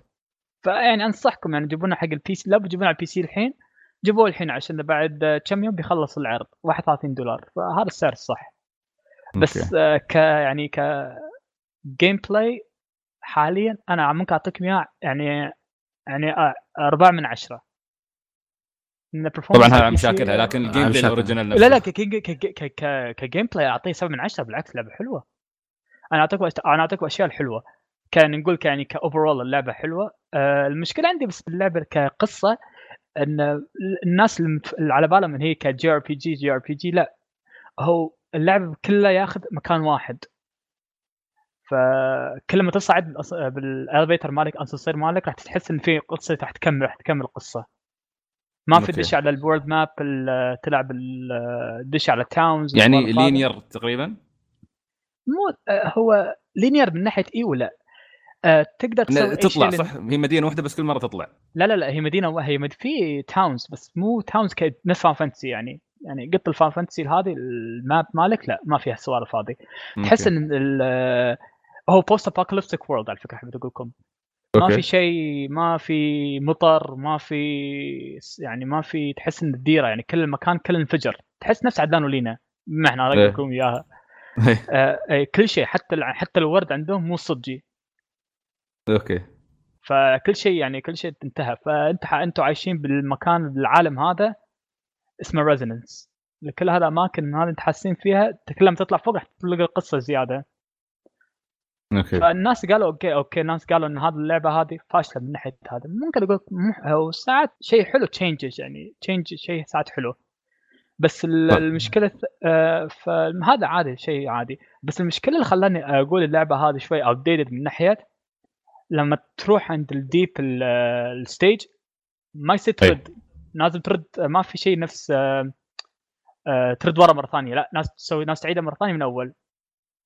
فيعني أنصحكم يعني جيبونه حق ال PC لا بتجيبونه على ال PC الحين جيبوه الحين عشان بعد آه، كم يوم بيخلص العرض 31 دولار. فهذا السعر الصح. بس. آه، ك يعني ك gameplay حاليا أنا ممكن اعطيكم اياه يعني يعني آه، أربعة من performance طبعا هذا مشاكلها لكن ال gameplay مشاكل. ال original نفسه لا لا ك gameplay أعطيه 7 من 10 بالعكس لعبة حلوة. أنا أعطيكم أنا أعطيكم أشياء الحلوة. كان نقول ك- يعني ك overall اللعبة حلوة. آه، المشكلة عندي بس باللعبة كقصه إن الناس اللي على بالهم إن هي كجي آر بي جي جي آر بي جي لا. هو اللعب كله ياخذ مكان واحد. فكل ما تصعد بال elevator مالك أسانسير مالك راح تحس إن في قصة راح تكمل راح تكمل القصة. ما في. تدش على ال world map تلعب تدش على ال towns يعني. linear تقريبا؟ مو هو linear من ناحية إي ولا؟ آه، تقدر تسوي تطلع صح؟ هي مدينة واحدة بس كل مرة تطلع. لا لا لا هي مدينة هي مد... في towns بس مو towns نفس Final Fantasy يعني يعني قط ال Final Fantasy هذه ال map مالك لا ما فيها السوالف هذه. تحس. إن ال- هو post apocalyptic world على فكرة حبيت أقول لكم ما. في شيء ما في مطر ما في يعني ما في تحس إن الديرة يعني كل المكان كل انفجر. تحس نفس عدنان ولينا ما إحنا أقول إيه. لكم اياها آه، آه، كل شيء حتى حتى الورد عندهم مو صجي okay. فكل شيء يعني كل شيء انتهى. فأنت أنتم عايشين بالمكان بالعالم هذا اسمه Resonance كل هذه الأماكن هذه أنت حاسين فيها انت كل ما تطلع فوق راح تلقى القصة زيادة. أوكي. فالناس قالوا أوكي أوكي الناس قالوا إن هذه اللعبة هذه فاشلة من ناحية هذا. ممكن أقول هو ساعات شيء حلو changes يعني change شيء ساعات حلو. بس طيب. المشكلة آه، فهذا عادي شيء عادي. بس المشكلة اللي خلاني أقول اللعبة هذه شوي out من ناحية لما تروح عند ال deep ال- ال stage ما يصير. ترد. لازم ترد ما في شيء نفس آه، آه، ترد ورا مرة ثانية. لا ناس تسوي ناس تعيدها مرة ثانية من أول.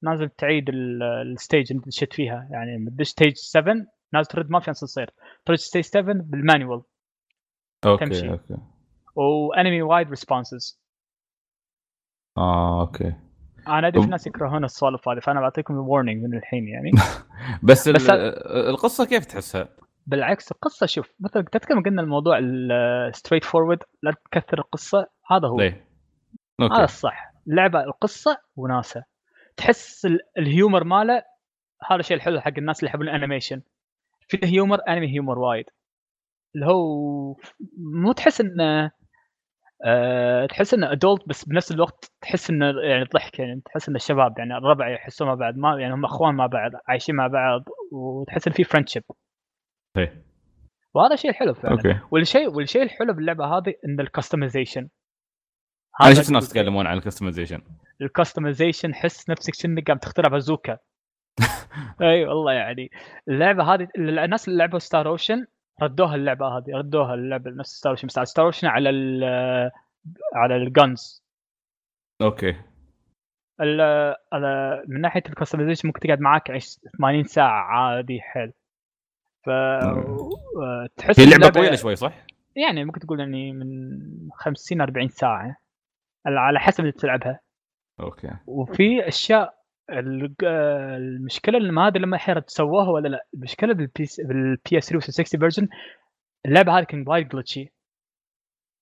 لازم تعيد ال- ال stage اللي دشيت فيها. يعني لما تدش stage 7 لازم ترد ما في تصير. ترد stage 7 بال manual. okay تمشي. okay. و enemy وايد respawns آه okay. أنا أدري في ناس يكرهون السوالف هذه فأنا بعطيكم ال warning من الحين يعني. بس, بس ال- القصة كيف تحسها؟ بالعكس القصة شوف مثلا تذكر قلنا الموضوع ال straight forward لا تكثر القصة هذا هو. ليه؟ هذا okay الصح. اللعبه القصة وناسة. تحس ال- ال humor ماله هذا الشيء الحلو حق الناس اللي يحبون ال animation. في humor anime humor وايد. اللي هو مو تحس إنه أه تحس إنه adult بس بنفس الوقت تحس إنه يعني ضحك يعني تحس ان الشباب يعني الربع يحسون مع بعض ما يعني هم أخوان مع بعض عايشين مع بعض وتحس إن في friendship إيه. وهذا شيء حلو فعلا. okay. والشيء والشيء الحلو باللعبة هذه إن ال customization أنا شفت ناس يتكلمون عن ال customization ال customization حس نفسك كأنك قاعد تخترع بازوكا أي والله يعني. اللعبة هذه الناس اللي لعبوا Star Ocean ردوها اللعبة هذه ردوها اللعبة نفس Star Ocean بس على Star Ocean على ال على ال guns okay. ال- على من ناحية ال customization ممكن تقعد معاك عيش 80 ساعة عادي حيل. ف تحس هي لعبة اللعبة طويلة شوي صح؟ يعني ممكن تقول يعني من 50 40 ساعة. على حسب اللي تلعبها okay. وفي أشياء المشكلة اللي ما أدري لما الحين سووها ولا لا. المشكلة بال P بال PS 3 60 version اللعبة هذه كانت وايد glitchy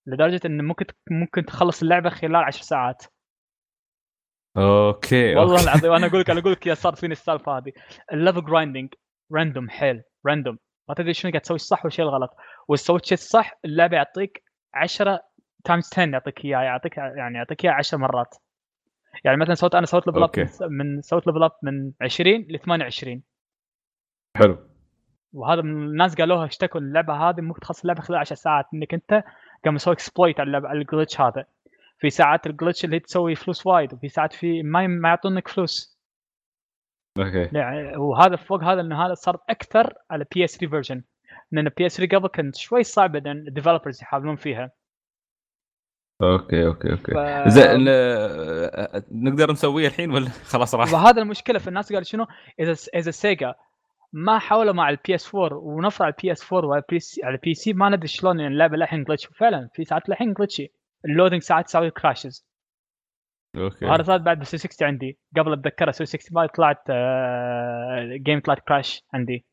لدرجة انه ممكن ممكن تخلص اللعبة خلال 10 ساعات. okay والله okay. العظيم أنا أقول لك أنا أقول لك يا صار فيني السالفة هذه. ال level grinding random حيل random ما تدري شنو قاعد تسوي الصح والشيء الغلط. وإذا سويت شيء الصح اللعبة يعطيك 10 times 10 يعطيك اياه يعطيك يعني يعطيك اياه 10 مرات. يعني مثلا سويت أنا سويت level up. من- سويت level up من 20 ل 28 حلو. وهذا من الناس قالوها اشتكوا اللعبة هذه؟ ممكن تخلص اللعبة خلال 10 ساعات إنك أنت قام يسوي exploit على اللعبه على ال glitch هذا. في ساعات ال glitch اللي تسوي فلوس وايد وفي ساعات في ما ما يعطونك فلوس. okay. يعني وهذا فوق هذا ان هذا صار أكثر على PS 3 version لأن PS 3 قبل كانت شوي صعبه لأن ال developers يحاولون فيها. okay okay okay. ف... زين آه، نقدر نسويه الحين ولا؟ خلاص راح؟ وهذا المشكلة في الناس قالوا شنو؟ إذا إذا Sega ما حاولوا مع ال PS 4 ونفر على ال PS 4 وعلى ال PC على ال PC ما ندري شلون يعني اللعبة للحين glitch فعلا في ساعات للحين glitchy ال loading ساعات تسوي crashes okay. وهذا صار بعد بال 360 عندي. قبل اتذكرها 365 طلعت game طلعت crash عندي.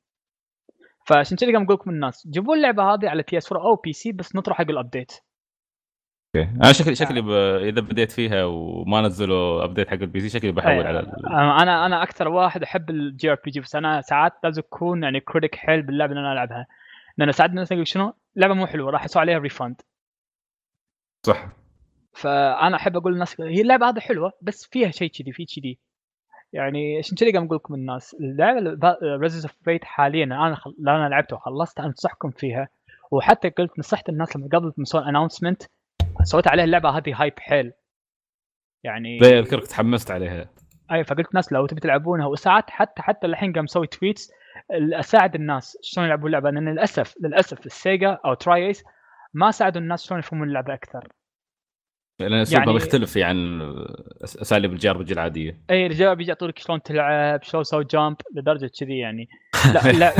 فعشان كذا قام أقول لكم الناس جيبوا اللعبة هذه على PS 4 أو PC بس نطروا حق ال update okay. أنا شكلي شكلي ب... إذا بديت فيها وما نزلوا update حق ال PC شكلي بحول أي. على ال... أنا أنا أكثر واحد أحب ال JRPG بس أنا ساعات لازم أكون يعني critic حيل باللعبة اللي أنا ألعبها. لأن ساعات الناس يقول شنو؟ لعبة مو حلوة راح يسوي عليها refund صح. فأنا أحب أقول للناس هي اللعبة هذه حلوة بس فيها شيء كذي في كذي. يعني عشان كذا قام أقول لكم الناس اللعبة Resonance of Fate حاليا أنا خل... أنا لعبتها وخلصت أنصحكم فيها. وحتى قلت نصحت الناس لما قبل ما يسوون announcement سويت عليها اللعبة هذه hype حيل. يعني زي أذكرك تحمست عليها. اي فقلت ناس لو تبي تلعبونها. وساعات حتى حتى الحين قام مسوي tweets أساعد الناس شلون يلعبون اللعبة لأن للاسف للأسف ال Sega أو tri-Ace ما ساعدوا الناس شلون يفهمون اللعبة أكثر. لأن اسلوبها يعني- مختلف في عن أساليب ال JRPG العادية. اي JRPG يعطونك شلون تلعب شلون تسوي jump لدرجة كذي يعني. لا لا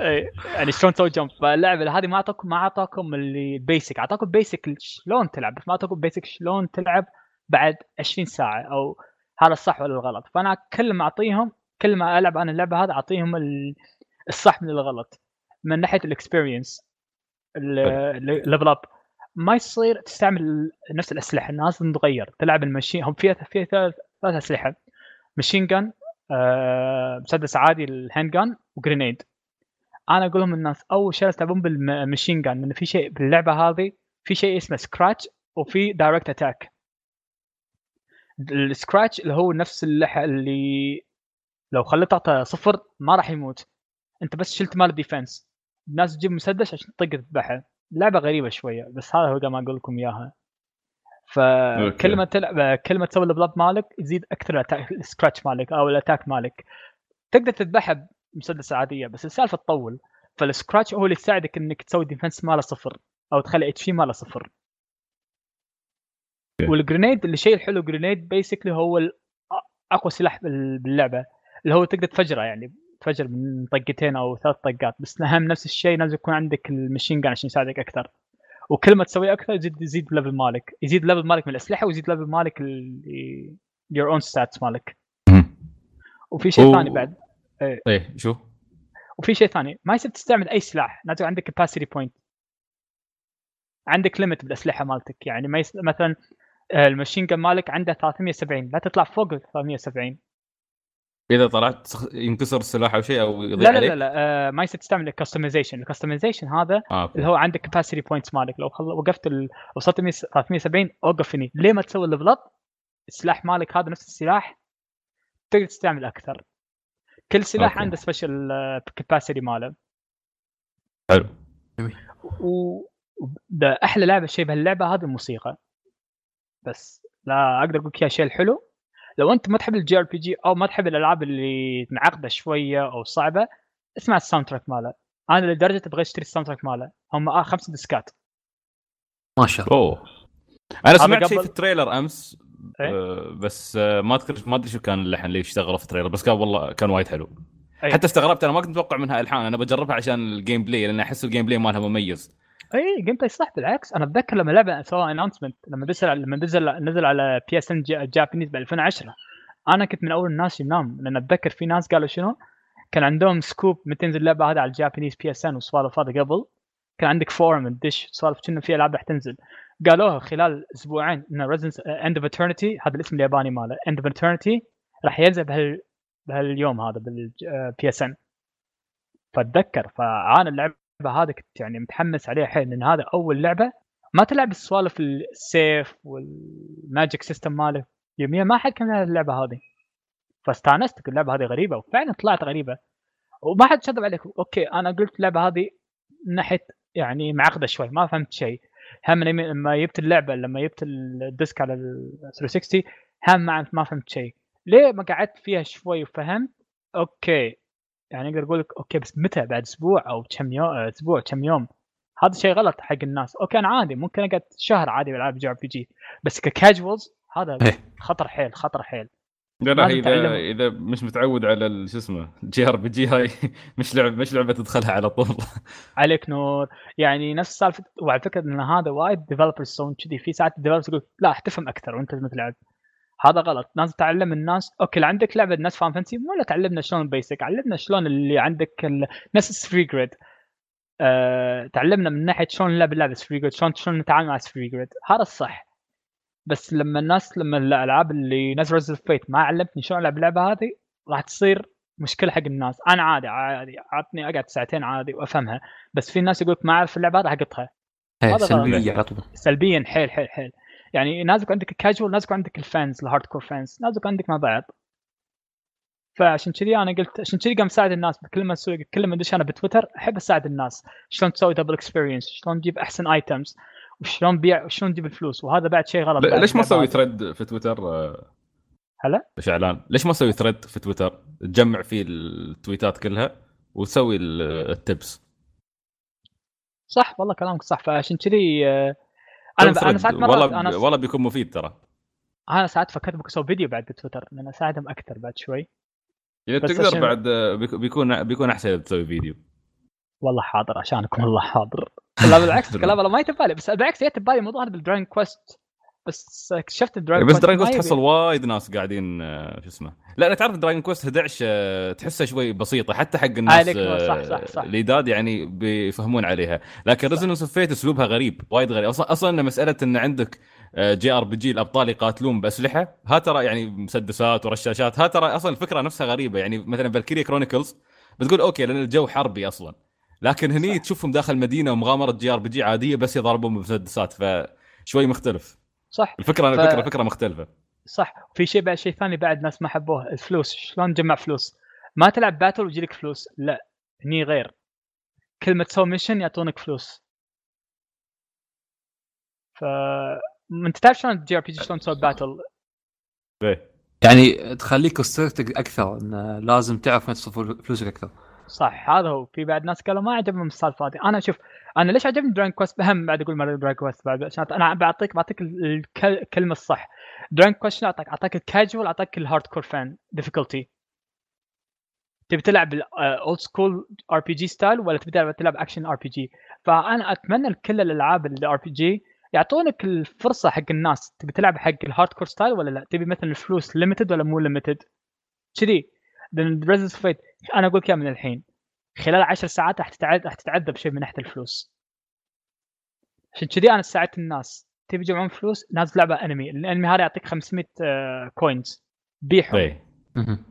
إي، يعني شلون تسوي jump فاللعبة هذه ما اعطاكم ما أعطاكم اللي basic أعطاكم basic شلون تلعب بس ما أعطاكم basic شلون تلعب بعد 20 ساعة أو هذا الصح ولا الغلط. فأنا كل ما أعطيهم كل ما ألعب أنا اللعبة هذه أعطيهم ال- الصح من الغلط. من ناحية ال experience ال level up ما يصير تستعمل نفس الأسلحة الناس تغير تلعب ال machine هم فيها فيها ثلاث أسلحة machine gun آه، مسدس عادي ال hand gun و grenade أنا أقول لهم الناس اول شيء تلعبون بال machine gun لأن في شيء باللعبة هذه في شيء اسمه scratch وفي direct attack ال scratch اللي هو نفس اللحى اللي لو خليته صفر ما راح يموت. أنت بس شلت مال ال defense الناس تجيب مسدس عشان تطق تذبحه لعبة غريبة شوية بس هذا هو ما أقول لكم إياها. فكل ما تلعب كل ما تسوي ال level up مالك يزيد أكثر ال scratch مالك أو ال attack مالك. تقدر تذبحها بمسدس عادية بس السالفة تطول. فال scratch هو اللي يساعدك إنك تسوي defense ماله صفر أو تخلي HP ماله صفر. وال grenade اللي شيء الحلو grenade basically هو أقوى سلاح بال- باللعبة اللي هو تقدر تفجره يعني. تفجر من طقتين أو ثلاث طقات بس الاهم نفس الشيء لازم يكون عندك ال machine gun عشان يساعدك أكثر. وكل ما تسوي أكثر يزيد يزيد ال level مالك يزيد ال level مالك من الأسلحة ويزيد ال level مالك your own stats مالك. وفي شيء ثاني بعد. إيه. شو؟ وفي شيء ثاني. ما يصير تستعمل أي سلاح لازم عندك capacity point عندك limit بالأسلحة مالتك يعني ما يس... مثلا آه، ال machine gun مالك عنده 370 لا تطلع فوق ال 370 إذا طلعت ينكسر السلاح أو شيء أو يضيع لا لا عليك؟ لا, لا آه، ما يصير تستعمل ال customization ال customization هذا okay. اللي هو عندك capacity points مالك. لو خل... وقفت ال... وصلت 100 370 أوقف هني. ليه ما تسوي ال level up السلاح مالك هذا نفس السلاح تقدر تستعمل أكثر. كل سلاح okay. عنده special capacity ماله. حلو. و أحلى لعبة شيء بهاللعبه هذه الموسيقى. بس لا أقدر أقول لك اياها شيء الحلو لو أنت ما تحب ال JRPG أو ما تحب الألعاب اللي معقدة شوية أو صعبة اسمع ال soundtrack ماله. أنا لدرجة أبغى أشتري ال soundtrack ماله. هم آه خمس ديسكات. ما شاء الله. أوه. أنا سمعت شيء في ال trailer أمس إيه؟ آه بس آه ما أذكر ما أدري شو كان اللحن اللي اشتغله في ال trailer بس كان والله كان وايد حلو. أي. حتى استغربت أنا ما كنت متوقع منها ألحان أنا بجربها عشان ال gameplay لأن أحس ال gameplay مالها مميز. اي gameplay صح بالعكس. أنا أتذكر لما لعبة سووا announcement لما نزل لما نزل نزل على PSN Japanese ب 2010 أنا كنت من أول الناس ينام لأن أتذكر في ناس قالوا شنو؟ كان عندهم scoop متى تنزل اللعبة هذه على ال Japanese PSN وسوالف هذا قبل. كان عندك forum الدش سوالف كنا في ألعاب راح تنزل. قالوها خلال أسبوعين إن Resonance End of Eternity هذا الاسم الياباني ماله End of Eternity راح ينزل بهال بهاليوم هذا بال PSN فأتذكر فأنا اللعبة هذه كنت يعني متحمس عليها حيل لأن هذا أول لعبة ما تلعب السوالف السيف وال magic system ماله يوميا ما حد كان يلعب اللعبة هذه. فاستانست اللعبة هذه غريبة وفعلا طلعت غريبة. وما حد شذب عليك okay أنا قلت اللعبة هذه من ناحيه يعني معقدة شوي ما فهمت شيء. هم لما- جبت اللعبة لما جبت ال disc على ال 360 هم ما فهمت شيء. ليه ما قعدت فيها شوي وفهمت؟ okay. يعني أقدر أقول لك okay بس متى؟ بعد أسبوع أو كم يوم أسبوع كم يوم. هذا شيء غلط حق الناس. okay أنا عادي ممكن أقعد شهر عادي بألعاب JRPG بس ك casuals هذا إيه. خطر حيل خطر حيل. لا لا إذا. إذا مش متعود على ال- شو اسمه JRPG هاي مش لعبه مش لعبة تدخلها على طول. عليك نور. يعني نفس سالفة وعلى فكرة إن هذا وايد developers يسوون كذي. في ساعات ال developers يقول لا تفهم أكثر وأنت لما تلعب هذا غلط. لازم تعلم الناس okay لو عندك لعبة نفس Final Fantasy ولا تعلمنا شلون ال basic علمنا شلون اللي عندك ال... نفس sphere grid أه... تعلمنا من ناحية شلون نلعب اللعبه sphere grid شلون شلون نتعامل مع sphere grid هذا الصح. بس لما الناس لما الألعاب اللي نزل Resonance of Fate ما علمتني شلون ألعب اللعبة هذه راح تصير مشكلة حق الناس. أنا عادي عادي عطني أقعد ساعتين عادي وأفهمها. بس في ناس يقول ما أعرف اللعبة راح اقطها إيه،. سلبية على طول. سلبيا حيل حيل حيل. يعني لازم عندك الكاجوال نازك عندك ال fans ال hardcore fans لازم عندك مع بعض. فعشان كذي أنا قلت عشان كذي قام اساعد الناس كل ما أسوي كل ما أدش أنا بتويتر أحب أساعد الناس. شلون تسوي double experience شلون تجيب أحسن items وشلون بيع وشلون تجيب الفلوس؟ وهذا بعد شيء غلط. ليش ما تسوي هذه. thread في تويتر؟ هلا؟ شعلان ليش ما تسوي thread في تويتر؟ تجمع فيه التويتات كلها وتسوي ال- ال tips صح والله كلامك صح. فعشان كذي آه، أنا سوي أنا. ساعات مرات والله والله بيكون مفيد ترى. أنا ساعات فكرت بك أسوي فيديو بعد بتويتر لأن أساعدهم أكثر بعد شوي. إذا تقدر عشان- بعد آه، بيك- بيكون بيكون أحسن إذا تسوي فيديو. والله حاضر عشانكم والله حاضر. لا بالعكس كلام والله ما يجي بالي بس بالعكس جت ببالي الموضوع هذا بال Dragon Quest بس اكتشفت ال Dragon بس Dragon Quest تحصل وايد ناس قاعدين آه، شو اسمه. لا أنا تعرف Dragon Quest 11 آه، تحسها شوي بسيطة حتى حق الناس عليك نور، صح، آه، صح، صح. الجداد يعني بيفهمون عليها. لكن Resonance of Fate أسلوبها غريب وايد غريب. أصلا أصلا مسألة إن عندك آه، JRPG الأبطال يقاتلون بأسلحة ها ترى يعني مسدسات ورشاشات ها ترى أصلا الفكرة نفسها غريبة. يعني مثلا Valkyria Chronicles بتقول okay لأن الجو حربي أصلا. لكن هني تشوفهم داخل مدينة ومغامرة JRPG عادية بس يضربون بمسدسات فشوي مختلف. صح. الفكرة ف- الفكرة فكره مختلفة. صح. في شيء بعد شيء ثاني بعد ناس ما حبوه. الفلوس. شلون تجمع فلوس؟ ما تلعب battle ويجيلك فلوس. لا. هني غير. كل ما تسوي mission يعطونك فلوس. ف انت تعرف شلون JRPG شلون تسوي battle إيه. يعني تخليك أكثر انه لازم تعرف وين تصرف فلوسك أكثر. صح هذا هو. في بعد ناس قالوا ما عجبهم السالفة هذه. أنا شوف أنا ليش عجبني Dragon Quest هم بعد أقول مرة Dragon Quest بعد عشان أنا بعطيك بعطيك ال- الك- الكلمة الصح. Dragon Quest اعطاك أعطاك الكاجوال أعطاك ال hardcore fan difficulty تبي تلعب ال old school RPG style ولا تبي تلعب action RPG فأنا أتمنى لكل الألعاب ال RPG يعطونك الفرصة حق الناس. تبي تلعب حق ال hardcore style ولا لا؟ تبي مثلا الفلوس limited ولا مو limited كذي. لأن Resonance of Fate أنا أقول لك من الحين. خلال عشر ساعات راح تتعد راح تتعذب شيء من ناحية الفلوس. عشان كذي أنا ساعدت الناس تبي يجمعون فلوس؟ نازل لعبة enemy ال enemy هذا يعطيك 500 آه، coins بيعهم. إيه. مهم.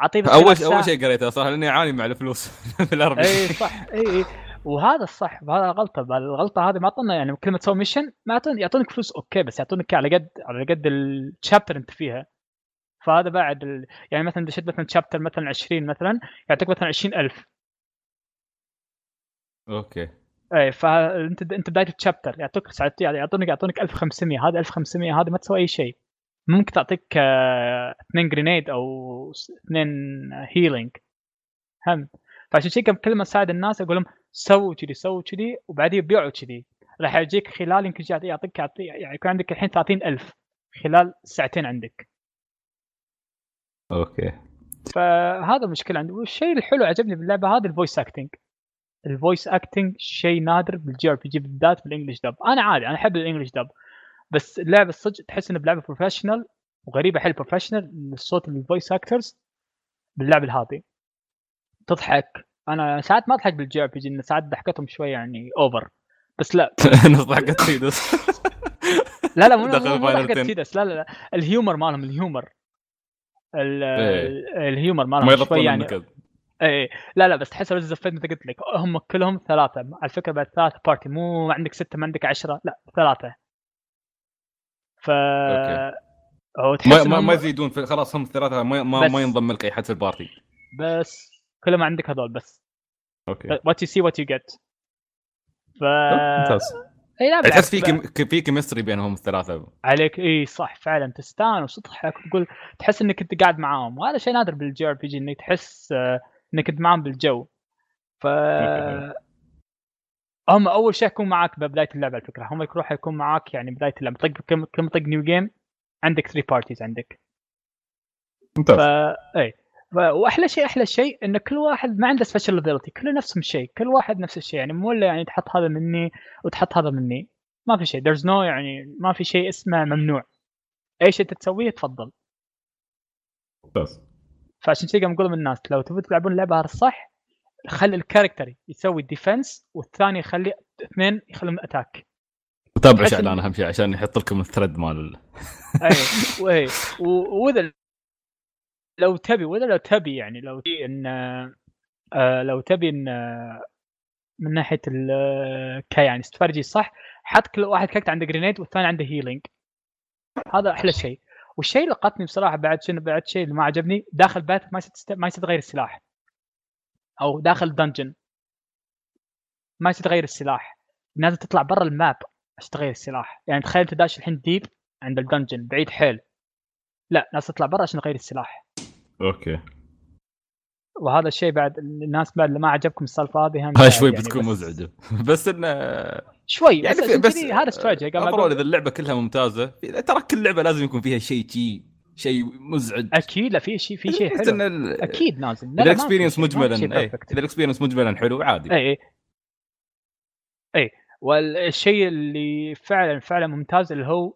اعطيه أول خلال شيء أول. شيء قريته صراحة لأني أعاني مع الفلوس. في الاربع اي صح. اي اي وهذا الصح. هذا غلطة. الغلطة هذه ما أعطونا يعني كل ما تسوي mission ما يعطون يعطونك فلوس okay بس يعطونك على قد على قد ال chapter أنت فيها. فهذا بعد ال... يعني مثلا دشيت مثلا chapter مثلا 20 مثلا يعطيك مثلا 20000 okay. اي فانت أنت بداية ال chapter يعطوك يعني يعطونك يعطونك 1500 هذا 1500 هذه ما تسوي أي شيء. ممكن تعطيك آه، اثنين grenade أو اثنين healing هم. فعشان شيء كم- كل ما اساعد الناس أقول لهم سووا كذي سووا كذي وبعدين بيعوا كذي. راح يجيك خلال يمكن يعطيك يعطيك يعطي- يعني يكون عندك الحين 30000 خلال ساعتين عندك. okay. فهذا المشكلة عندي. والشيء الحلو عجبني باللعبه هذه ال voice acting ال voice acting شيء نادر بال JRPG بالذات بال English dub أنا عادي أنا أحب ال English dub بس اللعبة الصدق تحس إنها بلعبة professional وغريبة حيل professional صوت ال voice actors باللعبة هذه. تضحك. أنا ساعات ما أضحك بال JRPG ساعات ضحكتهم شوي يعني over بس لا. نص حقت تيدوس لا لا مو دخل مو- مو Final ضحكة 10. تيدوس لا لا لا. ال humor مالهم ال humor ال- إيه. ال- ال humor ما مالهم شوي يعني. النكد إيه. لا لا بس تحس ريز فيت مثل قلت لك هم كلهم ثلاثة. على فكرة بعد ثلاثة party مو عندك ستة ما عندك عشرة لا ثلاثة. ف okay. ما ما, إنهم- ما يزيدون في خلاص هم الثلاثه ما ما, بس. ما ينضم لك أي حد في ال party بس كل ما عندك هذول بس. okay. what you see what you get ف ممتاز. إي لا تحس في كم... في chemistry بينهم الثلاثة. عليك إي صح فعلا تستانس وتضحك وتقول تحس إنك أنت قاعد معاهم وهذا شيء نادر بال JRPG إنك تحس آه، إنك أنت معاهم بالجو. ف. هم أول شيء يكون معاك ببداية اللعبة على فكرة. هم يروح يكون معاك يعني بداية اللعبة. طق كم كم طق new game عندك 3 parties عندك. ممتاز. ف إي. وأحلى شيء أحلى شيء إن كل واحد ما عنده special ability كله نفس الشيء كل واحد نفس الشيء يعني مو إلا يعني تحط هذا مني وتحط هذا مني ما في شيء there's no يعني ما في شيء اسمه ممنوع. أي شيء تسويه تفضل. ممتاز. فعشان كذا قام نقول للناس لو تبون تلعبون اللعبة هذا الصح خلي ال character يسوي defense والثاني يخلي اثنين يخليهم attack إن- اعلان أهم شيء عشان يحط لكم ال thread مال اي وإذا لو تبي واذا لو تبي يعني لو تبي إن آه لو تبي إن آه، من ناحية ال آه، يعني استراتيجي صح حط كل واحد character عنده grenade والثاني عنده healing هذا أحلى شيء. والشيء اللي لقطني بصراحة بعد شنو بعد شيء اللي ما عجبني داخل battle ما يصير ما يصير تغير السلاح. أو داخل dungeon ما يصير تغير السلاح. لازم تطلع برا ال map عشان تغير السلاح. يعني تخيل أنت داش الحين deep عند ال dungeon بعيد حيل. لا لازم تطلع برا عشان تغير السلاح. okay. وهذا الشيء بعد الناس بعد اللي ما عجبكم السالفة هذه هاي بعد شوي يعني بتكون مزعجة. بس إنه شوي يعني بس, عشان بس هذا استراتيجي أقول. إذا اللعبة كلها ممتازة ترى كل لعبة لازم يكون فيها شيء شيء شيء مزعج. أكيد لا في شيء في شيء حلو. ال- أكيد نازل إذا ال experience مجملا perfect. إذا ال experience مجملا حلو عادي. اي اي اي والشيء اللي فعلا فعلا ممتاز اللي هو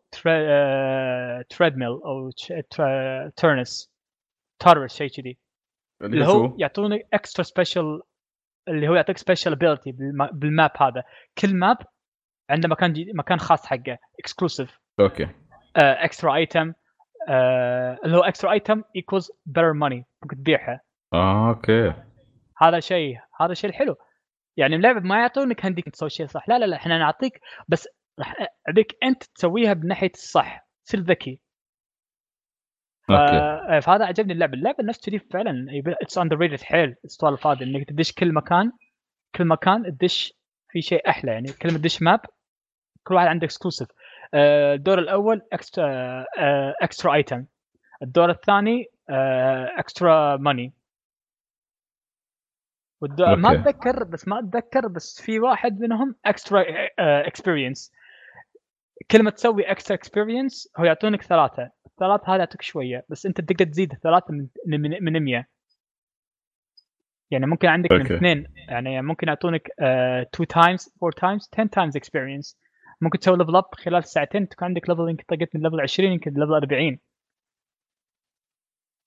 تريد ميل أو ترنس تارس شيء كذي. اللي هو يعطوني اكسترا سبيشال اللي هو يعطيك سبيشال ابيلتي بالماب هذا. كل ماب عنده مكان جي مكان خاص حقه اكسكلوسيف أوكي. اكسترا ايتم اللي هو اكسترا ايتم ايكوز بيتر ماني ممكن تبيعها. آه، أوكي. هذا شيء هذا الشيء الحلو يعني اللعبه ما يعطونك هنديك تسوي شيء صح. لا لا لا إحنا نعطيك بس راح ابيك أنت تسويها بناحية الصح. تصير ذكي. okay. فهذا عجبني اللعبة. اللعبة نفس كذي فعلا. it's underrated حيل السوالف هذه إنك تدش كل مكان كل مكان تدش في شيء أحلى. يعني كل ما تدش map كل واحد عنده exclusive الدور الأول extra extra item الدور الثاني extra money والدور ما okay. أتذكر بس ما أتذكر بس في واحد منهم extra experience كل ما تسوي extra experience هو يعطونك ثلاثة. الثلاثه هذا يعطيك شوية بس أنت تقدر تزيد ثلاثة من من, من 100 يعني ممكن عندك من. اثنين يعني ممكن يعطونك 2 times 4 times 10 times experience ممكن تسوي level up خلال ساعتين تكون عندك level يمكن طقت من level 20 يمكن level 40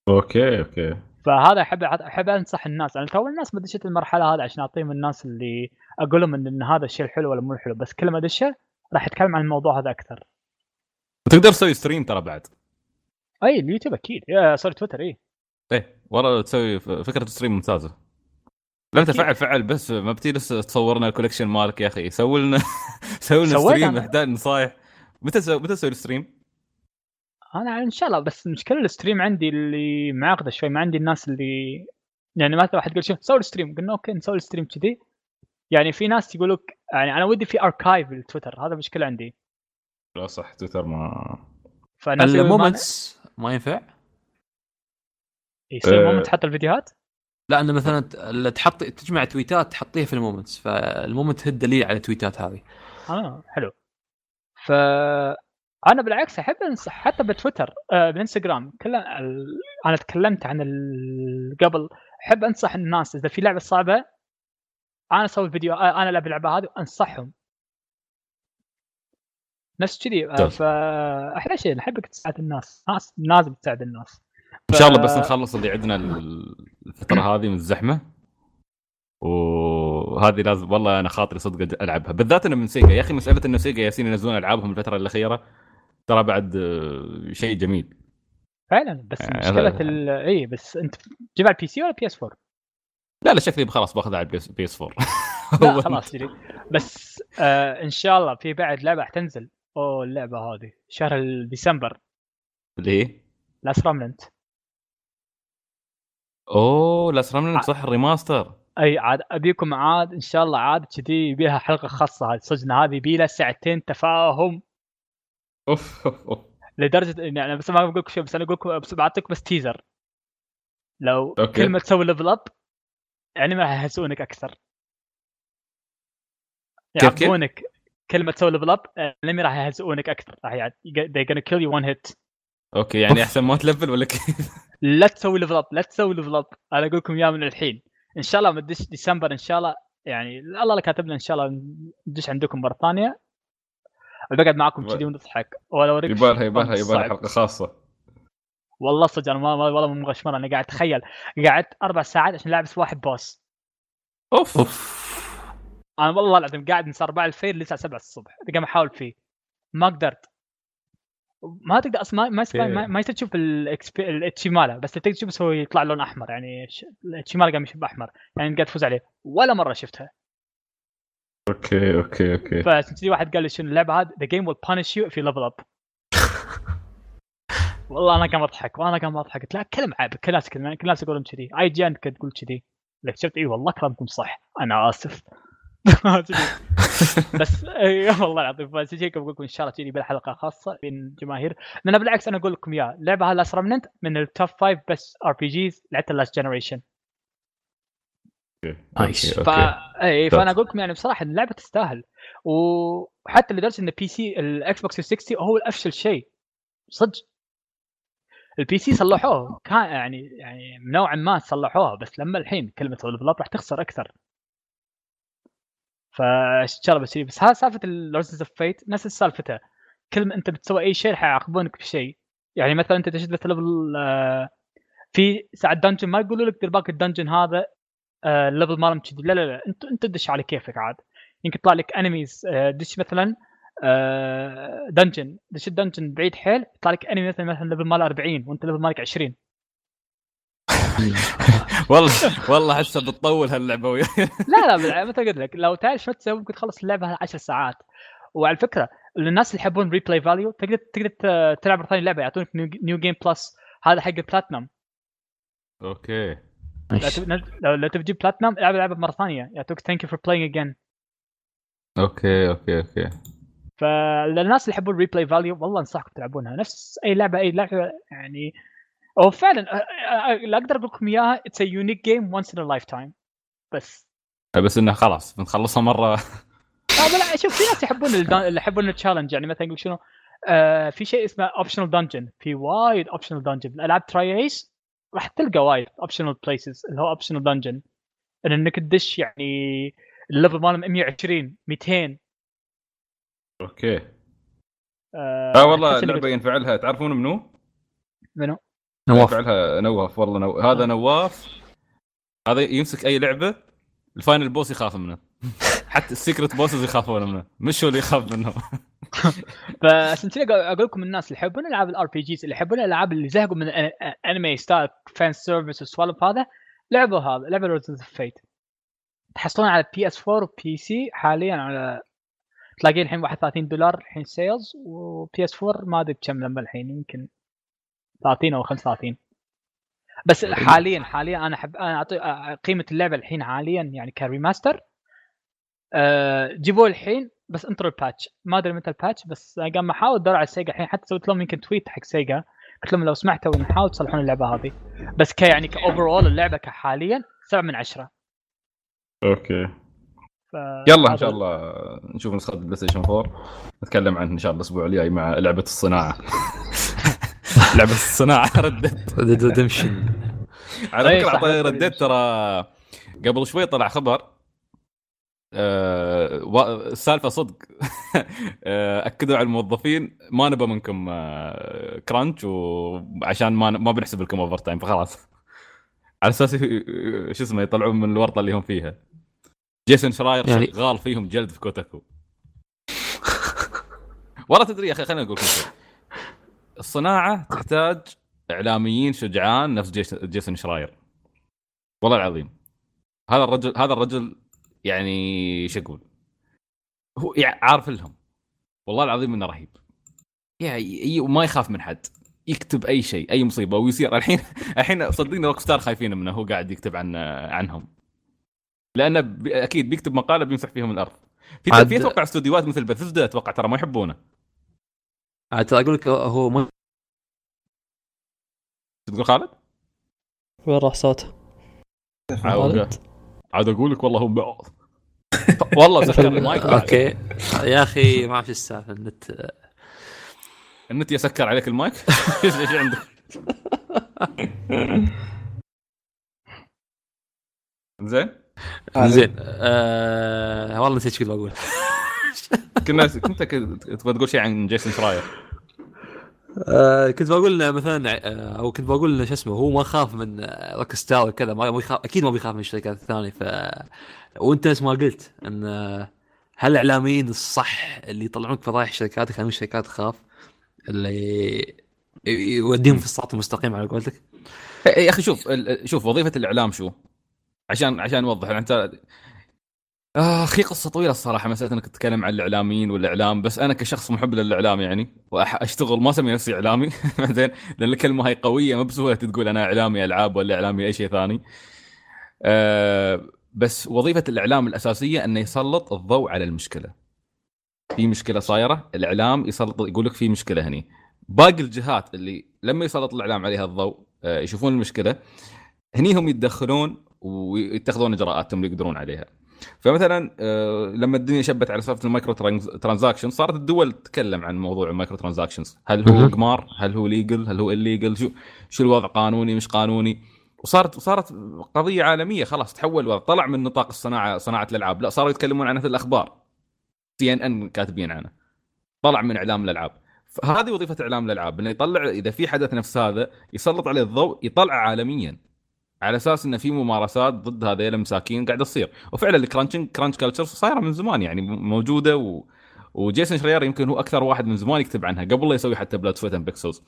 okay okay. فهذا احب أحب أنصح الناس. أنا تو الناس ما دشت المرحلة هذه عشان أعطيهم الناس اللي أقول لهم ان, إن هذا الشيء الحلو ولا مو حلو بس كل ما دشه راح أتكلم عن الموضوع هذا أكثر. وتقدر تسوي stream ترى بعد. أي اليوتيوب أكيد. يا sorry تويتر اي إيه والله تسوي ف- فكرة stream ممتازة. لا انت أكيد. فعل فعل بس ما بتي لسه تصور لنا ال collection مالك يا أخي. سوي لنا سوي لنا stream. محتاج نصايح. متى سوي متى تسوي ال stream؟ أنا إن شاء الله بس المشكلة ال stream عندي اللي معقدة شوي ما عندي الناس اللي يعني مثلا واحد يقول شو سوي ال stream. قلنا okay نسوي ال stream كذي. يعني في ناس يقول لك يعني أنا ودي في archive التويتر هذا مشكلة عندي. لا صح تويتر ما فالناس يقولون ما- ال Moments ما ينفع؟ يصير أه. moment تحط الفيديوهات؟ لا أنه مثلا تحط تجمع تويتات تحطيها في ال Moments فال moment هي الدليل على التويتات هذه. آه حلو. ف أنا بالعكس أحب انصح حتى بتويتر آه بالانستغرام كل ال... أنا تكلمت عن ال... قبل أحب أنصح الناس إذا في لعبة صعبة أنا أسوي فيديو آه أنا العب اللعبه هذه وانصحهم نفس كذي آه ممتاز. فاحلى شيء احبك تساعد الناس. ناس لازم تساعد الناس. إن شاء الله ف- بس نخلص اللي عندنا ال- الفترة هذه من الزحمة. وهذه لازم والله أنا خاطري صدق ألعبها. بالذات إنه من سيجا. يا أخي مسألة إنه سيجا قاعدين ينزلون ألعابهم الفترة الأخيرة ترى بعد آه، شيء جميل. فعلا. بس يعني مشكلة ال... إي بس أنت تجيب على ال PC ولا PS 4 لا لا شكلي خلاص باخذها على ال P PS 4 لا خلاص بس آه إن شاء الله في بعد لعبة حتنزل. أوه اللعبة هذه. شهر ديسمبر اللي هي؟ Last Remnant أوه Last Remnant صح ال remaster. أي عاد أبيكم عاد إن شاء الله عاد كذي يبيلها حلقة خاصة هذه. صدق هذه يبيلها ساعتين تفاهم. أوف. لدرجة اني أنا بس ما بقول لكم شيء بس أنا أقول لكم بس بعطيك بس teaser لو okay. كل ما تسوي level up يعني ما راح يهزئونك أكثر. كيف كيف؟ يعاقبونك كل ما تسوي level up ال enemy راح يهزئونك أكثر راح يع- they're gonna kill you one hit. okay يعني أحسن ما تلفل ولا كيف؟ لا تسوي level up لا تسوي level up أنا أقول لكم إياه من الحين. إن شاء الله مدش ديسمبر إن شاء الله يعني الله لا كاتب لنا إن شاء الله ندش عندكم مرة ثانية. بقعد معاكم كذي ونضحك. ولا اوريك يبالها يبالها يبالها. حلقة خاصة. والله صدق أنا ما ما- والله مو مغشمر أنا قاعد أتخيل. قعدت أربع ساعات عشان لعب بس واحد boss. أوف. أوف. أنا والله العظيم قاعد من الساعة 4 الفجر للساعه 7 الصبح قاعد أحاول فيه. ما قدرت. ما تقدر أصلا ما ما. ما, ما يصير تشوف ال HP ماله بس تقدر تشوف هو يطلع لون أحمر. يعني ش- ال HP ماله قام يشب أحمر. يعني قاعد تفوز عليه. ولا مرة شفتها. أوكي أوكي أوكي. فعشان واحد قال لي شنو اللعبة هذه؟ the game will punish you if you level up. والله أنا قام اضحك وأنا قام اضحك قلت لا كلام عيب. كل الناس كل الناس يقولون كذي اي جي انت تقول كذي. لك شفت؟ إي والله كلامكم صح. أنا آسف. بس اي والله العظيم بس شيء بقول لكم إن شاء الله تجيني بالحلقة خاصة بين الجماهير لأن بالعكس أنا أقول لكم اياه اللعبه هذه Remnant من ال top five بس RPGs لعبت ال last generation nice. ف... اي فأنا. أقول لكم يعني بصراحة اللعبة تستاهل. وحتى لدرجه إن PC ال Xbox 360 هو الأفشل شيء. صدق. ال PC صلحوه كان يعني يعني نوعا ما صلحوها بس لما الحين كلمة level up راح تخسر أكثر. شاء الله بس هذا سالفة ال Resonance of Fate نفس سالفتها. كل ما انت بتسوي أي شيء راح يعاقبونك بشيء يعني مثلا أنت تشد مثلا آه، في ساعة dungeon ما يقولوا لك دير بالك ال dungeon هذا آه، ال level مالهم كذي. لا لا لا انت انت دش على كيفك عاد. يمكن يطلع لك enemies دش مثلا dungeon دش ال dungeon بعيد حيل يطلع لك enemy مثلا مثلا level ماله 40 وأنت level مالك 20 والله والله احسها بتطول هاللعبة وياي لا لا بالع- مثل قلت لك لو تعرف شو تسوي ممكن تخلص اللعبة 10 ساعات. وعلى فكرة للناس اللي يحبون replay value تقدر تقدر تلعب مرة ثانية اللعبه يعطونك new game plus هذا حق ال platinum okay. لو لو تبي تجيب بلاتنم العب اللعبه مرة ثانية. يعطوك thank you for playing again okay okay okay. فللناس اللي يحبون replay value والله أنصحكم تلعبونها. نفس أي لعبة أي لعبة يعني هو فعلا اللي أقدر أقول لكم إياها it's unique game once in lifetime بس. بس إنه خلاص بنخلصها مرة. لا لا شوف في ناس يحبون اللي يحبون ال challenge يعني مثلا يقول شنو آه في شيء اسمه optional dungeon في وايد optional dungeon الألعاب tri-Ace راح تلقى وايد optional places اللي هو optional dungeon إن إنك تدش يعني ال level ماله 120 200 okay. آه آه والله اللعبة ينفع لها. تعرفون منو؟ منو؟ نواف. ينفع لها نواف والله نو... هذا نواف. هذا يمسك أي لعبة ال final boss يخاف منه. حتى ال secret bosses يخافون منه. مش هو اللي يخاف منه فعشان كذا أقول لكم الناس اللي يحبون ألعاب ال RPGs اللي يحبون الألعاب اللي زهقوا من ال anime style fan service والسوالف هذا لعبوا هذا لعبه Resonance of Fate تحصلون على PS 4 و PC حاليا على تلاقيه الحين 31 دولار الحين sales و PS 4 ما أدري بكم لما الحين يمكن 30 أو 35 بس حاليا حاليا أنا أحب أنا أعطي قيمة اللعبة الحين حاليا يعني ك remaster أه جيبوه الحين بس انطروا ال patch ما أدري متى ال patch بس قام احاول ادور على سيجا الحين. حتى سويت لهم يمكن tweet حق سيجا. قلت لهم لو سمحتوا نحاول تصلحون اللعبة هذه. بس ك يعني ك overall اللعبة كحاليا 7 من 10 okay. ف... يلا إن شاء الله نشوف نسخة البلاي ستيشن 4 نتكلم عنه إن شاء الله الأسبوع الجاي مع لعبة الساعة. لعبه الساعه Red Dead Redemption على فكرة Red Dead Red Dead ترى قبل شوي طلع خبر آه، السالفة صدق. آه، أكدوا على الموظفين ما نبى منكم آه، crunch وعشان ما ما بنحسب لكم overtime فخلاص. على أساس شو اسمه يطلعون من الورطة اللي هم فيها. جيسون شراير يعني- شغال فيهم جلد في Kotaku. والله تدري يا أخي خليني أقول لكم شيء. الصناعة تحتاج إعلاميين شجعان نفس جيس- جيسون شراير. والله العظيم. هذا الرجل هذا الرجل يعني شو أقول؟ هو عارف لهم. والله العظيم إنه رهيب. يعني وما يخاف من حد. يكتب أي شيء أي مصيبة. ويصير الحين الحين صدقني Rockstar خايفين منه. هو قاعد يكتب عن عنهم. لأنه أكيد بيكتب مقالة بيمسح فيهم الأرض. في في أتوقع استوديوهات مثل بثزدا أتوقع ترى ما يحبونه. ترى أقول لك هو ما تقول خالد؟ وين راح صوته؟ عاد أقول لك والله هم والله سكر المايك. أوكي. يا أخي ما إيش السالفة النت. النت يسكر عليك المايك؟ إيش إيش عندك؟ زين. زين. آه والله نسيت إيش كنت بقول. كنا كنت تبغى تقول شيء عن جيسون شراير آه كنت بقول مثلا آه أو كنت بقول شو اسمه هو ما خاف من آه، Rockstar وكذا ما يخاف أكيد ما بيخاف من الشركات الثانية ف وأنت نفس ما قلت إن هل الاعلاميين الصح اللي يطلعونك فضايح الشركات يخلون الشركات تخاف اللي يوديهم في الصراط المستقيم على قولتك يا أخي شوف شوف وظيفة الإعلام شو؟ عشان عشان نوضح أنت اخ هي قصة طويلة الصراحة مساله انك تتكلم عن الإعلاميين والإعلام بس أنا كشخص محب للإعلام يعني واشتغل ما أسمي نفسي إعلامي زين لأن الكلمة هاي قوية ما بسهولة تقول أنا إعلامي ألعاب ولا إعلامي أي شيء ثاني. أه بس وظيفة الإعلام الأساسية أنه يسلط الضوء على المشكلة. في مشكلة صايرة الإعلام يسلط يقول لك في مشكلة هني. باقي الجهات اللي لما يسلط الإعلام عليها الضوء آه، يشوفون المشكلة هني هم يتدخلون ويتخذون إجراءاتهم اللي يقدرون عليها. فمثلا آه، لما الدنيا شبت على سالفة ال micro trans- transaction صارت الدول تتكلم عن موضوع ال micro transactions. هل هو. قمار هل هو legal هل هو illegal شو شو الوضع؟ قانوني؟ مش قانوني؟ وصارت صارت قضية عالمية خلاص تحول الوضع طلع من نطاق الصناعه صناعة الألعاب. لا صاروا يتكلمون عنها في الأخبار. CNN كاتبين عنه طلع من إعلام الألعاب. فهذه وظيفة إعلام الألعاب إنه يطلع إذا في حدث نفس هذا يسلط عليه الضوء يطلع عالميا. على أساس انه في ممارسات ضد هذيل المساكين قاعدة تصير. وفعلا ال crunching crunch culture صايرة من زمان يعني موجودة و... وجيسون شراير يمكن هو أكثر واحد من زمان يكتب عنها قبل لا يسوي حتى Blood Sweat Pixels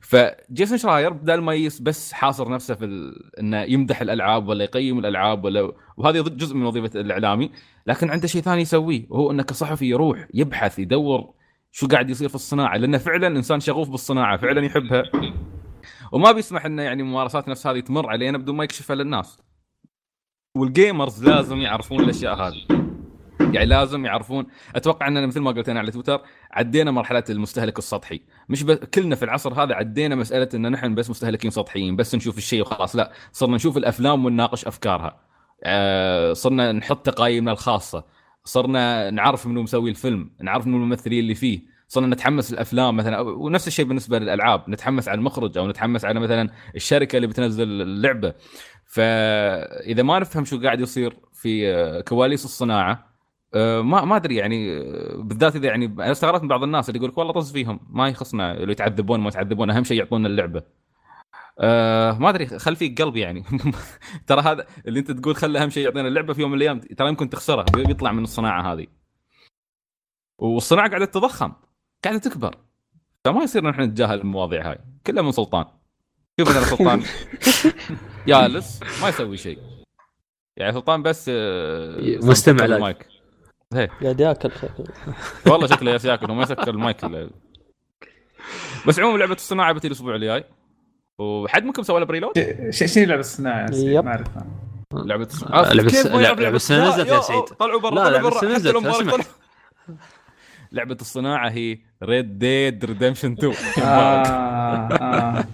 فجيسون شراير بدل ما بس حاصر نفسه في ال... إنه يمدح الألعاب ولا يقيم الألعاب ولا وهذه جزء من وظيفة الإعلامي لكن عنده شيء ثاني يسويه وهو إنه كصحفي يروح يبحث يدور شو قاعد يصير في الصناعة لأنه فعلا إنسان شغوف بالصناعة فعلا يحبها. وما بيسمح إنه يعني ممارسات نفس هذه تمر علينا بدون ما يكشفها للناس. والجيمرز لازم يعرفون الأشياء هذه. يعني لازم يعرفون. أتوقع إننا مثل ما قلت أنا على تويتر عدينا مرحلة المستهلك السطحي. مش بس كلنا في العصر هذا عدينا مسألة ان نحن بس مستهلكين سطحيين بس نشوف الشيء وخلاص لا. صرنا نشوف الأفلام ونناقش أفكارها. آه صرنا نحط تقايمنا الخاصة. صرنا نعرف منو مسوي الفيلم نعرف منو الممثلين اللي فيه. صرنا نتحمس الافلام مثلا ونفس الشيء بالنسبة للألعاب نتحمس على المخرج أو نتحمس على مثلا الشركة اللي بتنزل اللعبة. فإذا ما نفهم شو قاعد يصير في آه، كواليس الصناعة آه، ما ما أدري يعني آه، بالذات إذا يعني أنا استغربت من بعض الناس اللي يقول لك والله طز فيهم ما يخصنا اللي يتعذبون ما يتعذبون أهم شيء يعطونا اللعبة. آه ما أدري خل فيك قلب يعني. ترى هذا اللي أنت تقول خلى أهم شيء يعطينا اللعبة في يوم من الأيام ترى يمكن تخسرها بيطلع من الصناعة هذه. والصناعة قاعدة تتضخم قاعدة تكبر. فما يصير نحن نتجاهل المواضيع هاي. كلها من سلطان. شوف مثلا سلطان جالس ما يسوي شيء. يعني سلطان بس آه، مستمع live. ال mic قاعد ياكل. والله شكله ياس ياكل وما يسكر المايك بس عموما لعبة الصناعة بتجي الأسبوع الجاي. وحد منكم سوى لها preload؟ شنو لعبة الصناعة. ما اعرفها لعبة الصناعة. لعبة السنة لا، نزلت يا سعيد. طلعوا برا طلعوا برا. حتى لو. لعبة الصناعة هي Red Dead Redemption 2 آه آه.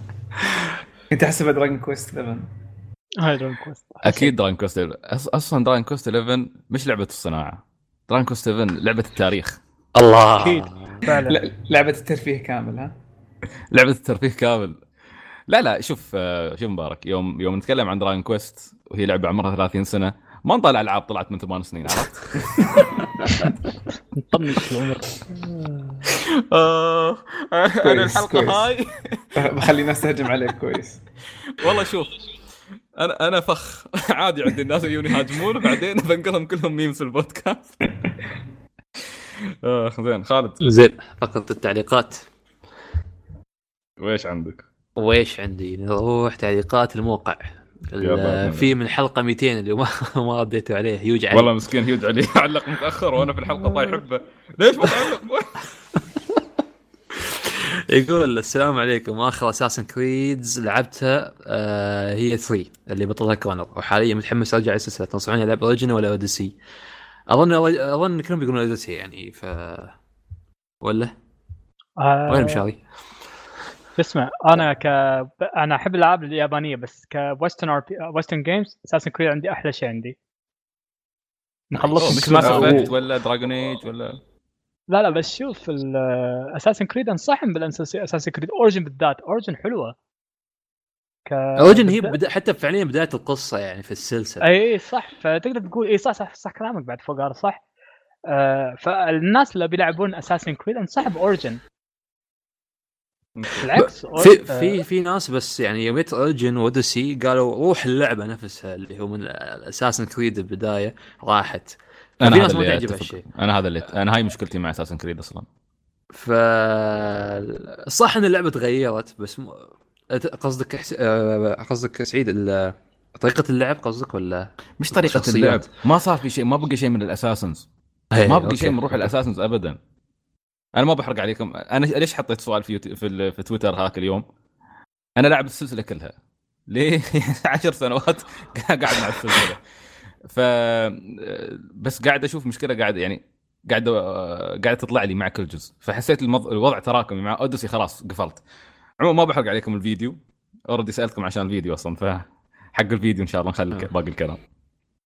كنت احسبها Dragon Quest 11 هاي Dragon Quest أكيد Dragon Quest 11 أص- أصلا Dragon Quest 11 مش لعبة الصناعة. Dragon Quest 7 لعبة التاريخ. الله. أكيد. فعلا. لا- لعبة الترفيه كامل ها؟ لعبة الترفيه كامل. لا لا شوف آه، شوف مبارك. يوم يوم نتكلم عن Dragon Quest وهي لعبة عمرها 30 سنة ما نطلع ألعاب طلعت من ثمان سنين عرفت؟ نطنش العمر. آه، أنا كويس، الحلقة. هاي. بخلي الناس تهجم عليك كويس. والله شوف أنا أنا فخ. عادي عندي الناس يجون يهاجمون وبعدين بنقلهم كلهم ميمز في البودكاست. اخ زين خالد. زين فقره التعليقات. ويش عندك؟ ويش عندي؟ نروح تعليقات الموقع. في من حلقة 200 اللي ما ما رديتوا عليه هيوج علي. والله مسكين هيوج علي. علق متأخر وأنا في الحلقة طايح حبة. ليش ما تعلق؟ يقول السلام عليكم. آخر Assassin's Creed لعبتها آه هي 3 اللي بطلها كونر وحاليا متحمس أرجع السلسلة. تنصحوني ألعب Origins ولا Odyssey؟ أظن أظن كلهم بيقولون Odyssey يعني ف ولا؟ آه، وين مشاري؟ اسمع أنا ك أنا أحب الألعاب اليابانية بس ك western RPG western games Assassin's Creed عندي أحلى شيء عندي. نخلص Mass ولا Dragon Age ولا لا لا بس شوف Assassin's Creed أنصحهم بال Assassin's Creed Origins بالذات. Origins حلوة. ك... Origins هي بدا حتى فعليا بداية القصة يعني في السلسلة. إي إي صح. فتقدر تقول إي صح صح صح كلامك بعد فوق صح. آه فالناس اللي بيلعبون Assassin's Creed انصح ب Origins بالعكس في Or- آه، في في ناس بس يعني يوم جت Origins و Odyssey قالوا روح اللعبة نفسها اللي هو من Assassin's Creed البداية راحت أنا في هذا ناس ما اللي تعجب. هالشيء. أنا هذا اللي أنا هاي مشكلتي مع Assassin's Creed أصلا ف صح إن اللعبة تغيرت بس م... قصدك حس... آه، قصدك سعيد ال... طريقة اللعب قصدك ولا مش طريقة شخصيات. اللعب ما صار في شيء ما بقى شيء من ال Assassin's إيه، ما بقى. شيء من روح ال Assassin's ابدا أنا ما بحرق عليكم. أنا ليش حطيت سؤال في يوتي... في, ال... في تويتر هاك اليوم؟ أنا لاعب السلسلة كلها. ليه؟ عشر سنوات قاعد مع السلسلة. ف بس قاعد أشوف مشكلة قاعد يعني قاعد قاعد تطلع لي مع كل جزء. فحسيت المض... الوضع تراكمي مع Odyssey خلاص قفلت. عموما ما بحرق عليكم الفيديو. already سألتكم عشان الفيديو أصلا ف حق الفيديو إن شاء الله نخلي آه. باقي الكلام.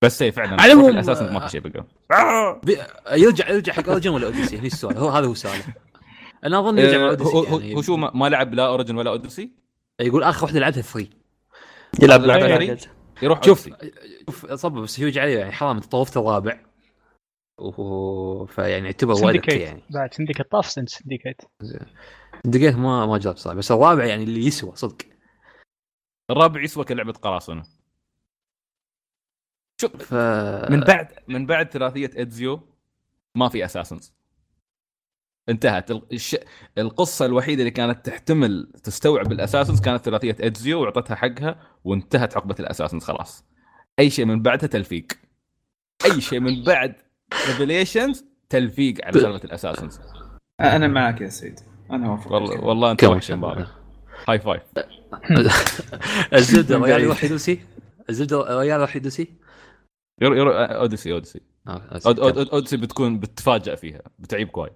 بس اي فعلا على العموم، الأساس ما آه، في شيء بقى. بي... يرجع يرجع حق اوريجن ولا أوديسي هني السؤال. هو هذا هو السؤال أنا أظن يرجع مع آه، أوديسي هو, هو, يعني. هو شو ما, ما لعب لا اوريجن ولا أوديسي؟ يقول آخر واحدة لعبتها 3 يلعب هذا لعبة؟ باكج. يروح شوف. شوف صب بس هو عليه يعني حرام أنت طوفت الرابع. و... فيعني يعتبر والدك سندكيت يعني. بعد سندكيت طاف سندكيت دقيقة ما ما جرب صراحة بس الرابع يعني اللي يسوى صدق. الرابع يسوى كلعبة قراصنة. شوف ف من بعد من بعد ثلاثية Ezio ما في Assassins. انتهت. ال- الش... القصة الوحيدة اللي كانت تحتمل تستوعب ال Assassins كانت ثلاثية Ezio وأعطتها حقها وانتهت عقبة ال Assassins خلاص. أي شيء من بعدها تلفيق. أي شيء من بعد Revelations تلفيق على سالفة ال Assassins. أنا معك يا سيد. أنا أوافق. والله والله أنت وحش مبارك high five الزبدة الرجال قاعد. يروح Odyssey الزبدة الرجال يروح Odyssey يرو يرو Odyssey Odyssey. آه، Odyssey بتكون بتتفاجئ فيها بتعيبك وايد.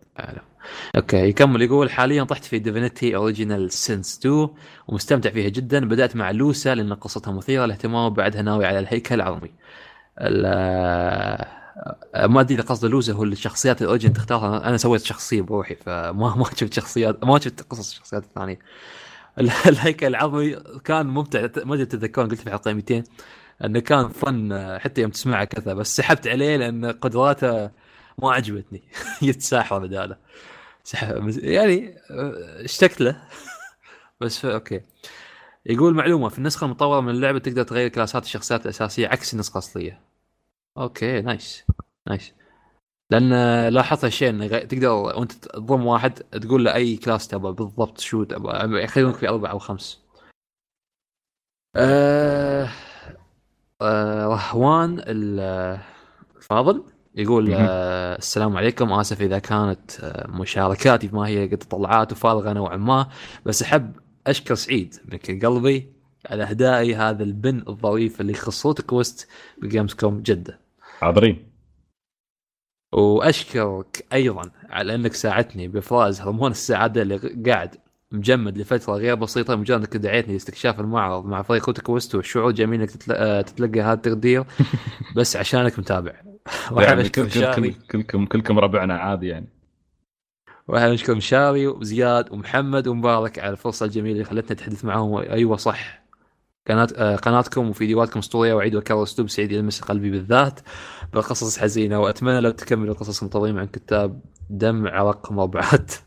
okay يكمل. يقول حاليا طحت في Divinity Original Sin 2 ومستمتع فيها جدا. بدأت مع Lohse لأن قصتها مثيرة للاهتمام وبعدها ناوي على الهيكل العظمي ال- آه، ما أدري إذا قصد Lohse هو الشخصيات ال origin تختارها. أنا سويت شخصية بروحي فما ما شفت شخصيات ما شفت قصص الشخصيات الثانية. ال- الهيكل العظمي كان ممتع. ما أدري تتذكرون قلت في حلقة 200 أنه كان fun حتى يوم تسمعه كذا بس سحبت عليه لأن قدراته ما عجبتني. خذيت ساحر بداله. يعني اشتقت له. بس okay. يقول معلومة في النسخة المطورة من اللعبة تقدر تغير كلاسات الشخصيات الأساسية عكس النسخة الأصلية. okay nice. nice. لأن لاحظت هالشيء إنه تقدر وأنت تضم واحد تقول له أي class تبغى بالضبط شو تبغى. يخلونك في أربع أو خمس. آه رهوان ال- الفاضل يقول. آه السلام عليكم. آسف إذا كانت آه مشاركاتي ما هي قد تطلعات وفارغه نوعا ما بس أحب أشكر سعيد من كل قلبي على اهدائي هذا ال pin الظريف اللي يخص Root Quest ب Games Con جدة. حاضرين. وأشكرك أيضا على إنك ساعدتني بإفراز هرمون السعادة اللي قاعد مجمد لفترة غير بسيطة مجرد إنك دعيتني لاستكشاف المعرض مع فريق روت كويست والشعور جميل إنك تتل- آه، تتلقى هذا التقدير. بس عشانك متابع. يعني كل كل كلكم كلكم ربعنا عادي يعني. واحب اشكر مشاري وزياد ومحمد ومبارك على الفرصة الجميلة اللي خلتني اتحدث معهم. أيوه صح. قناة آه، قناتكم وفيديوهاتكم أسطورية واعيد واكرر أسلوب سعيد يلمس قلبي بالذات. بالقصص الحزينه وأتمنى لو تكملوا القصص المنتظمه عن كتاب دم عرق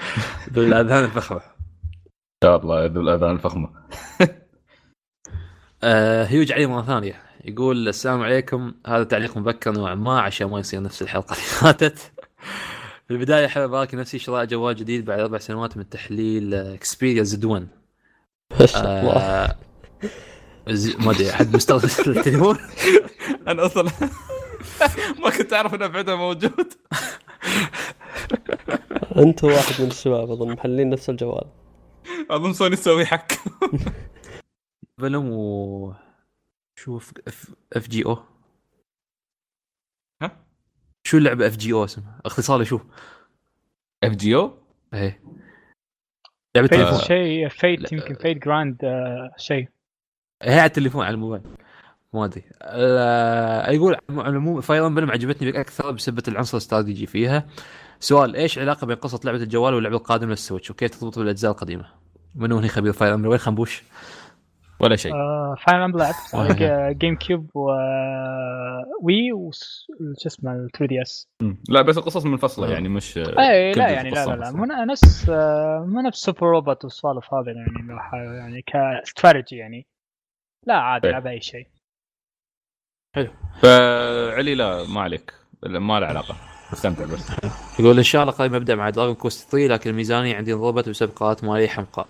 مربعات بالاذان الفخمة. إن شاء الله ذو الأذان الفخمة. آه هيوج علي مرة ثانية. يقول السلام عليكم. هذا تعليق مبكر نوعا ما عشان ما يصير نفس الحلقة اللي فاتت. في البداية أحب أبارك نفسي شراء جوال جديد بعد أربع سنوات من تحليل اكسبيريا زد 1 ما شاء الله. آه ز- ما أدري أحد مستخدم التليفون؟ أنا أصلا ما كنت أعرف ان ابعدها موجود. أنت واحد من الشباب أظن محلين نفس الجوال. أظن سوني تسوي حك فيلم و شوف اف, جي أو؟ ها؟ شو اللعبة اف جي أو اسمها؟ اختصار شو؟ اف جي أو؟ إيه. لعبة تليفون. شيء فيت. يمكن فيت جراند آه، شيء. هي على التليفون على الموبايل. ما أدري ال- يقول على العموم Fire Emblem عجبتني أكثر بسبب العنصر الاستراتيجي فيها سؤال إيش العلاقه بين قصة لعبة الجوال واللعبه القادمه لل Switch وكيف ترتبط بالأجزاء القديمة؟ منو هني خبير Fire Emblem وين خنبوش؟ ولا شيء Fire Emblem لعبت آه. GameCube و Wii وش اسمه ال 3 DS. لا بس القصص منفصلة آه. يعني مش اي لا يعني لا لا لا منفصلة. مو نفس آه، مو نفس Super Robot والسوالف هذه يعني يعني كاستراتيجي يعني لا عادي إيه. العب أي شيء فعلي لا ما عليك. ما له علاقة. استمتع بس. يقول إن شاء الله قريب ابدا مع Dragon Quest 3 لكن الميزانية عندي انضربت بسبب قرارات ماليه حمقاء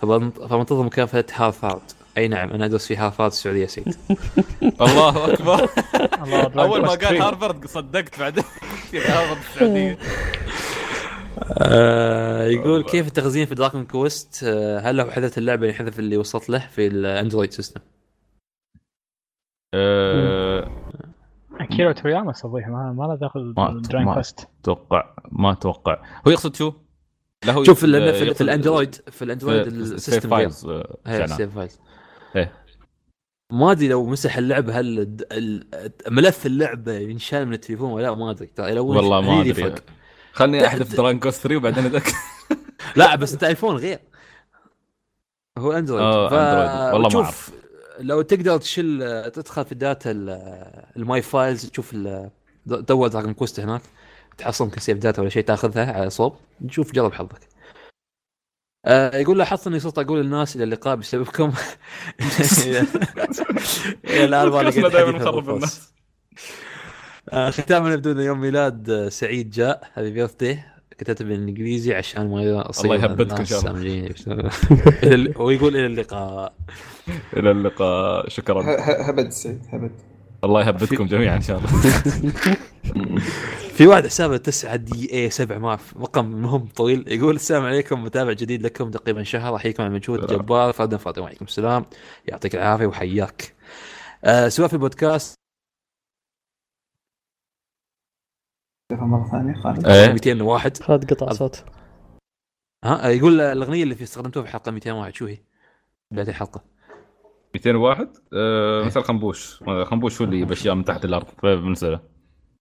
فبنتظر مكافاه هارفارد أي نعم أنا أدرس في هارفارد السعودية سيد الله أكبر. الله أول ما قال 3. هارفرد صدقت بعدين. في هارفرد السعودية. آه يقول كيف التخزين في Dragon Quest آه هل لو حذفت اللعبة يحذف اللي وصلت له في ال Android system أه، أكيرا تورياما سويها ما ما له دخل ما- Quest أتوقع ما أتوقع. هو يقصد شو؟ لا هو شوف في, في يقصد- ال Android في ال Android في- ال system في files آه،. ال save files إيه. ما أدري لو مسح اللعبة هل الد- ال- ملف اللعبة ينشال من التليفون ولا لا؟ ما أدري. ترى لو والله ما أدري. خلني أحذف Dragon Quest 3 وبعدين اتاكد لا بس أنت iPhone غير. هو Android آه، Android. والله ما شوف لو تقدر تشيل تدخل في ال data ال- ال my files تشوف دور Dragon Quest هناك. تحصل يمكن save data ولا شيء تاخذها على صوب. نشوف جرب حظك. آه يقول لاحظت إني صرت أقول للناس إلى اللقاء بسببكم. إلى الآن ما لقيت بودكاستنا دايماً حديث نخرب. الناس. آه ختاما يبدو ان يوم ميلاد سعيد جاء. هذه بيرث داي كتبت بالإنجليزي عشان ما اصير الله يهبطك إن الناس شاء الله. ويقول إلى اللقاء. إلى اللقاء. شكرا. هبد سعيد هبد. الله يهبطكم جميعا إن شاء الله. في واحد حسابه 9 دي اي 7 ما أعرف، رقم مهم طويل. يقول السلام عليكم متابع جديد لكم تقريبا شهر. أحييكم على المجهود الجبار فردا فردا وعليكم السلام. يعطيك العافية وحياك. آه سواء في البودكاست مرة ثانية خالد. إيه. 201 خالد قطع صوت. ها آه، يقول الأغنية اللي في استخدمتوها في حلقه 201 شو هي؟ بدايه الحلقة. 201 آه، مثل خنبوش. خنبوش هو اللي باشياء من تحت الأرض فبنساله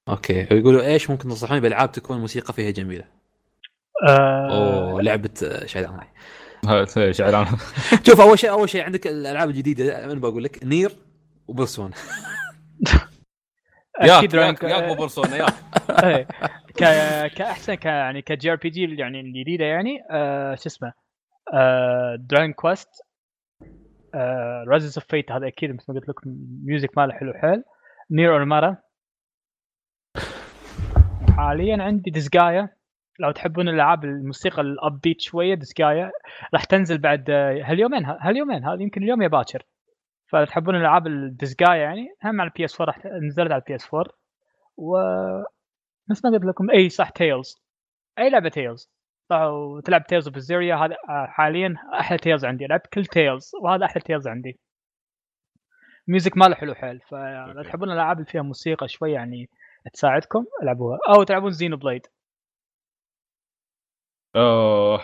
أوكي. ويقولوا إيش ممكن تنصحوني بألعاب تكون الموسيقى فيها جميلة؟ آه. أوه لعبة آه، هذا شعران شوف أول شيء أول شيء عندك الألعاب الجديدة أنا بقول لك Nier و Persona أكيد ياك رانك- ياك Persona ياك. إيه. كأحسن ك يعني ك JRPG يعني الجديدة يعني آه شو اسمه Dragon Quest Resonance of Fate هذا أكيد مثل ما قلت لكم music ماله حلو حيل. Nier Automata حاليا عندي Disgaea لو تحبون الألعاب الموسيقى ال upbeat شوية Disgaea راح تنزل بعد آه، هاليومين هاليومين هذا يمكن اليوم يا باكر. فتحبون الالعاب ال Disgaea يعني هم على ال PS 4 راح نزلت على ال PS 4 و نفس ما قلت لكم. إي صح Tales إي لعبة Tales وتلعب Tales of Berseria هذا حاليا أحلى Tales عندي. لعبت كل Tales وهذا أحلى Tales عندي. music ماله حلو حيل فإذا. تحبون الألعاب اللي فيها موسيقى شوي يعني تساعدكم ألعبوها. أو تلعبون Xenoblade أوه.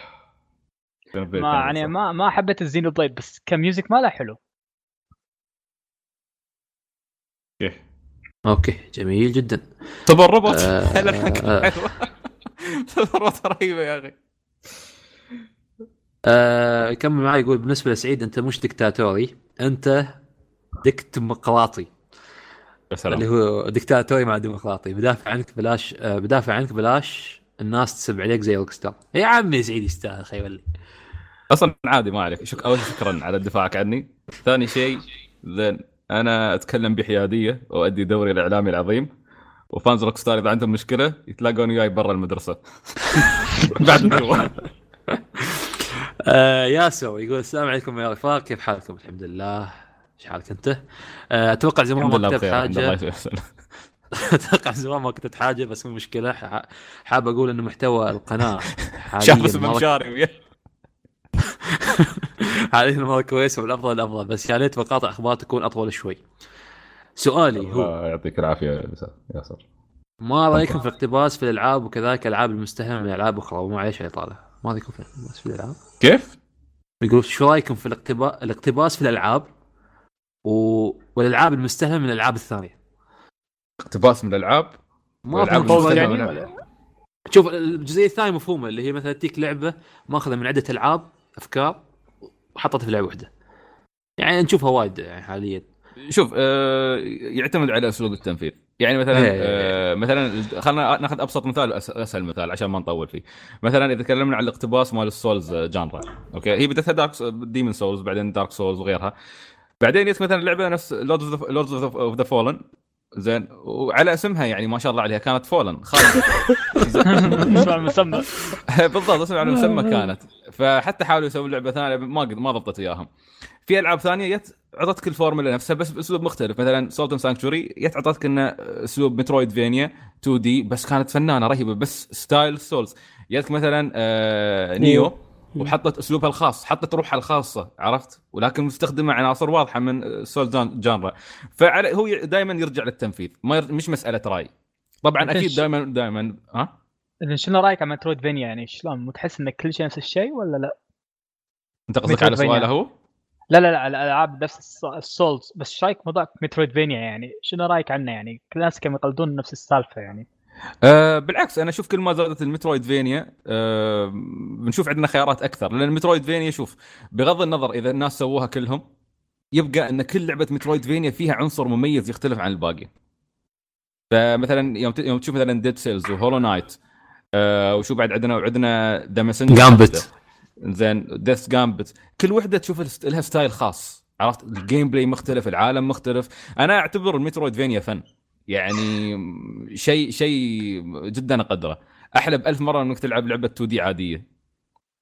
ما يعني ما ما حبيت ال Xenoblade بس ك music ماله حلو. كيف okay جميل جدا. تبربط. آه، الحق آه. رهيبة يا أخي. آه يكمل معي يقول بالنسبة لسعيد أنت مش دكتاتوري أنت ديمقراطي يا سلام. اللي هو دكتاتوري مع ديمقراطي. بدافع عنك بلاش آه بدافع عنك بلاش الناس تسب عليك زي روك ستار يا عمي سعيد يستاهل خي ولي. أصلا عادي ما عليك. شك... أول شكرا على دفاعك عني. ثاني شيء زين أنا أتكلم بحيادية وادي دوري الإعلامي العظيم و fans روك ستار إذا عندهم مشكلة يتلاقون وياي برا المدرسة. بعد جوا آه ياسو يقول السلام عليكم يا رفاق كيف حالكم؟ الحمد لله. إيش حالك أنت؟ آه أتوقع زمان ما كتبت حاجة. أتوقع زمان ما كنت اتحاجر بس مو مشكلة. حاب أقول إنه محتوى القناة حاليا شاف اسم مشاري حاليا مره كويس والأفضل الأفضل بس يا ليت مقاطع أخبار تكون أطول شوي. سؤالي هو يعطيك العافية يا ياسر. ما رأيكم في الاقتباس في الألعاب وكذلك العاب المستهلكه من ألعاب أخرى؟ ومعليش طالع ما رأيكم في الاقتباس في الألعاب؟ كيف؟ يقول شو رأيكم في الاقتباس الاقتباس في الألعاب و... والألعاب المستهلكه من الألعاب الثانية؟ اقتباس من الألعاب؟ ما المستهلكة يعني. شوف الجزئيه الثانية مفهومه اللي هي مثلا تجيك لعبة ماخذة من عدة ألعاب أفكار وحطتها في لعبة واحدة. يعني نشوفها وايد يعني حاليا. شوف آه يعتمد على اسلوب التنفيذ. يعني مثلا إيه. آه مثلا خلينا ناخذ أبسط مثال أسهل مثال عشان ما نطول فيه. مثلا إذا تكلمنا عن الاقتباس مال السولز genre أوكي؟ هي بدتها دارك ديمون سولز بعدين دارك سولز وغيرها. بعدين جت مثلا لعبة نفس لوردز اوف ذا فولن زين وعلى اسمها يعني ما شاء الله عليها كانت fallen خالد اسمع المسمى؟ بالضبط اسمها على مسمى كانت. فحتى حاولوا يسوون لعبة ثانية ما قد ما ضبطت اياهم في ألعاب ثانية جت عطتك الفورمولا نفسها بس بأسلوب مختلف. مثلا سولت اند سانكتوري جت عطتك إنه أسلوب metroidvania 2D بس كانت فنانة رهيبة بس style سولز جتك مثلا آه نيوه وحطت أسلوبها الخاص حطت روحها الخاصة عرفت؟ ولكن مستخدمة عناصر واضحة من سول genre. فعلى هو دائما يرجع للتنفيذ ما ير... مش مسألة رأي. طبعا أكيد دائما دائما ها؟ شنو رأيك عن metroidvania؟ يعني شلون؟ متحس إن كل شيء نفس الشيء ولا لا؟ أنت قصدك على. سؤاله هو؟ لا لا لا على الألعاب نفس الس- السولز بس إيش رأيك موضوع metroidvania؟ يعني شنو رأيك عنه؟ يعني كل الناس كانوا يقلدون نفس السالفة يعني. أه بالعكس أنا أشوف كل ما زادت ال metroidvania أه بنشوف عندنا خيارات أكثر لأن ال metroidvania شوف بغض النظر إذا الناس سووها كلهم يبقى إن كل لعبة metroidvania فيها عنصر مميز يختلف عن الباقي. فمثلا يوم يوم تشوف مثلا ديد سيلز وهولو نايت أه وشو بعد عندنا وعندنا ذا ماسنجر gambit زين ديث جامبت كل وحدة تشوف لها style خاص عرفت؟ ال gameplay مختلف العالم مختلف. أنا أعتبر ال metroidvania فن يعني شيء شيء جدا أقدره. أحلى بألف مرة إنك تلعب لعبة 2D عادية.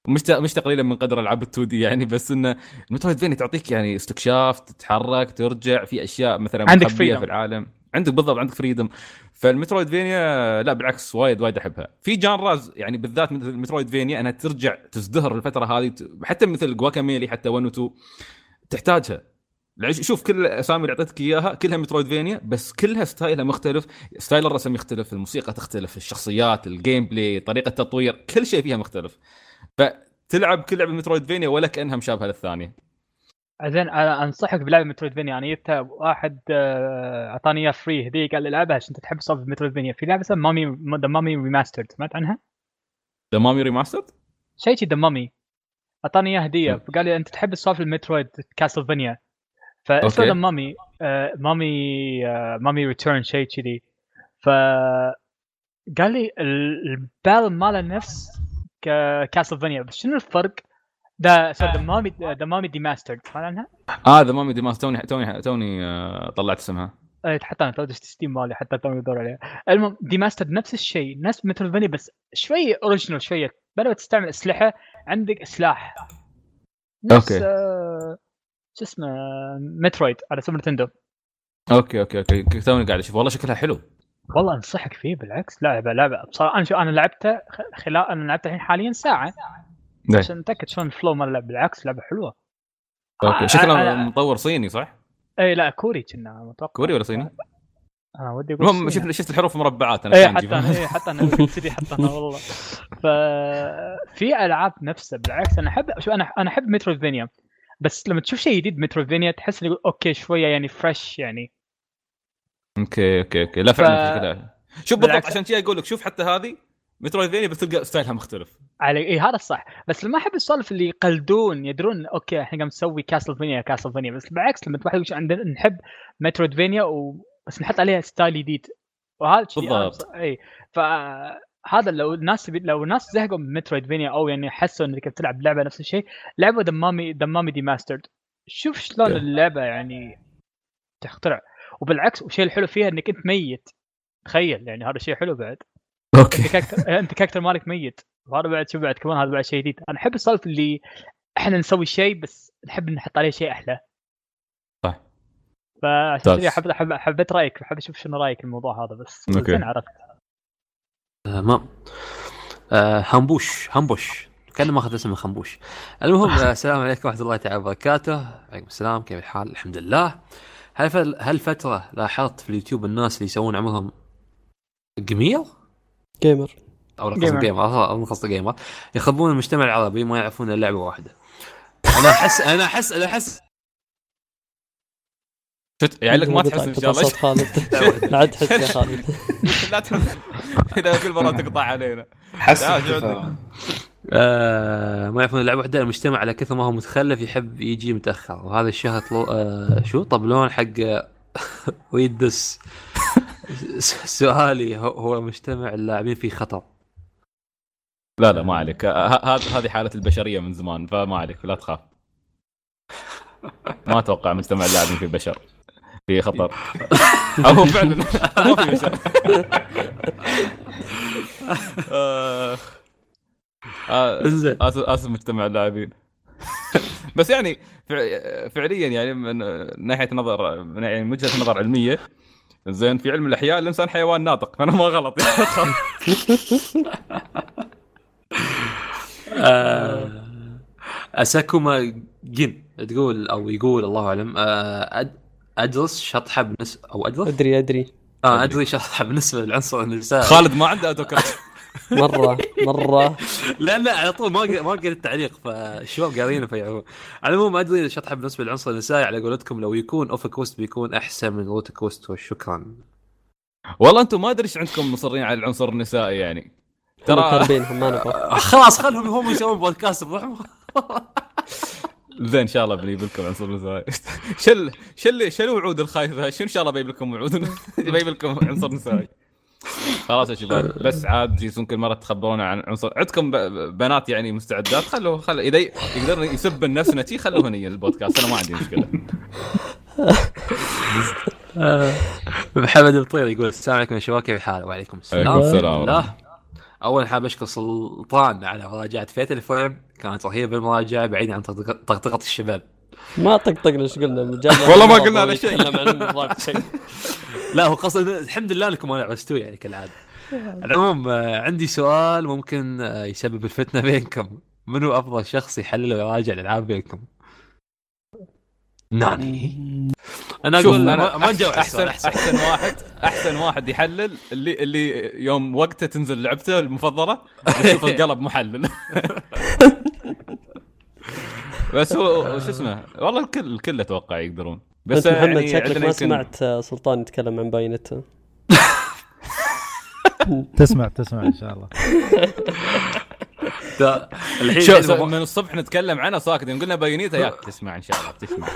مش مش تقليلا من قدر ألعاب ال 2D يعني بس إنه ال metroidvania تعطيك يعني استكشاف تتحرك ترجع في أشياء مثلا عندك freedom. في العالم. عندك بالضبط عندك freedom فال metroidvania لا بالعكس وايد وايد أحبها. في genres يعني بالذات مثل ال metroidvania أنها ترجع تزدهر الفترة هذه حتى مثل جواكاميلي حتى 1 و 2 تحتاجها. شوف كل الاسامي اللي أعطيتك إياها كلها metroidvania بس كلها style ها مختلف. style الرسم يختلف الموسيقى تختلف الشخصيات ال gameplay طريقة التطوير كل شيء فيها مختلف. فتلعب كل لعبة metroidvania ولا كأنها مشابهة للثانية. زين أنا أنصحك بلعبة metroidvania أنا جبتها واحد آه، أعطاني اياها free هديه قال لي العبها عشان أنت تحب سالفه metroidvania في لعبة اسمها مامي ذا مامي ريماسترد سمعت عنها؟ ذا مامي ريماسترد شيء ذا مامي أعطاني اياها هدية. فقال لي أنت تحب سالفه المترويد كاسلفينيا. ذا مامي آه، مامي آه، مامي ريتيرن شيء كذي ف قال لي ال- البال ماله نفس كاسلفينيا بس شنو الفرق؟ ذا ذا مامي ذا مامي دي ماسترد سمعت عنها؟ آه ذا مامي ديماس توني توني توني آه، طلعت اسمها اي حتى أنا تو دشت ستيم مالي حتى تو ادور عليها المهم ديماستر نفس الشيء نفس metroidvania بس شوي original شوية بدل ما تستعمل أسلحة عندك سلاح نفس okay. آه، شو اسمه مترويد على سوبر نتندو. okay okay okay. توني قاعد أشوف. والله شكلها حلو. والله انصحك فيه بالعكس. لعبة لعبة. بصراحة أنا شو أنا لعبته خلال أنا لعبته الحين حاليا ساعة. عشان أتأكد شلون ال flow مال اللعبة. بالعكس لعبة حلوة. okay. شكلها مطور صيني صح؟ اي لا كوري كنا متوقع. كوري ولا صيني؟ أنا ودي أقول المهم. شفت شفت الحروف مربعات أنا اي. حتى أنا اي حتى أنا كذي حتى أنا والله. ف في ألعاب نفسها بالعكس أنا احب شو أنا أنا احب metroidvania بس لما تشوف شيء جديد metroidvania تحس إنه okay شوية يعني fresh يعني. okay okay okay. لا فعلا ف- شوف بالضبط عشان كذا أقول لك شوف حتى هذه metroidvania بس تلقى style ها مختلف. على اي هذا الصح بس لما أحب السوالف اللي يقلدون يدرون okay إحنا قاعد نسوي كاسلفينيا كاسلفينيا بس بالعكس لما واحد عندنا نحب metroidvania و... بس نحط عليها style جديد. وهذا بالضبط. اي فهذا لو الناس لو الناس زهقوا من metroidvania أو يعني حسوا إنك بتلعب لعبة نفس الشيء لعبوا ذا مامي ذا مامي ديماسترد شوف شلون. اللعبة يعني تخترع. وبالعكس والشيء الحلو فيها إنك أنت ميت. تخيل يعني هذا شيء حلو بعد. okay. أنت character أنت character مالك ميت. وهذا بعد شوف بعد؟ كمان هذا بعد شيء جديد. أنا أحب السالفة اللي إحنا نسوي شيء بس نحب نحط عليه شيء أحلى. صح. فعشان. كذا حبيت حب- حبيت رأيك. حبيت أشوف شنو رأيك الموضوع هذا بس. زين عرفت. تمام آه همبوش همبوش كان ما أخذ اسم خنبوش المهم آه، السلام عليكم ورحمة الله تعالى وبركاته. عليكم السلام كيف الحال؟ الحمد لله. هل ف- هل فترة لاحظت في اليوتيوب الناس اللي يسوون عمرهم جميل جيمر أو قصد جيمر. جيمر أو قصد جيمر يخربون المجتمع العربي ما يعرفون إلا لعبة واحدة. أنا احس أنا احس أنا احس شفت؟ يعني لك ما تحس ان شاء الله صوت خالد. لا عاد تحس يا خالد. لا تحس. إذا كل مره تقطع علينا. حس. آه ما يعرفون اللعبة واحدة المجتمع على كثر ما هو متخلف يحب يجي متأخر. وهذا الشهر طلو آه شو؟ طبلون حق ويدس سؤالي هو- هو مجتمع اللاعبين فيه خطر. لا لا ما عليك. ه- هذه هذه حالة البشرية من زمان فما عليك لا تخاف. ما أتوقع مجتمع اللاعبين في بشر. في خطر. هو فعلا. ما في آه، آه، اسف آسف مجتمع اللاعبين. بس يعني فع- فعليا يعني من ناحية نظر من يعني من وجهة نظر علمية زين في علم الأحياء الإنسان حيوان ناطق. فانا ما غلط. آه أساكوما جن تقول أو يقول الله أعلم ادرس شطحة بالنسبة أو ادرس أدري أدري. آه أدري شطحة بالنسبة للعنصر النسائي خالد ما عنده اوتوكرات مرة مرة. لا لا على طول ما ما قريت التعليق فالشباب قارينه فيعرفون على العموم أدري الشطحه بالنسبة للعنصر النسائي على قولتكم لو يكون اوف كوست بيكون أحسن من روت كوست وشكرا. والله أنتم ما أدري إيش عندكم مصرين على العنصر النسائي يعني. ترى خلاص خلهم هم يسوون بودكاست بروحهم. زين إن شاء الله بنجيب لكم عنصر نسائي شل شل شنو وعود الخايفه شنو إن شاء الله بجيب لكم وعود؟ بجيب لكم عنصر نسائي خلاص يا شباب بس عاد جيسون كل مرة تخبرون عن عنصر. عندكم بنات يعني مستعدات؟ خلوا خلوا إذا يقدرون يسبن نفسنا شي خلوهن هي البودكاست. أنا ما عندي مشكلة. محمد الطير يقول السلام عليكم يا شباب كيف الحال؟ وعليكم السلام. السلام. لا أول حاب أشكر سلطان على مراجعة فيت الفيلم كانت رهيبة المراجعة بعيدا عن طقطقه الشباب. ما طقطقنا إيش قلنا؟ والله ما قلنا على شيء. لا هو قصد الحمد لله انكم ما لعبتوا يعني كالعادة. على العموم آه، عندي سؤال ممكن آه، يسبب الفتنة بينكم. منو أفضل شخص يحلل ويراجع الألعاب بينكم؟ ناني. أنا أقول ما نجاوب احسن احسن احسن واحد أحسن واحد يحلل اللي اللي يوم وقته تنزل لعبته المفضلة يشوف القلب محلل. بس هو شو اسمه والله الكل الكل أتوقع يقدرون. بس بس محمد يعني شكلك ما سمعت سلطان يتكلم عن Bayonetta تسمع تسمع إن شاء الله. الحين شو من الصبح نتكلم عنها ساكت قلنا Bayonetta ياك تسمع إن شاء الله تسمع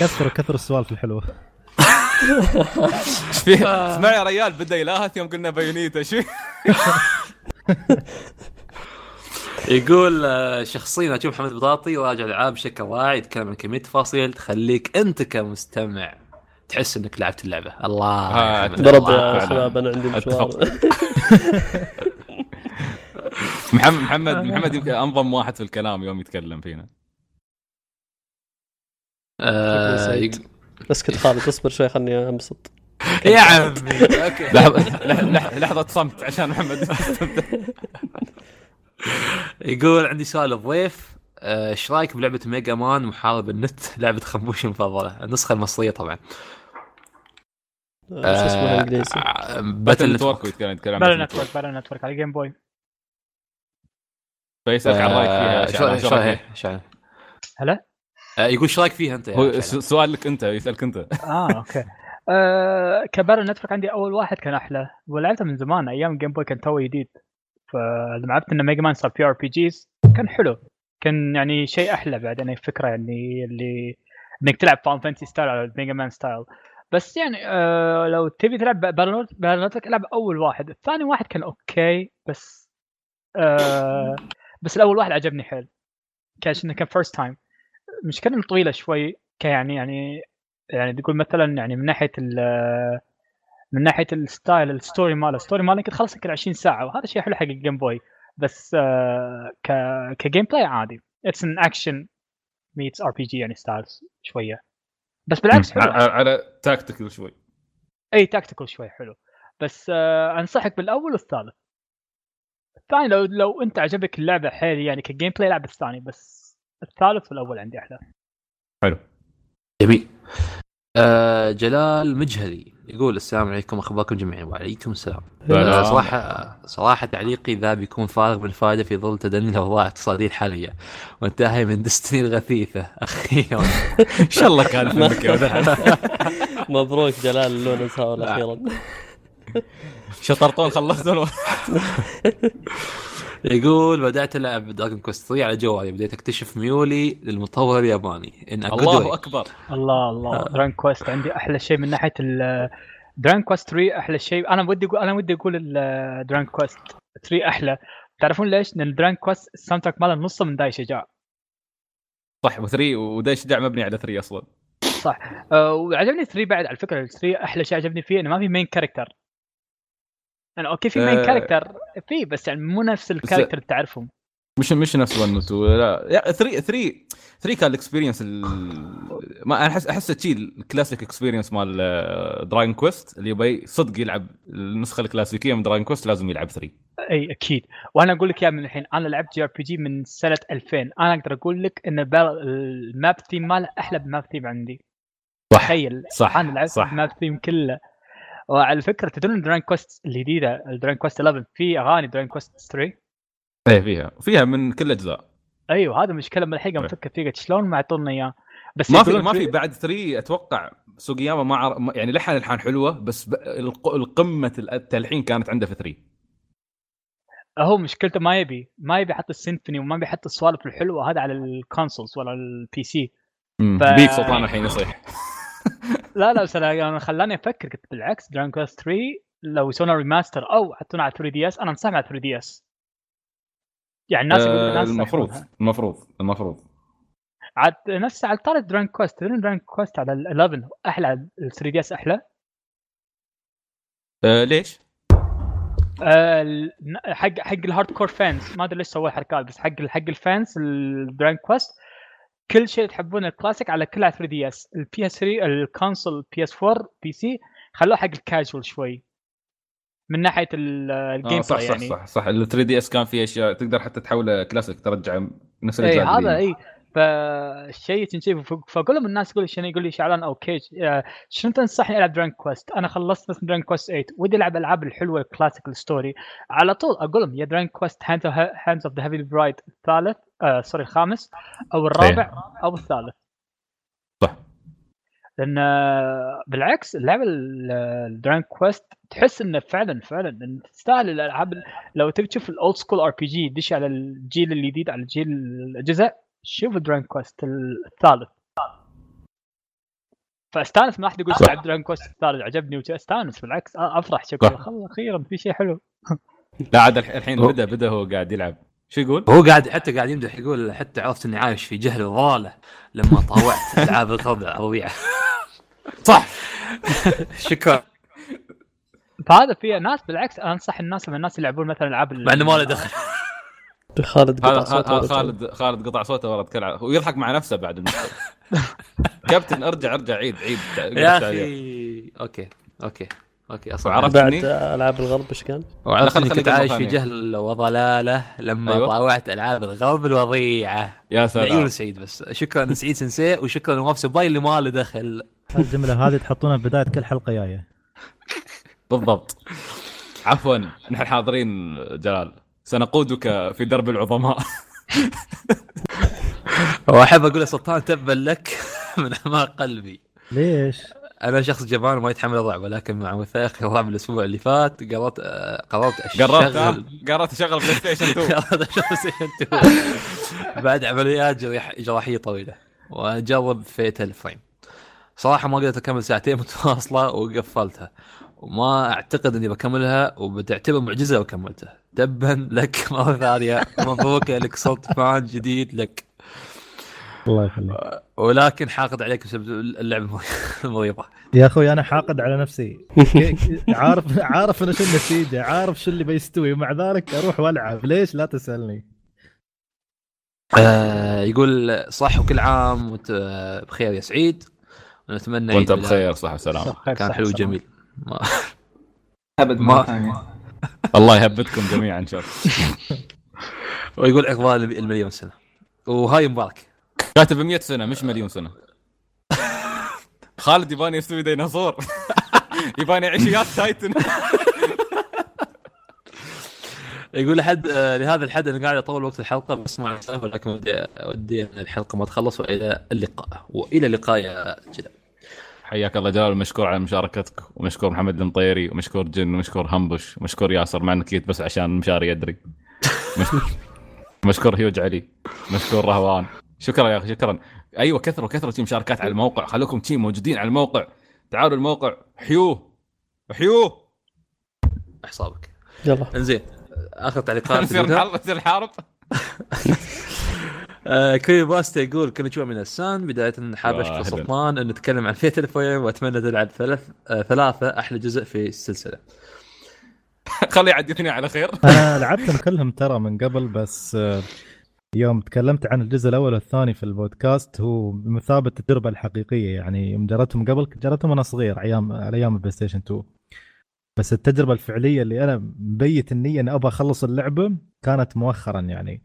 كثروا كثروا السوالف الحلوة. إيش فيه؟ اسمع يا ريال بدأ يلاهث يوم قلنا Bayonetta إيش فيه؟ يقول آه، شخصيا أشوف محمد بطاطي يراجع الألعاب بشكل واعي يتكلم عن كمية تفاصيل تخليك أنت كمستمع تحس إنك لعبت اللعبة. الله آه، ضرب. يا شباب أنا عندي مشوار. محمد محمد محمد يمكن انظم واحد في الكلام يوم يتكلم فينا. آه، اسكت خالد اصبر شوي خلني أنبسط. يا عمي. okay لحظه لح- لح- لحظة صمت عشان محمد. يقول عندي سؤال الضيف آه، إيش رأيك بلعبة Mega Man محارب النت؟ لعبة خنبوش المفضلة. النسخة المصرية طبعا. آه، شو اسمه بالانجليزي Battle Battle Network Network يتكلم بلا باتل نتورك بلا Network على Game Boy فيسالك عن رأيك فيها آه، شو- شو- هلا؟ يقول إيش رأيك فيها أنت هو شعر؟ س- سؤال لك أنت يسألك أنت. آه okay. كبار ال Network عندي أول واحد كان أحلى ولعبته من زمان أيام Game Boy كان تو جديد. فلما عرفت ان Mega Man صار ب RPGs كان حلو. كان يعني شيء أحلى بعدين الفكرة يعني اللي إنك تلعب Final Fantasy style على Mega Man style بس يعني آه لو تبي تلعب Battle Network العب أول واحد. الثاني واحد كان okay بس آه بس الأول واحد عجبني حيل. كاش إنه كان first time إنه طويلة شوي كيعني يعني يعني تقول مثلا يعني من ناحية من ناحية ال style ال story ماله. ال story ماله يمكن تخلص يمكن 20 ساعة وهذا شيء حلو حق ال Game Boy بس آه ك ك gameplay عادي. it's an action meets RPG يعني styles شوية. بس بالعكس حلو. على, على tactical شوي. إي tactical شوي حلو. بس آه أنصحك بالأول والثالث. الثاني لو لو أنت عجبك اللعبة حيل يعني ك gameplay لعب الثاني بس الثالث والأول عندي أحلى. جميل. آه جلال مجهلي يقول السلام عليكم أخباركم جميعا؟ وعليكم السلام. سلام. آه صراحة صراحة تعليقي ذا بيكون فارغ بالفائده في ظل تدني الأوضاع الاقتصادية الحالية. وانتهي من دستني الغثيثة. أخيرا إن شاء الله كان ولد. مبروك جلال اللون ساول أخيرا شطرتون خلصتون يقول بدأت ألعب دراجون كوست 3 على جوالي بديت أكتشف ميولي للمطور الياباني. إن الله أكبر. الله الله. دران كويست عندي أحلى شيء من ناحية ال Dragon Quest 3 أحلى شيء. أنا ودي أقول أنا ودي أقول Dragon Quest 3 أحلى. تعرفون ليش؟ لأن Dragon Quest ال soundtrack ماله نصه من داي شجاع صح و3 ودا شجاع مبني على 3 أصلا. صح. أه وعجبني 3 بعد. على فكرة 3 أحلى شيء عجبني فيه إنه ما في main character يعني okay في main character في بس يعني مو نفس ال character اللي تعرفهم. مش مش نفس 1 و 2 لا. yeah 3 3 3 كان ال experience ال... ما أنا أحس أحس شيء ال classic experience مال Dragon Quest اللي يبي صدق يلعب النسخة الكلاسيكية من Dragon Quest لازم يلعب 3 أي أكيد. وأنا أقول لك يا من الحين أنا لعبت JRPG من سنة 2000 أنا أقدر أقول لك إن ال map theme ماله أحلى ب map theme عندي. صح تخيل. صح أنا لعبت ال map theme كله. وعلى فكرة تدرون Dragon Quest الجديدة Dragon Quest 11 في أغاني Dragon Quest 3 إيه فيها. فيها من كل الأجزاء. أيوه هذا مشكله ملحقه إيه. مفكر فيها شلون ما يعطونا إياه؟ بس ما في ما في. بعد 3 أتوقع سوقياما ما عر... يعني لحن الحان حلوة بس القمة التلحين كانت عنده في 3 هو مشكلته ما يبي ما يبي يحط السيمفوني وما بيحط السوالف الحلوة هذا على ال consoles ولا ال PC. ف- بيك سلطان الحين يصيح. لا لا بس أنا خلاني أفكر قلت بالعكس Dragon Quest 3 لو يسوون remaster أو حطونا على 3DS أنا انصح على 3DS يعني الناس يقولون آه المفروض. المفروض المفروض عاد نفس على طاري Dragon Quest تدرون Dragon Quest على ال 11 أحلى على ال 3DS أحلى آه ليش؟ آه، ال- حق حق ال hardcore fans ما أدري ليش سووا الحركات بس حق حق ال fans ال Dragon Quest كل شيء تحبونه الكلاسيك على كل على 3DS. ال PS 3 ال console PS 4 PC خلوه حق الكاجوال شوي. من ناحية ال- الجيم آه صح صح يعني. صح صح. ال 3 دي إس كان فيه أشياء تقدر حتى تحوله كلاسيك ترجع نفس اي الأجزاء هذا. اي فالشيء تنشيفه ف- فاقول لهم الناس يقول لي شنو؟ يقول لي شعلان أو كيج آه، شنو تنصحني ألعب دران كويست؟ أنا خلصت بس دران كويست 8 ودي ألعب ألعاب الحلوة الكلاسيك الستوري على طول أقول لهم يا دران كويست هاندز اوف ذا هيفي برايد الثالث آه سوري الخامس أو الرابع أو الثالث. صح. لأن آه، بالعكس اللعبه ال Dragon Quest تحس إنه فعلا فعلا إن تستاهل الألعاب. لو تبي تشوف ال old school RPG دش على الجيل الجديد على جيل الأجهزة شوف Dragon Quest الثالث. فاستانس ما احد يقول صح. لعب Dragon Quest الثالث عجبني استانس بالعكس أفرح. شكرا. خلاص أخيرا في شيء حلو. لا عاد الح- الحين هو- بدا بدا هو قاعد يلعب. شو يقول؟ هو قاعد حتى قاعد يمدح يقول حتى عرفت إني عايش في جهل وضالة لما طاوعت ألعاب الغرب الربيع. صح. شكرا. فهذا في ناس بالعكس أنصح الناس لما الناس يلعبون مثلا ألعاب ال- مع انه ما له دخل. خالد قطع صوته. خالد خالد قطع صوته ورا تكلم. ويضحك مع نفسه بعد. كابتن ارجع ارجع عيد عيد. يا أخي. Okay. Okay. Okay. أصلا وعرفت بعد؟ ألعاب الغرب إيش كان؟ وعرفت خل- إني خلي كنت عايش في. جهل وضلاله لما أيوة. طاوعت ألعاب الغرب الوضيعه يا لعيون سلام سعيد بس. شكرا سعيد سنسي وشكرا نواف سباي اللي ما له دخل. الجملة هذه تحطونها في بداية كل حلقة جاية. بالضبط. عفوا. نحن حاضرين جلال. سنقودك في درب العظماء. واحب أقول يا سلطان تبا لك من اعماق قلبي. ليش؟ أنا شخص جبان وما يتحمل الرعب ولكن مع وثائق الرعب الأسبوع اللي فات قررت قررت اشغل قررت اشغل PlayStation 2 قررت اشغل PlayStation 2 بعد عمليات جريح- جراحية طويلة. وأجرب Fatal Frame صراحة ما قدرت أكمل ساعتين متواصلة وقفلتها. وما أعتقد إني بكملها وبتعتبر معجزة لو كملتها. تبا لك مرة ثانية. مبروك لك صوت fan جديد لك. الله يخليك. ولكن حاقد عليك بسبب اللعبة المريضة. يا أخوي أنا حاقد على نفسي. عارف عارف أنا شو النتيجة؟ عارف شو اللي بيستوي. ومع ذلك أروح وألعب. ليش؟ لا تسألني. آه يقول صح وكل عام وانت بخير يا سعيد. نتمنى وأنت. بخير صحه وسلامه كان صح حلو صح. ما- ابد ما- الله يهبطكم جميعا ان شاء الله ويقول عقبال المليون سنة. وهاي مبارك. كاتب 100 سنة مش مليون سنة. خالد يباني يستوي ديناصور. يباني يعيش وياك تايتن. يقول لحد آه لهذا الحد أنا قاعد أطول وقت الحلقة بس السلامه ولكن ودي ودي أن الحلقة ما تخلص وإلى اللقاء. وإلى اللقاء يا جدع. حياك الله جلال مشكور على مشاركتك ومشكور محمد المطيري ومشكور جن ومشكور همبش ومشكور ياسر مع انك جيت بس عشان مشاري يدري. مش- مشكور هيوج علي مشكور رهوان. شكرا يا أخي شكرا. أيوه كثروا كثروا شي مشاركات على الموقع. خلوكم شي موجودين على الموقع. تعالوا الموقع. حيوه حيوه احصابك يلا. انزين آخر تعليقات نصير؟ نحارب نصير نحارب آه كوي باستا يقول شوي من السان بداية حاب اشكر. سلطان انه نتكلم عن فيت الفويم وأتمنى تلعب ثلاث آه ثلاثة أحلى جزء في السلسلة. خليه يعدي اثنين على خير. أنا لعبتهم كلهم ترى من قبل بس آه، يوم تكلمت عن الجزء الأول والثاني في البودكاست هو بمثابه التجربة الحقيقية. يعني يوم جربتهم قبل جربتهم وأنا صغير أيام على أيام ال PlayStation 2 بس التجربة الفعلية اللي أنا مبيت النية اني أبغى أخلص اللعبة كانت مؤخرا يعني.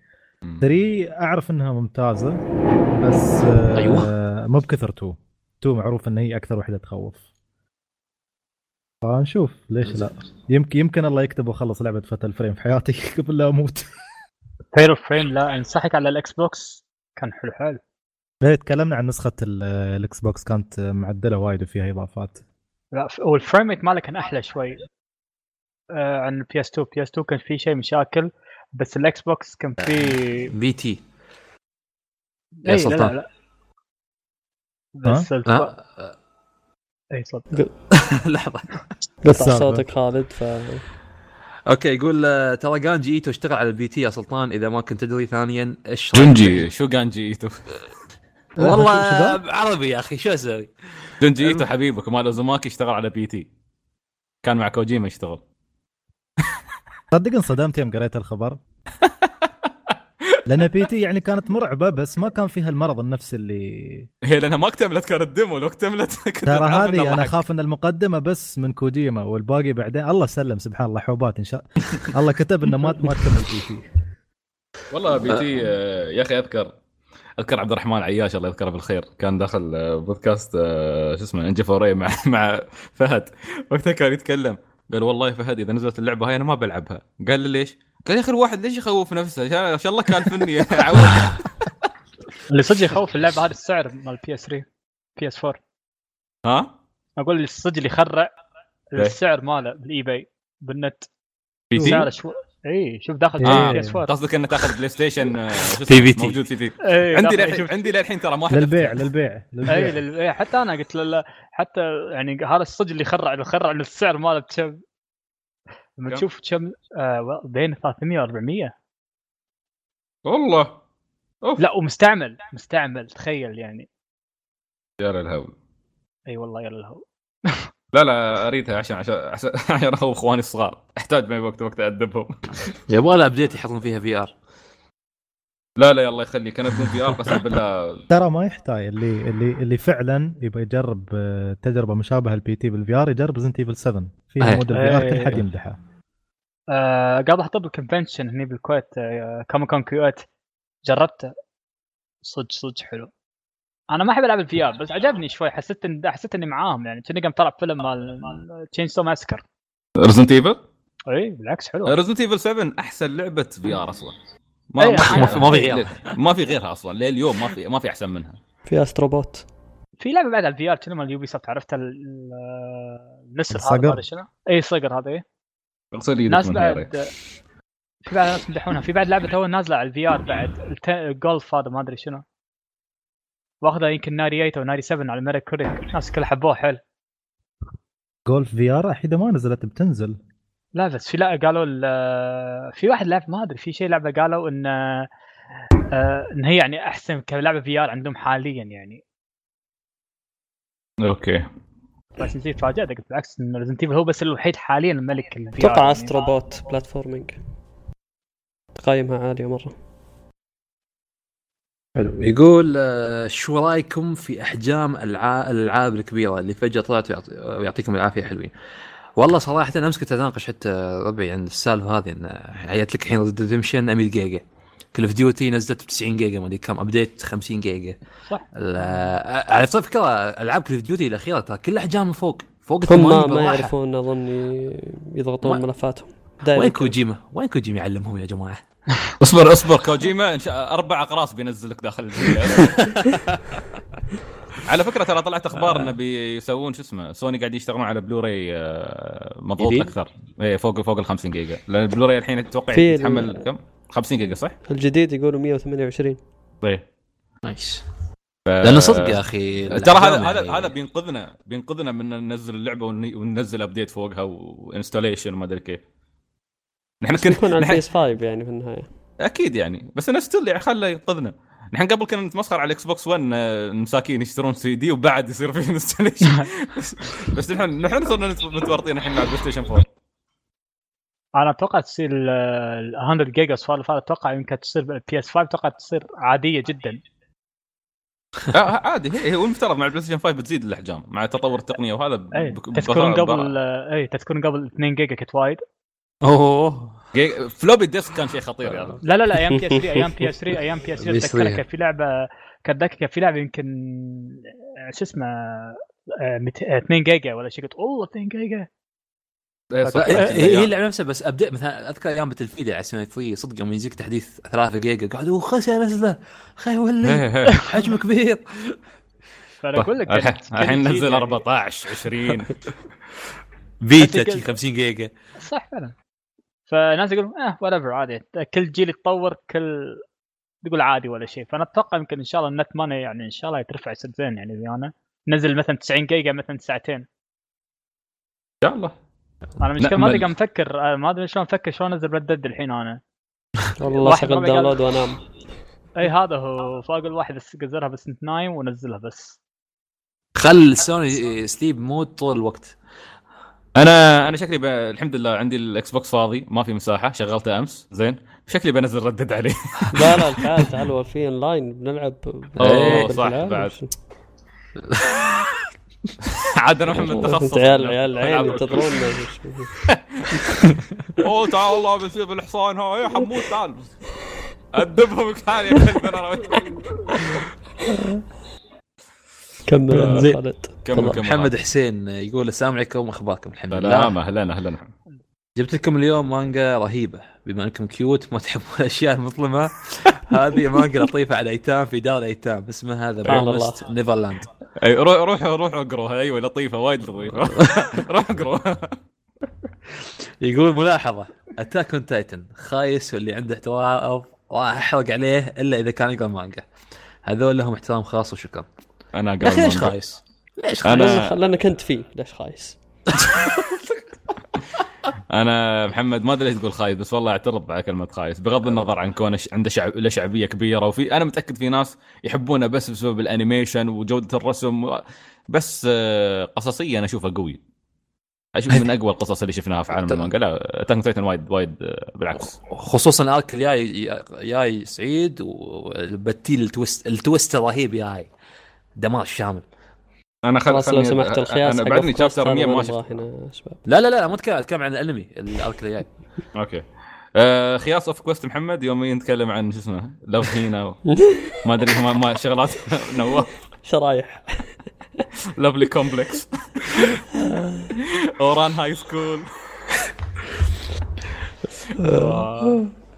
3 أعرف إنها ممتازة بس آه، أيوة. مو بكثر 2 2 معروف إن هي أكثر وحدة تخوف. فنشوف ليش لا. يمكن يمكن الله يكتب واخلص لعبة Fatal Frame في حياتي قبل لا أموت. Fatal Frame لا انصحك على ال Xbox كان حلو حلو. ليه تكلمنا عن نسخة ال- ال Xbox كانت معدلة وايد وفيها إضافات. لا ف- هو ال frame rate ماله كان أحلى شوي. آه عن ال PS 2 PS 2 كان في شيء مشاكل. بس ال Xbox كان في PT يا اي لا سلطان. لا لا بس الف... ها؟ اي صدق لحظة قطع. صوتك خالد ف okay يقول آه، ترى جونجي إيتو اشتغل على ال PT يا سلطان إذا ما كنت تدري ثانيا إيش؟ جونجي شو جونجي إيتو والله؟ عربي يا أخي شو أسوي؟ جونجي إيتو حبيبك مال Uzumaki اشتغل على PT كان مع كوجيما يشتغل صدق انصدمت يوم قريت الخبر؟ لأن PT يعني كانت مرعبة بس ما كان فيها المرض النفسي اللي هي لأنها ما اكتملت كانت demo لو اكتملت كنت ترى هذه أنا. اخاف إن المقدمة بس من كوجيما والباقي بعدين. الله سلم سبحان الله حوبات إن شاء الله. كتب إنه ما ما تكمل PT والله PT آه، يا أخي أذكر أذكر عبد الرحمن عياش الله يذكره بالخير. كان داخل آه، بودكاست آه، شو اسمه انجي فوري مع مع فهد. وقتها كان يتكلم قال والله يا فهد إذا نزلت اللعبة هاي أنا ما بلعبها قال لي ليش؟ قال يا أخي الواحد ليش يخوف نفسه؟ ان شاء الله كان فني. اللي صدق يخوف اللعبة هذا السعر مال بي اس 3 بي اس 4 ها؟ أقول اللي صدق اللي يخرع ليه؟ السعر ماله بالاي باي بالنت؟ سعره شو إي شوف داخل آه. بي اس 4 قصدك انه تاخذ بلاي ستيشن آه، في اسمه؟ في تي. موجود في في. إيه، عندي للحين عندي للحين ترى ما للبيع للبيع إي للبيع. لل- حتى أنا قلت له لا، حتى يعني هذا الصدق اللي يخرع اللي يخرع إن السعر ماله بكم؟ لما؟ تشوف كم آه بين 300 و 400 والله. أوف. لا ومستعمل مستعمل تخيل يعني. يا للهول. إي والله يا الهو لا لا أريدها عشان عشان عشان اخوف أخواني الصغار. أحتاج معي وقت وقت ادبهم يبغى لها update يحطون فيها VR لا لا يا الله يخليك أنا اكون VR قسم بالله. ترى ما يحتاج. اللي اللي اللي فعلا يبغى يجرب آه، تجربة مشابهة ال PT بال VR يجرب Resident Evil 7 فيها إيه. mode ال VR كل إيه. حد يمدحه. آه قاعد احضر بال convention هني بالكويت آه Comic Con كويت. جربته. صدق صدق حلو. أنا ما أحب ألعب ال VR بس عجبني شوي حسيت ان حسيت إني معاهم يعني كأني قاعد طلع فيلم مال Chainsaw Massacre Resident Evil إي بالعكس حلو. Resident Evil 7 أحسن لعبة VR أصلا. ما. ما في- ما في غيرها. ما في غيرها أصلا لليوم ما في ما في أحسن منها. في Astro Bot في لعبة بعد على ال VR كنا مال Ubisoft عرفت ال- ال- النسر هذا شنو؟ إي صقر هذا إي. اغسل ناس بعد في بعد ناس مدحونها في بعد لعبة تو نازلة على الفي ار بعد الت- الجولف هذا ما أدري شنو. واخذه يمكن ناري 8 أو ناري 7 على الميرا كوريك الناس كلها حبوه حيل جولف في ار احيد ما نزلت بتنزل. لا بس في لا قالوا ال- في واحد لعب ما أدري في شيء لعبة قالوا إن آه، إن هي يعني أحسن كلعبة في ار عندهم حاليا يعني. Okay. بس نسيت تفاجات قلت بالعكس إن Resident هو بس الوحيد حاليا الملك أتوقع يعني. Astro Bot platforming تقييمها عالية مرة. حلو يقول آه، شو رأيكم في أحجام الع- الألعاب الكبيرة اللي فجأة طلعت ويعط- ويعطيكم العافية حلوين والله صراحة أنا امس كنت أتناقش حتى ربعي عن السالفة هذه إن عيت لك الحين Red Redemption 100 جيجا Call of Duty نزلت ب 90 جيجا ما أدري كم update 50 جيجا صح. آه، على فكرة ألعاب Call of Duty الأخيرة ترى كل احجام من فوق فوق هم 80 ما, ما. يعرفون أظن يضغطون ملفاتهم وين كوجيما؟ وين كوجيما يعلمهم يا جماعة؟ اصبر اصبر كوجيما إن شاء أربع أقراص بينزل لك داخل على فكرة ترى طلعت أخبار إنه بيسوون شو اسمه سوني قاعد يشتغلون على بلوراي آه، مضغوط؟ أكثر. إيه فوق فوق ال 50 جيجا. لأن البلوراي الحين أتوقع يتحمل كم؟ 50 جيجا صح؟ الجديد يقولوا 128 طيب nice. ف- لأنه صدق يا أخي ترى هذا هذا يعني- هذا بينقذنا بينقذنا من ننزل اللعبة ون- وننزل update فوقها و installation وما أدري كيف. نحن يكون كنا على نحن ال PS 5 يعني في النهاية. أكيد يعني بس انه still يعني خله ينقذنا. نحن قبل كنا نتمسخر على ال Xbox 1 آه، المساكين يشترون سي دي وبعد يصير فيه installation بس, بس نحن نحن صرنا نت- متورطين الحين مع ال PlayStation 4 أنا أتوقع تصير ال- ال 100 جيجا سوالف هذا أتوقع يمكن تصير بال PS 5 أتوقع تصير عادية جدا. آه عادي. هي هو المفترض مع ال PlayStation 5 بتزيد الأحجام مع تطور التقنية وهذا اي بك- تذكرون قبل اي تذكرون قبل 2 جيجا كنت وايد. أوه floppy disk كان شيء خطير يا رجل. لا لا لا أيام PS 3 أيام PS 3 أيام PS 3 PS3. أتذكر كان في لعبه كان ذاك كان في لعبة يمكن آه، شو اسمه آه، مت- آه، 2 جيجا ولا شيء قلت اوه 2 جيجا إيه،. لا، هي هي اللعبة نفسها بس أبدأ مثلا أذكر أيام بتلفيد على سنه 3 صدق يوم يجيك تحديث 3 جيجا قاعد خش انزله خي ولي إيه، إيه. حجمه كبير فأنا أقول لك الحين كل الحين نزل يعني. 14 20 فيتا أنت قلت- 50 جيجا صح فعلا فناس يقولون آه وات ايفر عادي. كل جيل يتطور كل تقول عادي ولا شيء. فأنا أتوقع يمكن إن شاء الله النت ماني يعني إن شاء الله يترفع يصير زين يعني زي أنا. نزل مثلا 90 جيجا مثلا ساعتين. إن شاء الله. أنا مشكله ما أدري. قاعد مفكر آه، ما أدري شلون أفكر شلون أنزل Red Dead الحين أنا. والله شغل download وأنام. إي هذا هو. فأقول واحد بس قزرها بس انت نايم ونزلها بس. خل سوني sleep mode طول الوقت. أنا أنا شكلي ب... الحمد لله عندي ال Xbox فاضي ما في مساحة شغلته أمس زين. شكلي بنزل Red Dead عليه. لا لا تعال تعال في بنلعب أوه، بنلعب صح، بالألعاب. بعد. عاد أنا محمد تخصص عيال عيال العين ينتظرونا أوه تعال والله بيصير بالحصان ها يا حمود تعال. أدبهم كان يا كلب أنا كمل زين. خالد؟ كمل. كمل محمد حسين يقول السلام عليكم أخباركم؟ الحمد لله. سلام أهلا أهلا جبت لكم اليوم مانجا رهيبة. بما أنكم كيوت ما تحبون الأشياء المظلمة هذه مانجا لطيفة على ايتام في دار الأيتام. اسمها The Promised Neverland أي روح روح روح اقروها أيوه لطيفة وايد لطيفة. روح اقروها يقول ملاحظة. Attack on Titan خايس واللي عنده احترام راح أحرق عليه إلا إذا كان يقرأ مانجا. هذول لهم احترام خاص وشكرا أنا يا أخي ليش. خايس؟ ليش خايس؟ أنا- لأن- لأنك انت فيه ليش خايس؟ أنا محمد ما أدري ليش تقول خايس بس والله أعترض على كلمة خايس بغض النظر عن كونه ش- عنده شعب له شعبية كبيرة وفي أنا متأكد في ناس يحبونه بس بسبب ال animation وجودة الرسم و... بس آه، قصصيا أنا أشوفه قوي أشوف من أقوى القصص اللي شفناها في عالم المانجا Attack on Titan وايد وايد آه، بالعكس خصوصا ال arc الجاي جاي سعيد وبتيل ال twist ال twist الرهيب جاي دمار شامل. أنا خل... خلاص لو سمحت الخياس أنا بعدني chapter 100 هذا ما شفت لا لا لا مو اتكلم أتكلم عن الأنمي ال arc اللي جاي. okay. آه خياس of quest محمد يوم نتكلم عن شو اسمه Love Hina و... ما أدري ما, ما شغلات نواف شرايح. Lovely Complex Ouran High School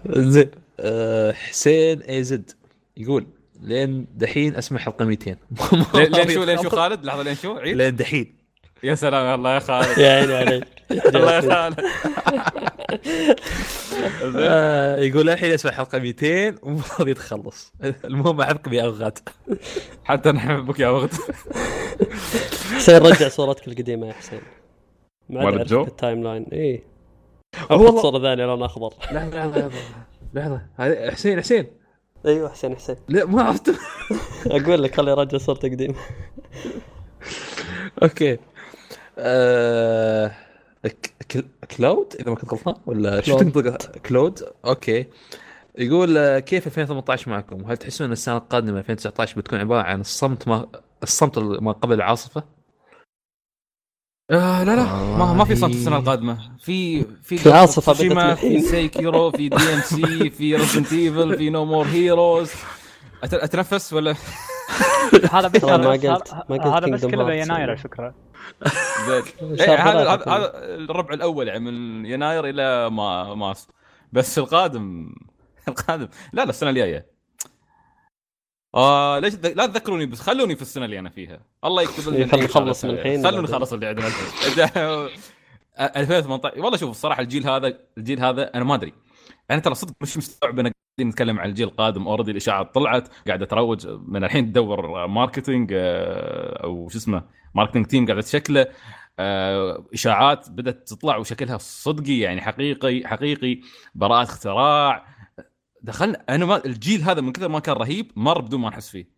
زين. أه حسين AZ يقول لين دحين أسمع حلقة 200 لين شو لين شو خالد؟ لحظة لين شو؟ عيد. لين دحين. يا سلام الله يا خالد. يا عيني عليك. الله يا خالد. آه يقول الحين أسمع حلقة 200 ومو راضي يتخلص المهم احبكم يا اوغاد حتى نحبك يا وغد حسين رجع صورتك القديمة يا حسين. ما جو؟ ال timeline. اي. حط صورة ثانية لون اخضر لحظة لحظة لحظة. لحظه هذا حسين حسين. أيوه حسين حسين لا ما عرفت. أقول لك خلي يرجع صورته قديمه okay. آه... Cloud إذا ما كنت غلطان ولا شو Cloud. تنطق؟ Cloud. okay. يقول آه، كيف 2018 معكم؟ هل تحسون إن السنة القادمة 2019 بتكون عبارة عن الصمت ما الصمت ما قبل العاصفة؟ آه لا لا. ما ما في صمت السنة القادمة. في في في من في. Sekiro في DMC في Resident Evil في No More Heroes أتنفس ولا؟ هذا بس والله ما هذا- قلت- ما قلت هذا بس كله. بيناير على فكره إيه، هذا. هذا الربع الأول يعني من يناير إلى ما مارس بس القادم القادم لا لا السنة الجاية. آه ليش لا تذكروني بس خلوني في السنة اللي أنا فيها. الله يكتب خلنا نعيش نخلص من. الحين. خلونا. نخلص اللي عندنا 2018 والله شوف الصراحة الجيل هذا الجيل هذا أنا ما أدري. أنا ترى صدق مش مستوعب ان قاعدين نتكلم عن الجيل القادم. already الاشاعات طلعت قاعدة تروج من الحين تدور marketing آه، أو شو اسمه marketing team قاعدة تشكله. آه، إشاعات بدأت تطلع وشكلها صدقي يعني حقيقي حقيقي. براءات اختراع دخلنا أنا ما الجيل هذا من كثر ما كان رهيب مر بدون ما نحس فيه.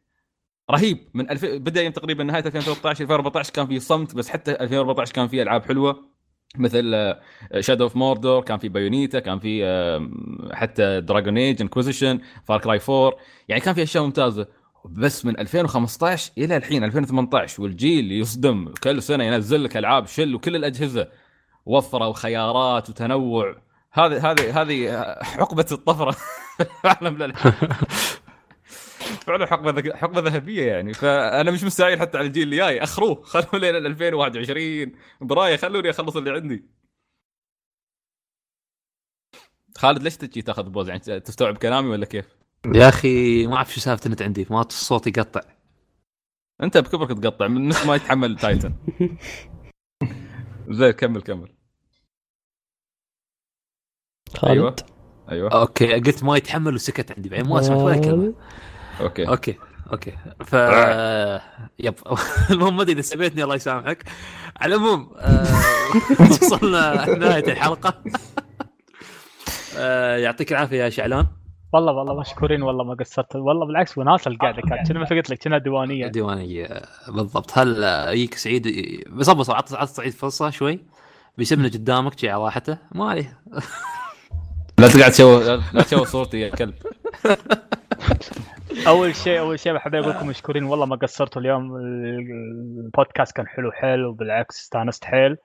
رهيب. من ألف... بدأ يوم تقريبا نهاية 2013 2014 كان في صمت بس حتى 2014 كان في ألعاب حلوة مثل Shadow of Mordor كان في Bayonetta كان في آه، حتى Dragon Age Inquisition Far Cry 4 يعني كان في أشياء ممتازة. بس من 2015 إلى الحين 2018 والجيل يصدم. كل سنة ينزل لك ألعاب شل وكل الأجهزة وفروا خيارات وتنوع. هذه هذه هذه حقبه الطفرة. عالم الالعاب فعلا حقبة حقبة ذهبية يعني. فأنا مش مستعجل حتى على الجيل اللي جاي. أخروه. خلوه لين 2021 براية خلوني أخلص اللي عندي. خالد ليش تجي تاخذ pause؟ يعني تستوعب كلامي ولا كيف؟ يا أخي ما أعرف شو سالفة النت عندي. ما الصوت يقطع. أنت بكبرك تقطع. من نص ما يتحمل تايتن. زين كمل كمل. خالد؟ أيوه. okay قلت ما يتحمل وسكت عندي بعدين ما سمعت ولا كلمة. okay. okay okay. ف يب. المهم ما أدري إذا سبيتني الله يسامحك. على العموم آه، وصلنا نهاية الحلقة. آه، يعطيك العافية يا شعلان. والله والله مشكورين والله ما قصرت. والله بالعكس وناسه القعده كانت. كنا مثل قلت لك كنا ديوانيه ديوانيه آه، بالضبط. هل آه، يجيك سعيد؟ عط عط سعيد فرصة شوي. بيسمنا قدامك شي على راحته. ما عليه. لا تقعد تشوه لا تشوه صورتي يا كلب. أول شيء أول شيء بحب أقول لكم مشكورين. والله ما قصرتوا اليوم. البودكاست كان حلو حيل وبالعكس استانست حيل.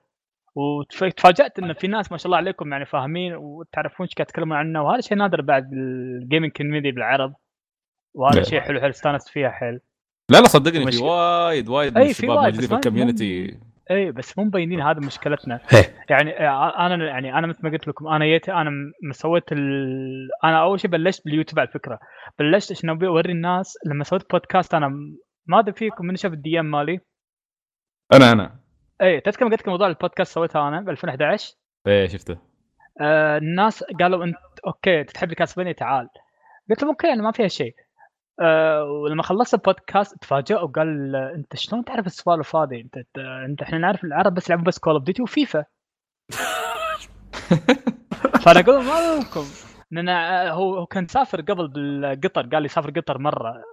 وتفاجات إن في ناس ما شاء الله عليكم يعني فاهمين وتعرفون إيش قاعد يتكلمون عنه. وهذا شيء نادر بعد ال gaming community بالعرب. وهذا. شيء حلو حيل استانست فيها حيل. لا لا صدقني في وايد وايد من أي، في الشباب موجودين في ال community اي بس مو مبينين هذا مشكلتنا. هي. يعني آه، أنا يعني أنا مثل ما قلت لكم أنا جيت أنا سويت ال... أنا أول شيء بلشت باليوتيوب على فكرة. بلشت عشان ابي أوري الناس لما سويت بودكاست أنا ما أدري فيكم من شاف ال DM مالي؟ أنا أنا. اي تذكر قلت لكم موضوع البودكاست سويتها أنا ب 2011 إيه شفته. آه الناس قالوا أنت okay تحب ال Castlevania تعال. قلت لهم okay أنا ما فيها شيء آه ولما خلصت البودكاست تفاجئوا قال آه، أنت شلون تعرف السوالف هذه أنت أنت, إحنا نعرف العرب بس يلعبون بس Call of Duty و FIFA. فأنا أقول ما لكم لأن آه، هو هو كان سافر قبل بالقطر قال لي سافر قطر مرة.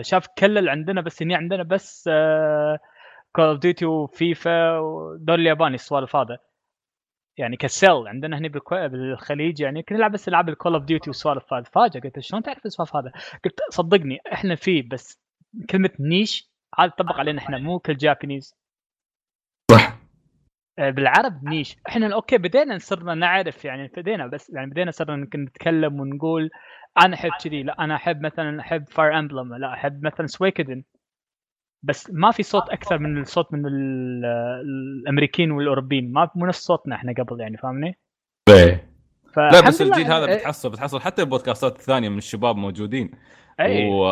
شاف كل اللي عندنا بس هني عندنا بس Call of Duty و FIFA ودول الياباني السوالف هذا يعني كسل عندنا هنا. بالخليج يعني كنا نلعب بس العاب ال Call of Duty والسوالف هذه. فاجأ قلت شلون تعرف السوالف هذا؟ قلت صدقني إحنا فيه بس كلمة niche هذا تطبق علينا إحنا مو كل Japanese صح. آه، بالعرب niche إحنا okay بدينا صرنا نعرف يعني بدينا بس يعني بدينا صرنا يمكن نتكلم ونقول أنا أحب كذي لا أنا أحب مثلا أحب Fire Emblem لا أحب مثلا Suikoden بس ما في صوت أكثر من الصوت من ال- الأمريكيين والأوروبيين. ما مو نفس صوتنا إحنا قبل يعني فاهمني؟ إيه. لا بس الجيل هذا يعني- بتحصل بتحصل. حتى البودكاستات الثانية من الشباب موجودين. اي و...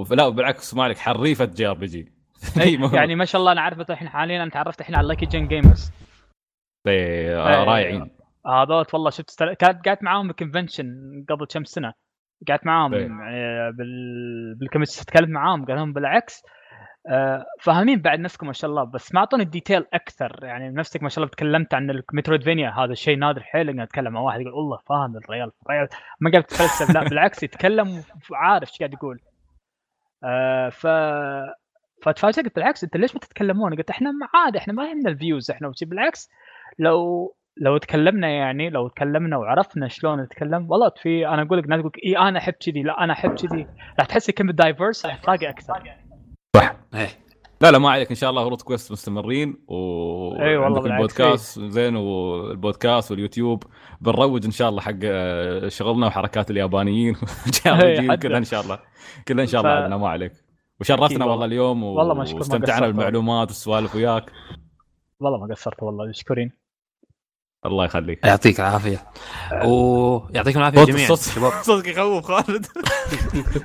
و... لا بالعكس مالك حريفة JRPG. أي يعني ما شاء الله أنا عارف الحين حاليا أنا تعرفت الحين على Lucky Gen Gamers إيه، إيه. رايعين. هذول والله شفت استل... كانت قعدت معاهم بال convention قبل كم سنة. قعدت معاهم إيه. آه، بال تكلمت معاهم قال لهم بالعكس آه، فاهمين بعد نفسكم ما شاء الله بس ما أعطوني ال detail أكثر. يعني نفسك ما شاء الله تكلمت عن ال Metroidvania هذا شيء نادر حيل إني أتكلم. مع واحد يقول والله فاهم الريال الريال. ما قاعد يتفلسف لا بالعكس يتكلم وعارف إيش قاعد يقول. آه، ف فتفاجئت بالعكس أنت ليش ما تتكلمون؟ قلت إحنا عادي إحنا ما يهمنا ال views إحنا وشي. بالعكس لو لو تكلمنا يعني لو تكلمنا وعرفنا شلون نتكلم والله في أنا أقول لك ناس تقول اي أنا أحب كذي لا أنا أحب كذي. راح تحس كلمه diverse راح تلاقي أكثر. إيه. لا لا ما عليك. إن شاء الله روت كويست مستمرين و أي والله. البودكاست زين والبودكاست واليوتيوب. بنروج إن شاء الله حق آه، شغلنا وحركات اليابانيين. كلها إن شاء الله. كلها إن شاء الله ف- عندنا ما عليك. وشرفتنا والله. والله. اليوم و... والله واستمتعنا بالمعلومات والسوالف وياك. والله ما قصرت والله مشكورين الله يخليك. يعطيك العافية. ويعطيكم العافية جميعا. شباب. صوتك يخوف خالد.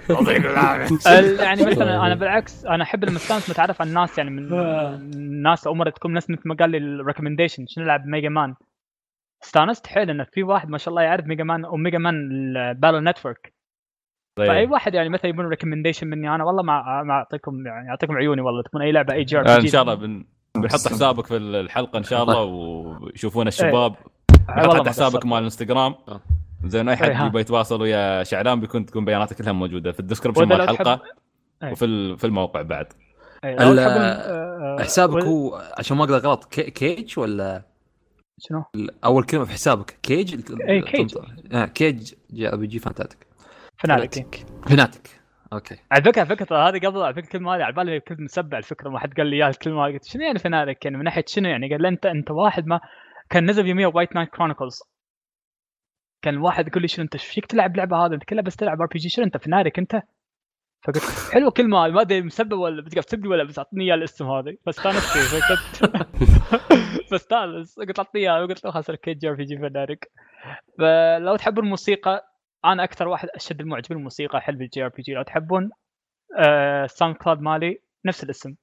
يعطيك العافية. ال- يعني مثلا أنا بالعكس أنا أحب لما استانس متعرف على الناس يعني من الناس عمرها تكون ناس مثل ما قال لي ال recommendation شنو نلعب Mega Man استانست حيل إنه في واحد ما شاء الله يعرف Mega Man و Mega Man ال Battle Network Five طيب. واحد يعني مثلا يبون recommendation مني أنا والله ما ما أعطيكم يعني أعطيكم عيوني والله تكون أي لعبة RPG آه، إن شاء الله بن... بنحط حسابك في الحلقة إن شاء الله ويشوفونا الشباب. بنحط حتى حسابك مال الانستغرام. آه. زين أي حد إيه،. يبغى يتواصل ويا شعلان بيكون تكون بياناتك كلها موجودة في ال description مال الحلقة إيه. وفي ال- في الموقع بعد. إيه، آه، آه، حسابك هو عشان ما أقدر غلط كي- كيج ولا شنو؟ أول كلمة في حسابك. كيج؟ إيه، كيج. آه كيج. جي بي جي فانتاتيك. فنالك فناتك أوكي. على فكرة فكرة هذه قبل على فكرة الكلمة هذه على بالي كنت مسبع الفكرة ما حد قال لي إياها الكلمة قلت شنو يعني فنالك يعني من ناحية شنو يعني؟ قال أنت أنت واحد ما كان نزل يوميا وايت نايت كرونيكلز كان واحد يقول لي شنو أنت فيك تلعب لعبة هذا أنت كلها بس تلعب ار بي جي شنو أنت فنالك أنت؟ فقلت حلوة كلمه هذه ما أدري مسبب ولا بتقف تبدي ولا بس أعطني إياه الاسم هذا. فاستانست فيه فكنت فاستانس قلت أعطني إياه قلت له خلاص كيت جي أر بي جي فنالك فلو تحبون الموسيقى أنا أكثر واحد أشد المعجبين الموسيقى احب الجي آر بي جي. لو تحبون آه ساوند كلاود مالي نفس الاسم.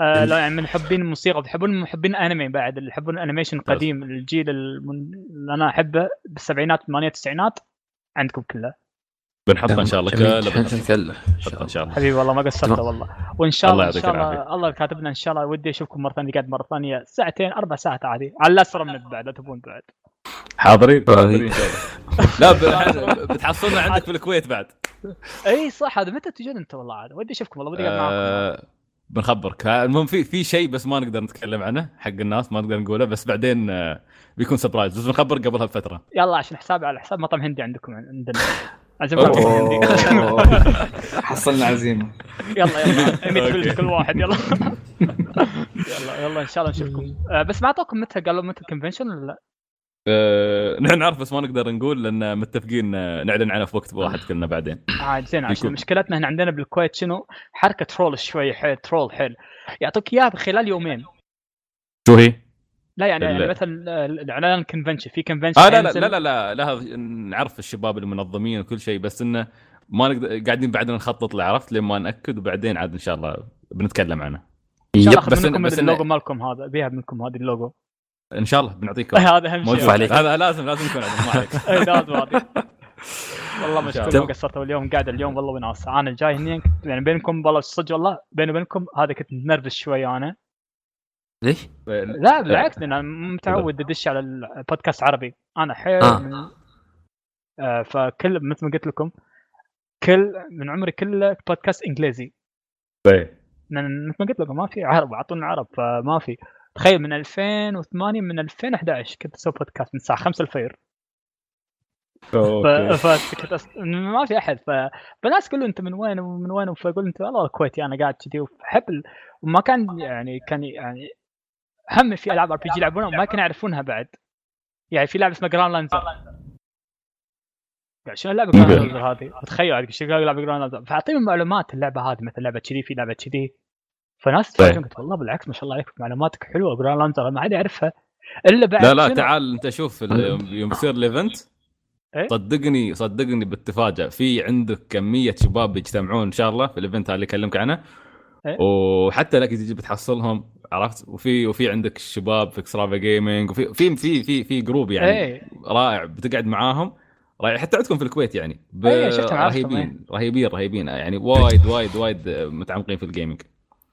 آه لا يعني من محبين الموسيقى بتحبون من محبين انمي بعد اللي يحبون الأنيميشن القديم الجيل. اللي أنا أحبه بالسبعينات والثمانينات التسعينات عندكم كله. بنحطها إن شاء الله. كلها بنحطها كله. إن شاء الله. حبيبي والله ما قصرت. والله. وإن شاء الله الله إن يعطيك شاء الله. الله كاتبنا إن شاء الله ودي أشوفكم مرة ثانية قاعد مرة ثانية. ساعتين أربع ساعات عادي. على الاسرى من بعد لا تبون بعد. حاضرين؟ طيب. حاضرين لا بتحصلنا عندك في الكويت بعد. إي صح. هذا متى تجون أنت والله عاد؟ ودي أشوفكم والله ودي اقعد معاكم. آه، بنخبرك. المهم في في شيء بس ما نقدر نتكلم عنه حق الناس ما نقدر نقوله بس بعدين آه، بيكون surprise بس بنخبر قبلها بفترة. يلا عشان حسابي على حساب مطعم هندي عندكم عندنا. هندي حصلنا عزيمه يلا يلا. 100 okay. فلس كل واحد يلا. يلا يلا إن شاء الله نشوفكم. آه، بس ما أعطوكم متى قالوا متى ال convention ولا لا؟ آه، نحن نعرف بس ما نقدر نقول لأن متفقين آه، نعلن عنه في وقت واحد كلنا بعدين. عاد زين عشان. مشكلتنا؟ هنا عندنا بالكويت شنو؟ حركة troll شوي حيل troll حيل. يعطوك إياها خلال يومين. شو هي؟ لا يعني, ال- يعني مثلا الإعلان convention في convention آه لا لا لا لا لا, لا نعرف الشباب المنظمين وكل شيء بس إنه ما نقدر قاعدين بعدنا نخطط له عرفت؟ لين ما نأكد وبعدين عاد إن شاء الله بنتكلم عنه. إن شاء الله بس اخذ منكم بس اللوجو مالكم هذا ابيها منكم هذه اللوجو. إن شاء الله بنعطيكم. هذا أهم شيء. عليك. هذا لازم لازم يكون عندنا ما عليك. اي لازم هذه والله إن مشكور الله. ما قصرتوا اليوم قاعد اليوم والله وناس. أنا جاي هني كنت- يعني بينكم والله صدق والله بيني وبينكم هذا كنت متنرفز شوي أنا. ليش؟ لا بالعكس لأن أنا متعود أدش على البودكاست عربي أنا حيل آه. من آه فكل مثل ما قلت لكم كل من عمري كله بودكاست إنجليزي طيب. مثل ما قلت لكم ما في عرب اعطونا عرب فما في تخيل من 2008 من 2011 كنت أسوي بودكاست من الساعة 5 الفجر. فكنت أس... ما في أحد فالناس يقولوا أنت من وين ومن وين فأقول أنت والله كويتي أنا قاعد كذي واحب ال... وما كان يعني كان يعني هم في ألعاب RPG يلعبونها وما كانوا يعرفونها بعد يعني في لعبة اسمها Grand Lancer يعني شنو لعبه Grand Lancer هذه؟ تخيل شو لعبة Grand Lancer فأعطيهم معلومات اللعبة هذه مثلا لعبة كذي في لعبة كذي فناس طيب. تفاجئون قلت والله بالعكس ما شاء الله عليك معلوماتك حلوة Grand Lancer ما حد يعرفها إلا بعد لا لا شنو؟ تعال أنت شوف ال- يوم يصير ال event إيه؟ صدقني صدقني بتتفاجئ في عندك كمية شباب بيجتمعون إن شاء الله في ال event اللي اكلمك عنه إيه؟ وحتى لك تجي بتحصلهم عرفت؟ وفي وفي عندك شباب في Extra Gaming وفي في في في في group يعني إيه. رائع بتقعد معاهم. رائع. حتى عندكم في الكويت يعني ب- إيه، شفتهم، عرفتهم، رهيبين رهيبين رهيبين. يعني وايد وايد وايد متعمقين في ال gaming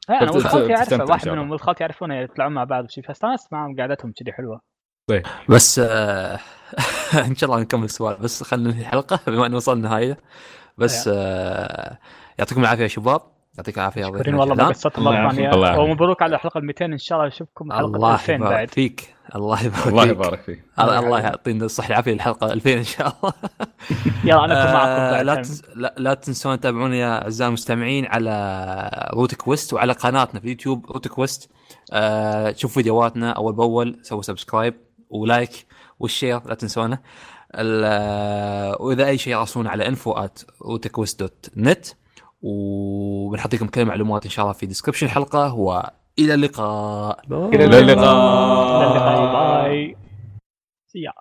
أنا ولد خالتي إن واحد. منهم ولد خالتي يعرفونه يطلعون مع بعض وشي فاستانست معهم قعدتهم كذي حلوة. بس آه إن شاء الله نكمل السؤال بس خلينا ننهي الحلقة بما إنه وصلنا النهاية. بس آه يعطيكم العافية يا شباب. يعطيك العافية يا والله الله مرة الله. ومبروك على الحلقة ال 200 إن شاء الله. نشوفكم حلقة الله 2000 يبارك بعد. فيك. الله يبارك الله فيك. يبارك فيك. الله الله يعطينا الصحة والعافية للحلقة 2000 إن شاء الله. يلا أنا معكم آه، لا. تنس... لا, لا تنسون تتابعونا يا أعزائي المستمعين على روت كويست وعلى قناتنا في اليوتيوب روت كويست. آه شوف فيديوهاتنا أول بأول سووا subscribe و like وال share لا تنسونه. آه، وإذا أي شيء راسلونا على info at rootquest dot net وبنحطيكم كل المعلومات إن شاء الله في description الحلقة والى اللقاء. إلى اللقاء. إلى اللقاء. bye. see ya